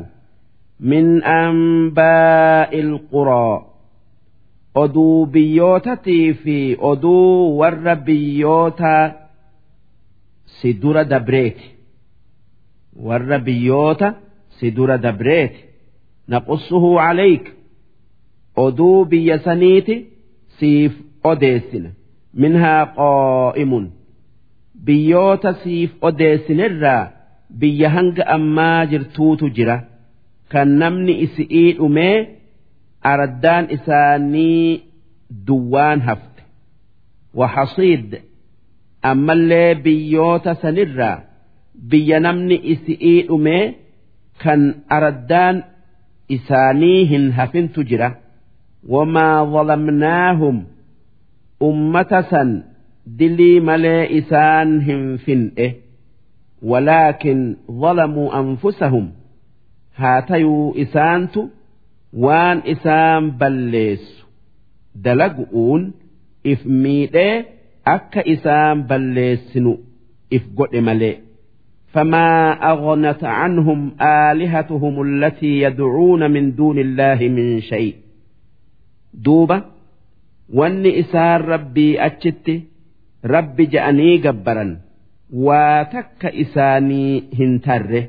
من أنباء القرى oduu biyyootatii fi oduu warra biyyoota si dura dabreeti warra biyyoota si dura dabreeti naqussuhu calayk oduu biyya saniiti siif odeessina minhaa qaa'imun biyyoota siif odeessinirraa biyya hanga ammaa jirtuutu jira kan namni isi'ii dhumee araddaan isaanii duwwaan hafte waxasiid ammallee biyyoota sanirraa biyya namni isi'ii dhumee kan araddaan isaanii hin hafintu jira. Wamaa zalamnaahum ummata san dilii malee isaan hin fin'e. Walaakin zalamuu anfusahum. Haa tayuu isaantu waan isaan balleessu. Dalagu'uun if miidhee akka isaan balleessinu if godhe malee فما أغنت عنهم آلهتهم التي يدعون من دون الله من شيء دوبة واني إسان ربي أتشت ربي جأني جبرا واتك إساني هنتره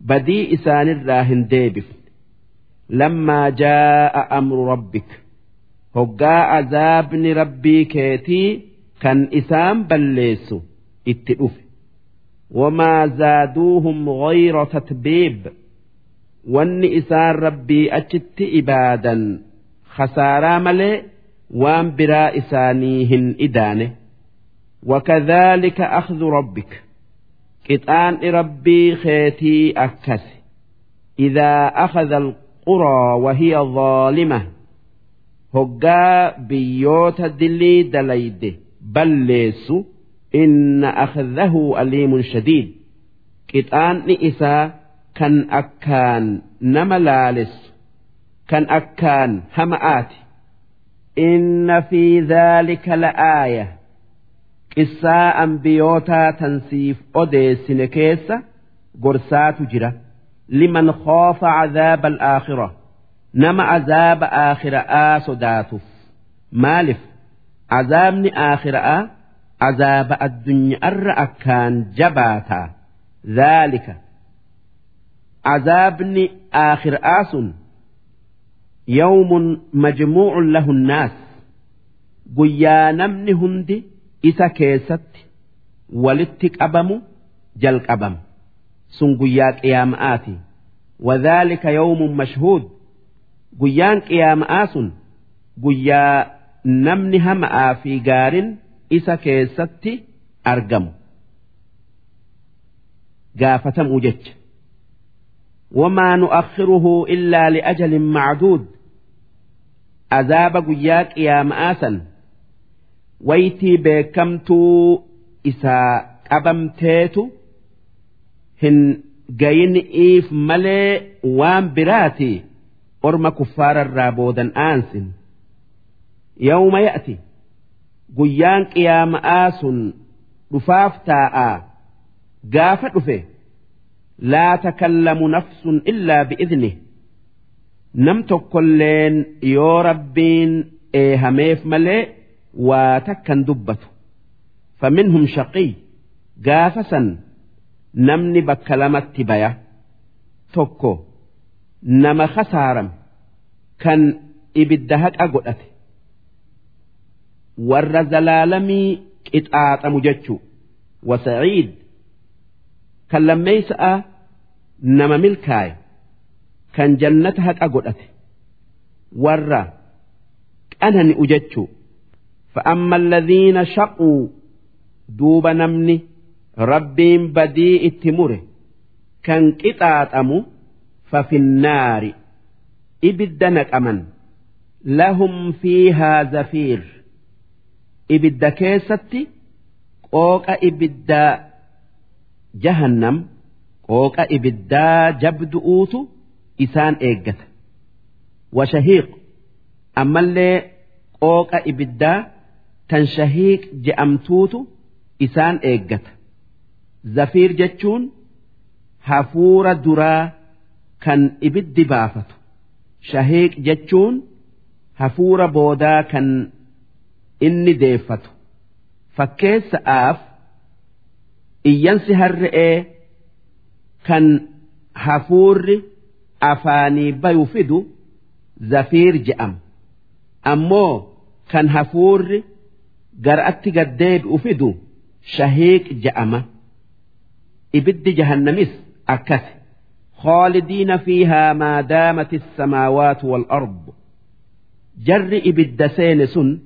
بدي إسان الراهن ديبف لما جاء أمر ربك هقا عذابني ربي كيتي كان إسام بليسو اتئف وما زادوهم غير تتبيب وان إسان ربي أجت إبادا خسارا ملي وان برا إسانيهن إدانه وكذلك أخذ ربك كتان ربي خيتي أكس إذا أخذ القرى وهي ظالمة هقا بيوت دلي دليد بليس إن inna akhadahu aliimun shadiid qixaanni isaa kan akkaan nama laaleessu kan akkaan hama'aati inna fi dhaalika la'aaya qissaa ambiyootaa tansiif odeessine keessa gorsaatu jira liman khoofa cadaaba alaakhira nama azaaba aakhira'aa sodaatuuf maaliif azaabni aakhira'aa azaaba addunyaarra akkaan jabaata zaalika azaabni aakhiraa sun yawmun majmuucun lahu nnaas guyyaa namni hundi isa keessatti walitti qabamu jalqabamu sun guyyaa qiyaama'aati wadhaalika yawmun mashhuud guyyaan qiyaama'aa sun guyyaa namni hama'aa fi gaariin isa keessatti argamu. Gaafatamuu jecha. Wamaa nu'akhiruhu illaa li'ajalin macduud. Azaaba guyyaa qiyaama'aa san waytii beekamtuu isaa qabamteetu hin gayini'iif malee waan biraati orma kuffaararraa boodan aansin. Yawma ya'ti guyyaan qiyaama'aa sun dhufaaf taa'aa gaafa dhufe laa takallamu nafsun illaa bi'idnih. Nam tokkolleen yoo rabbiin eehameef malee waa takkan dubbatu. Faminhum shaqiy gaafa san namni bakka lamatti baya. Tokko nama khasaaram kan ibidda haqa godhate warra zalaalamii qixaaxamu jechuu wasaciid kan lammeeysa'a nama milkaaye kan jannata haqa godhate warra qanani'u jechuu فأما الذين شقوا دوب نمني ربين بدي اتمره كان قطاطمو ففي النار إبدنك أمن لهم فيها زفير ibidda keessatti qooqa ibiddaa jahannam qooqa ibiddaa jabdu'uutu isaan eeggata. Washahiiq ammallee qooqa ibiddaa tan shahiiq je'amtuutu isaan eeggata. Zafiir jechuun hafuura duraa kan ibiddi baafatu. Shahiiq jechuun hafuura boodaa kan inni deeffatu fakkeessa'aaf iyyansi harre'ee kan hafuurri afaanii bayu fidu zafiir je'ama ammoo kan hafuurri gar'atti gaddeebi'u fidu shahiiq ja'ama ibiddi jahannamis akkasi خالدين فيها ما دامت السماوات والأرض جر إبد سين وان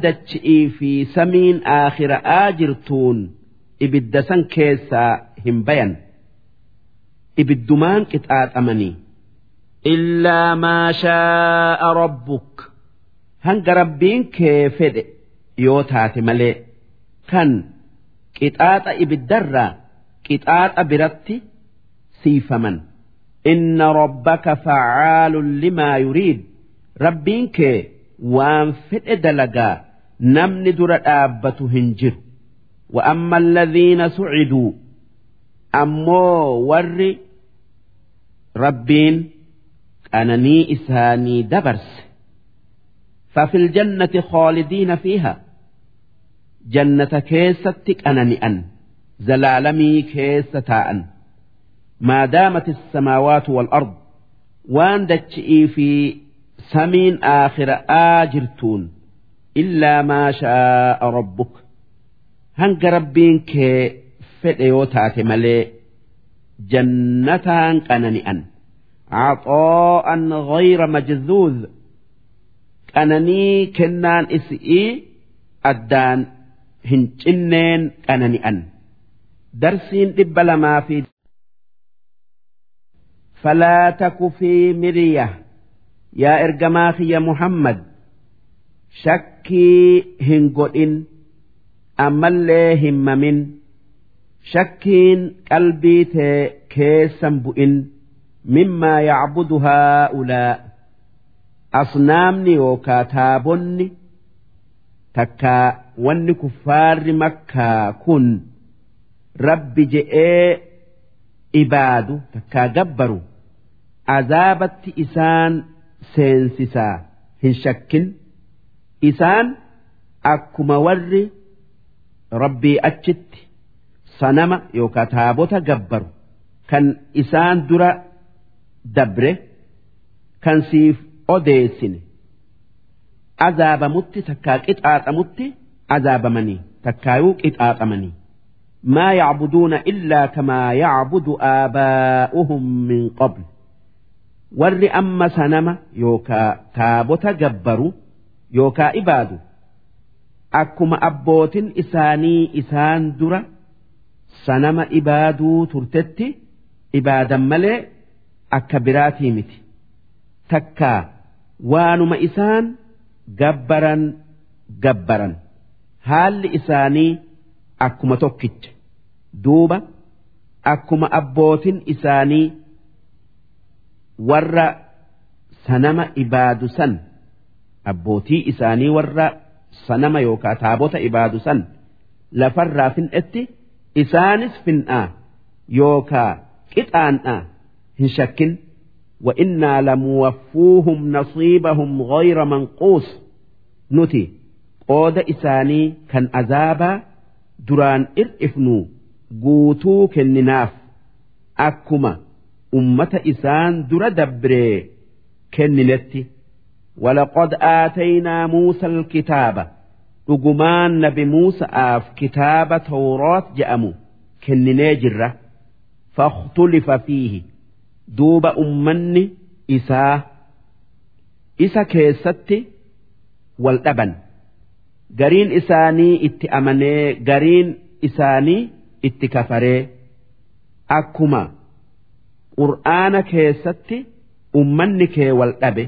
دتشئي في سمين آخر آجرتون إبد سن كيسا هم بيان إبدمان كتآت أمني إلا ما شاء ربك hanga rabbiin kee fedhe yoo taate malee kan qixaaxa ibiddarraa qixaaxa biratti siifaman inna rabbaka facaalun limaa yuriid rabbiin kee waan fedhe dalagaa namni dura dhaabbatu hin jiru وأما الذين سعدوا أمو ور ربين أنني إساني دبرس ففي الجنة خالدين فيها جنة كيستك أننئا زلالمي كيستاء ما دامت السماوات والأرض وان دتشئي في samiin aakhiraa jirtuun illaa maa shaa'a rabbuk hanga rabbiin kee fedhe yoo taate malee jannataan qanani'an caxoo'an ghayra majzuuz qananii kennaan isi'ii addaan hin cinneen qanani'an darsiin dhibba lamaa fi falaa taku fi miriyah yaa ergamaa kiyya Muhammad shakkii hin godhin ammallee hin mamin. Shakkiin qalbii tee keessan bu'in mimmaa yacbudu haa'ulaa. Asnaamni yookaa taabonni takka wanni kuffaarri makkaa kun rabbi je'ee ibaadu takkaa gabbaru azaabatti isaan seensisaa hin shakkin isaan akkuma warri rabbii achitti sanama yookaa taabota gabbaru kan isaan dura dabre kan siif odeessine azaabamutti takkaa qixaaxamutti azaabamanii takkaayuu qixaaxamanii ما يعبدون إلا كما يعبد آباؤهم من قبل warri amma sanama yookaa taabota gabbaru yookaa ibaadu akkuma abbootin isaanii isaan dura sanama ibaaduu turtetti ibaadan malee akka biraatii miti. Takkaa waanuma isaan gabbaran gabbaran. Haalli isaanii akkuma tokkicha. Duuba akkuma abbootin isaanii warra sanama ibaadu san abbootii isaanii warra sanama yookaa taabota ibaadu san lafarraa fin'etti isaanis fin'aa yookaa qixaan'aa hin shakkin وإنا لموفوهم نصيبهم غير منقوص نتي قود إساني كان أذابا دران إرئفنو قوتو كنناف أكما أمة إسان در دبري كننتي ولقد آتينا موسى الكتاب رجمان نبي موسى آف كتاب توراة جأمو كنني جرة فاختلف فيه duuba ummanni isaa isa keessatti wal dhaban gariin isaanii itti amanee gariin isaanii itti kafaree akkuma qur'aana keessatti ummanni kee wal dhabe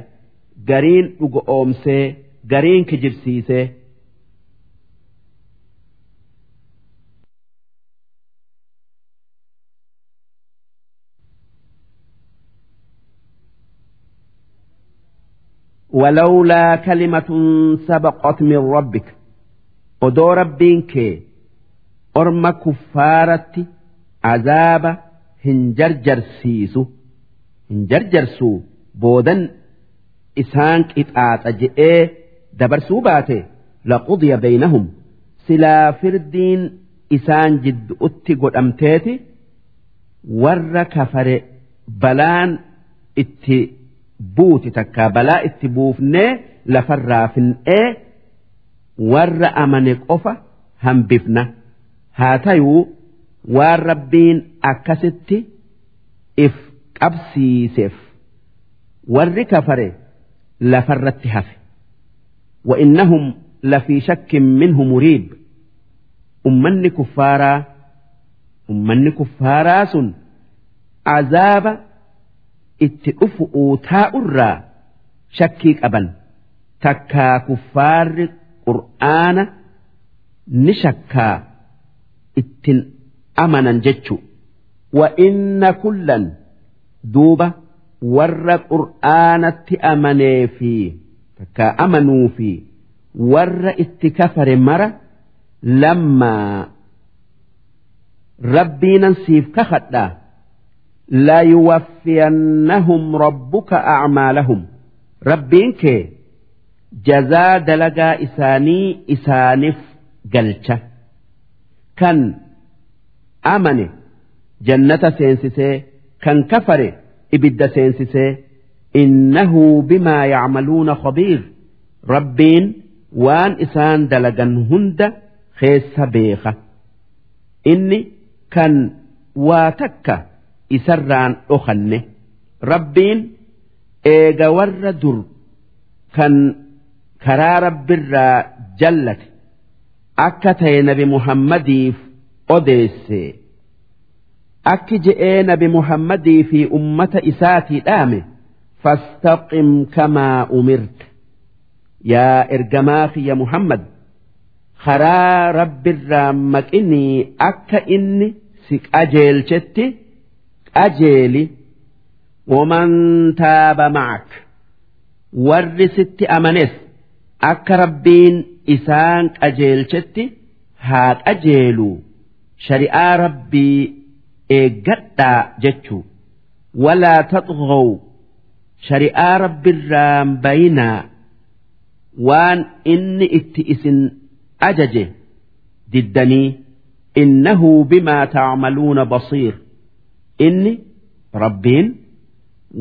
gariin dhuga oomsee gariin kijibsiisee. ولولا كلمة سبقت من ربك ودو ربينك أرم كفارة عذاب هنجرجر hin jarjarsiisu. Hin jarjarsu boodan isaan qixaaxa je'ee dabarsuu baate. Laqudiya beeynahum silaa firdiin isaan jidduutti godhamteeti. Warra kafare balaan itti buuti takka balaa itti buufnee lafarraa fin'ee warra amane qofa hambifna. Haa tayuu. waan rabbiin akkasitti if qabsiiseef warri kafare lafarratti hafe. Wa'innahum lafii shakkin minhu muriib. Ummanni kuffaaraa ummanni kuffaaraa sun azaaba itti dhufu uutaa'urraa shakkii qaban. Takkaa kuffaarri qur'aana ni shakkaa. Ittin amanan jechu. Wa inna kullan duuba warra qur'aanatti amanee fi takka amanuu fi warra itti kafare mara lammaa rabbiinan siif kakadhaa la yuwaffiyannahum rabbuka acmaalahum rabbiin kee jazaa dalagaa isaanii isaaniif galcha. Kan amane jannata seensisee kan kafare ibidda seensisee innahu bimaa yacmaluuna khabiir rabbiin waan isaan dalagan hunda keessa beeka. Inni kan waa takka isarraan dhokanne rabbiin eega warra dur kan karaa rabbirraa jallate akka ta'e nabi muhammadiif odeesse. Akki je'ee nabi muhammadii fi ummata isaatii dhaame fastaqim kamaa umirta yaa ergamaa kiyya muhammad karaa rabbirraa maqinii akka inni si qajeelchetti qajeeli. Waman taaba macak warri sitti amanes akka rabbiin isaan qajeelchetti haa qajeelu shari'aa rabbii eeggadhaa jechuu. Walaa taxghaw shari'aa rabbiirraan bayinaa waan inni itti isin ajaje diddanii innahu bimaa tacmaluuna basiir. Inni rabbiin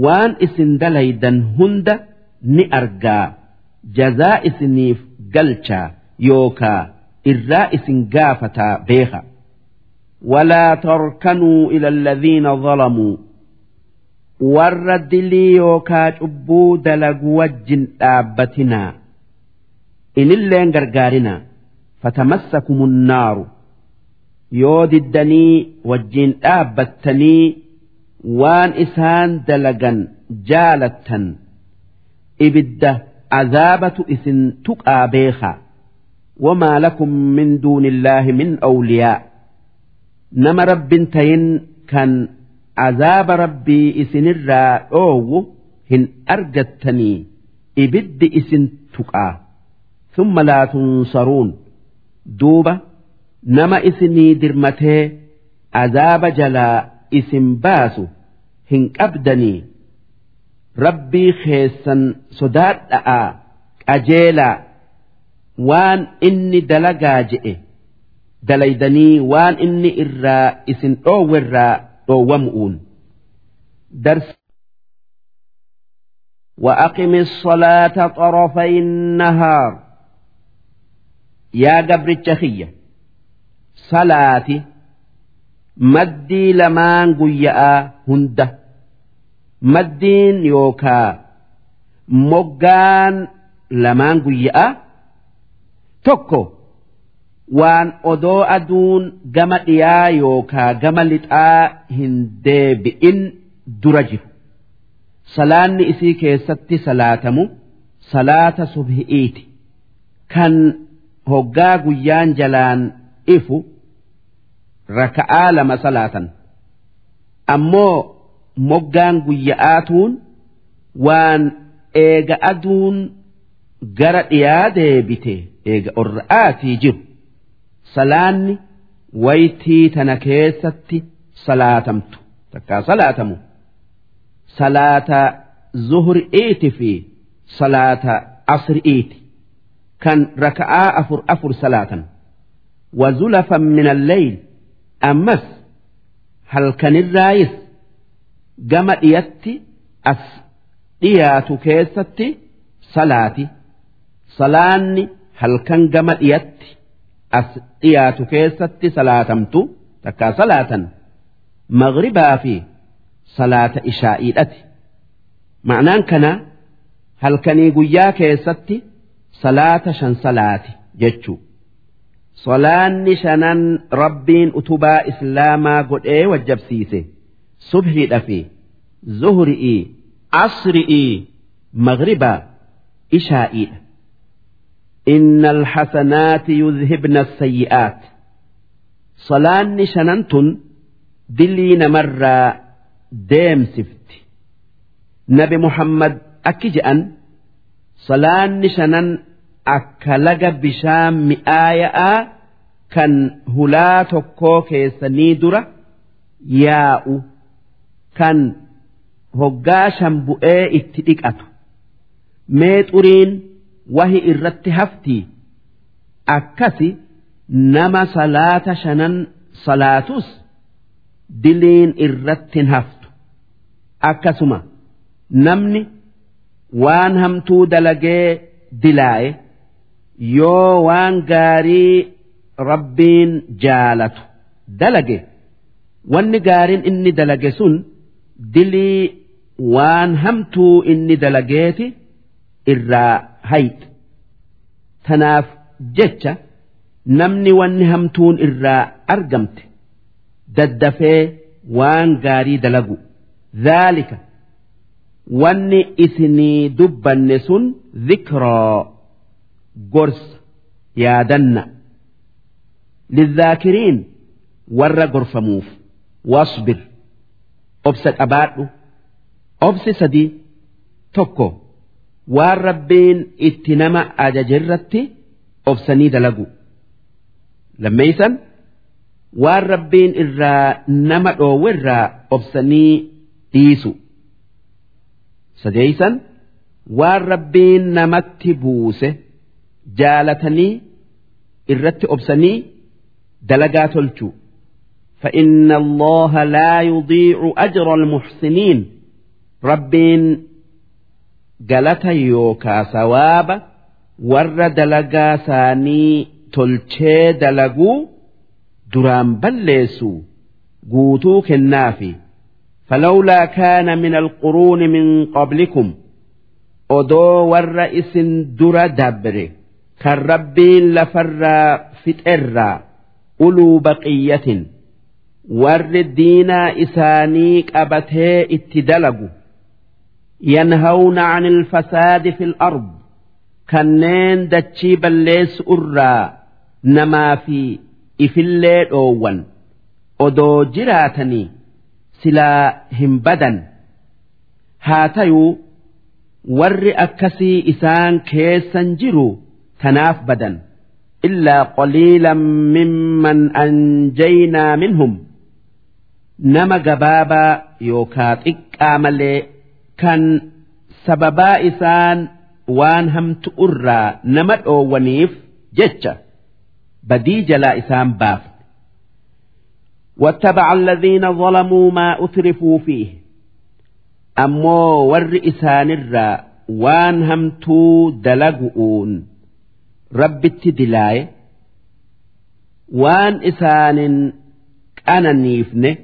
waan isin dalaydan hunda ni argaa jazaa isiniif galchaa yookaa irraa isin gaafataa beeka ولا تركنوا إلى الذين ظلموا warra dilii yookaa cubbuu dalagu wajjin dhaabbatinaa inilleen gargaarinaa fatamassakumun naaru yoo diddanii wajjin dhaabbattanii waan isaan dalagan jaalattan ibidda azaabatu isin tuqaa beekaa wamaa lakum min duuni illaahi min awliyaa nama rabbin tayin kan azaaba rabbii isinirraa dhoowwu hin argattanii ibiddi isin tuqaa. Thumma laa tunsaruun. Duuba nama isinii dirmatee azaaba jalaa isin baasu hin qabdanii. Rabbii keessan sodaadha'aa qajeelaa. Waan inni dalagaa je'e dalaydanii waan inni irraa isin dhoowwerraa dhoowwamu'uun darsi وأقم الصلاة طرفي النهار يا قبر الشخية صلاتي maddii lamaan guyya'aa hunda maddiin yookaa moggaan lamaan guyya'aa tokko waan odoo aduun gama dhiyaa yookaa gama lixaa hin deebi'in dura jiru. Salaanni isii keessatti salaatamu salaata subhi'iiti. Kan hoggaa guyyaan jalaan ifu raka'aa lama salaatan. Ammoo moggaan guyya'aatuun waan eega aduun gara dhiyaa deebite eega orra'aatii jiru salaanni waytii tana keessatti salaatamtu. Takkaa salaatamu. Salaata zuhri'iiti fi salaata asri'iiti kan raka'aa afur afur salaatan. Wazulafan min alleyl ammas halkanirraayis gama dhiyatti as dhiyaatu keessatti salaati. Salaanni halkan gama dhiyatti as dhiyaatu keessatti salaatamtu takkaa salaatan maghribaa fi salaata ishaa'iidhati ma'anaan kana halkanii guyyaa keessatti salaata shan salaati jechuu. Salaanni shanan rabbiin utubaa islaamaa godhee wajjabsiise. Subhiidha fi zuhri'ii asri'ii magribaa ishaa'iidha. إن الحسنات يذهبن السيئات صلاني شننتن دلين مرة ديم سفت نبي محمد أكجأن صلاني شنن akka laga bishaan mi'aaya'aa kan hulaa tokkoo keessanii dura yaa'u kan hoggaa shan bu'ee itti dhiqatu mee xuriin wahi irratti haftii akkasi nama salaata shanan salaatus diliin irratti haftu. Akkasuma namni waan hamtuu dalagee dilaa'e yoo waan gaarii rabbiin jaalatu dalage wanni gaariin inni dalage sun dilii waan hamtuu inni dalageeti irraa hayxe tanaaf jecha namni wanni hamtuun irraa argamte daddafee waan gaarii dalagu. Dhaalika wanni isinii dubbanne sun dhikroo gorsa yaadanna. Lidhaakiriin warra gorfamuuf wasbir obsa qabaadhu obsi sadii tokko waan rabbiin itti nama ajajerratti obsanii dalagu lammeeysan waan rabbiin irraa nama dhoowwe irraa obsanii dhiisu sadeeysan waan rabbiin namatti buuse jaalatanii irratti obsanii dalagaa tolchuu فإن الله لا يضيع أجر المحسنين ربين galata yookaa sawaaba warra dalagaa isaanii tolchee dalaguu duraan balleessu guutuu kennaafi falawlaa kaana min alquruuni min qablikum odoo warra isin dura dabre kan rabbiin lafarraa fixerraa uluu baqiyyatin warri diinaa isaanii qabatee itti dalagu an ilfasaadi fi ard kanneen dachii balleessu irraa namaa fi ifillee dhoowwan odoo jiraatanii silaa hin badan haa tayuu warri akkasii isaan keessan jiru tanaaf badan illaa qaliilan mimman anjaynaa minhum nama gabaabaa yookaa xiqqaa malee kan sababaa isaan waan hamtu irraa nama dhoowwaniif jecha badii jalaa isaan baafne واتبع الذين ظلموا ما أترفوا فيه أمو ور إسان الرا وان همتو دلقؤون رب التدلاي وان إسان أنا نيفنه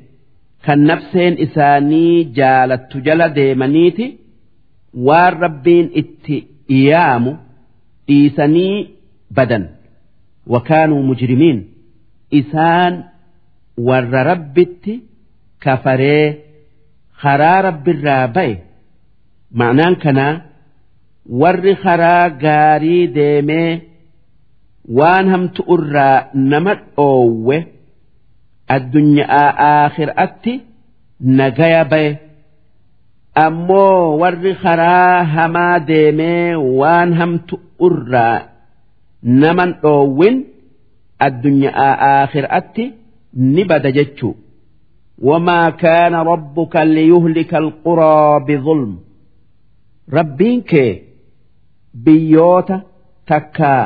kan nafseen isaanii jaalattu jala deemaniiti waan rabbiin itti iyaamu dhiisanii badan. Wakaanuu mujrimiin. Isaan warra rabbitti kafaree karaa rabbirraa ba'e. Ma'naan kanaa warri karaa gaarii deemee waan hamtu irraa nama dhoowwe addunyaa aakhiratti nagaya baye ammoo warri karaa hamaa deemee waan hamtu irraa naman dhoowwin addunyaa aakhiratti ni bada jechuu wamaa kaana rabbuka liyuhlika alquraa bizulm rabbiin kee biyyoota takkaa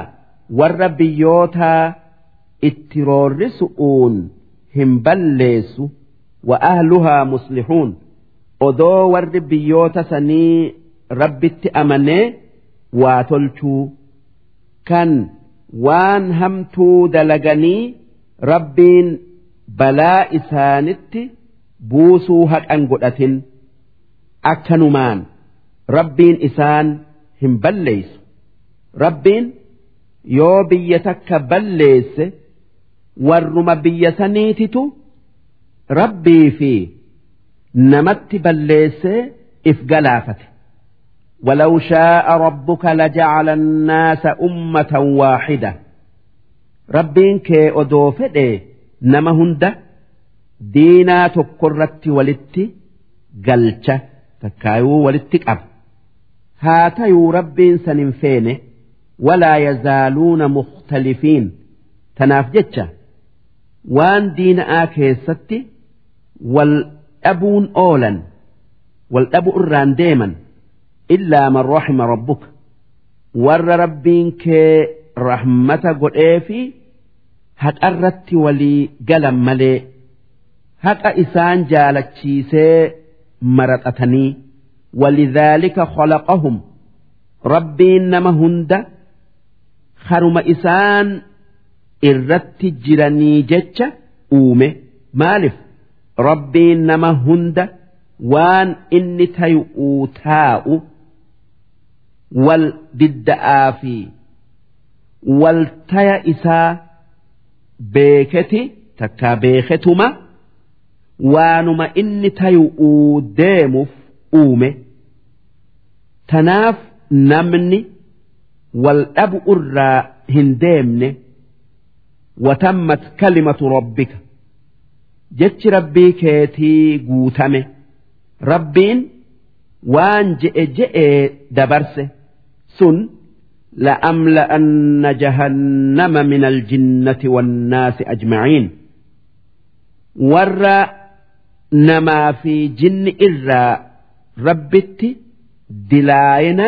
warra biyyootaa itti roorrisu'uun hin balleessu wa ahluhaa muslihuun. Odoo warri biyyoota sanii rabbitti amanee waa tolchuu. Kan waan hamtuu dalaganii rabbiin balaa isaanitti buusuu haqan godhatin. Akkanumaan rabbiin isaan hin balleessu rabbiin yoo biyya takka balleesse warruma biyya saniititu rabbii fi namatti balleessee if galaafate ولو شاء ربك لجعل الناس أمة واحدة ربين كي أدو فدي نما هند دينا تقرت ولت قلشة تكايو ولت أب هاتيو ربين سننفين ولا يزالون مختلفين تناف جتشا waan diina'aa keessatti wal dhabuun oolan wal dhabu irraan deeman illaa man rahima rabbuka warra rabbiin kee rahmata godhee fi haqarratti walii galan malee haqa isaan jaalachiisee maraxatanii walidhaalika khalaqahum. Rabbiin nama hunda haruma isaan irratti jiranii jecha uume. Maaliif? Rabbiin nama hunda waan inni tayu'uu taa'u wal didda'aa fi wal taya isaa beeketi takkaa beeketuma waanuma inni tayu'uu deemuuf uume. Tanaaf namni wal dhabu irraa hin deemne watammat kalimatu rabbika jechi rabbii keetii guutame rabbiin waan je'e je'ee dabarse sun لأملأن جهنم من الجنة والناس أجمعين ور نما في جن إرى ربت دلاينا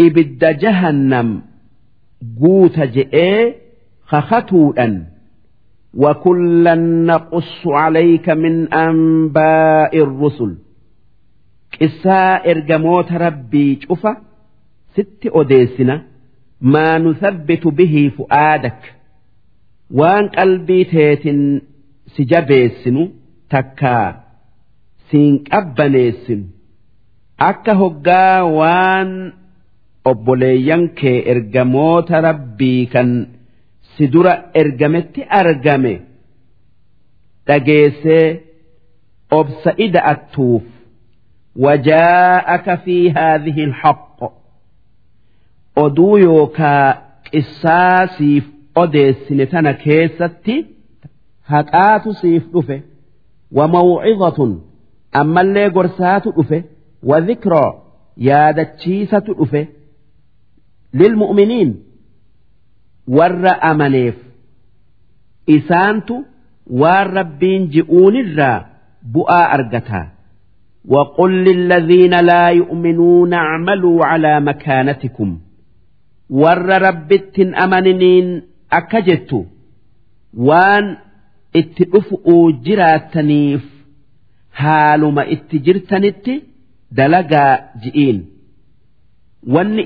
إبد جهنم قوت جئ kakatuudhan wakullan naqussu calayka min anbaa'i rusul. Qisaa ergamoota rabbii cufa sitti odeessina maa nuthabbitu bihii fu'aadak. Waan qalbii teetin si jabeessinu takkaa siin qabbaneessinu. Akka hoggaa waan obboleeyyan kee ergamoota rabbii kan si dura ergametti argame. Dhageessee obsa'i da'attuuf wajaa'aka fi haadhihi alhaqo oduu yookaa qissaa siif odeessine tana keessatti haqaatu siif dhufe wamawcizatun ammallee gorsaatu dhufe wadhikroo yaadachiisatu dhufe lilmu'miniin. warra amaneef isaantu waan rabbiin ji'uunirraa bu'aa argataa وقل للذين لا يؤمنون اعملوا على مكانتكم warra rabbittin amaniniin akka jettu waan itti dhufu'uu jiraattaniif haaluma itti jirtanitti dalagaa ji'iin wanni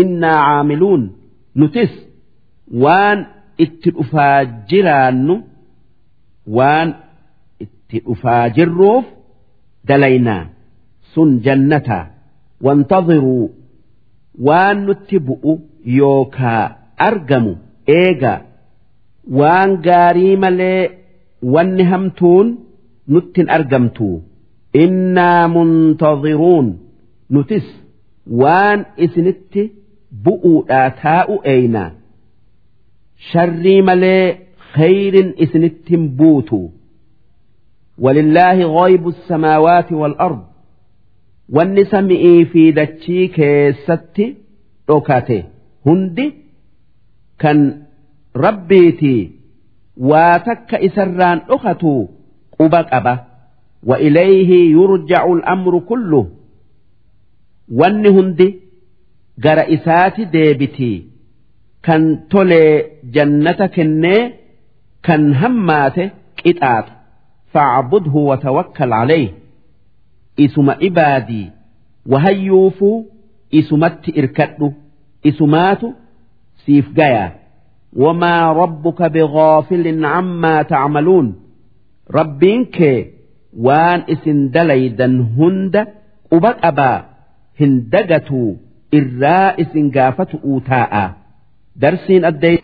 innaa caamiluun nutis waan itti dhufaa jiraannu waan itti dhufaa jirruuf dalaynaa. Sun jannataa wantaziruu waan nutti bu'u yookaa argamu eegaa waan gaarii malee wanni hamtuun nuttin argamtu. Innaa muntaziruun nutis waan isinitti bu'uudhaa taa'u eeyna sharrii malee khayrin isinittin buutu. Walillaahi ghaybu samaawaati wal ard. Wanni sami'ii fi dachii keessatti dhokate hundi kan rabbiitii waa takka isarraan dhokatu quba qaba. Wa ilayhi yurja'u al'amru kullu wanni hundi gara isaati deebitii kan tolee jannata kennee kan hammaate qixaaxu fa'budhu wa tawakkal alayhi isuma ibaadii wahayyuufuu isumatti irkadhu isumaatu siif gayaa wamaa rabbuka bigaafilin cammaa tacmaluun rabbiin kee waan isin dalaydan hunda quba qabaa hin dagatuu irraa isin gaafatu uu taa'a darsiin addee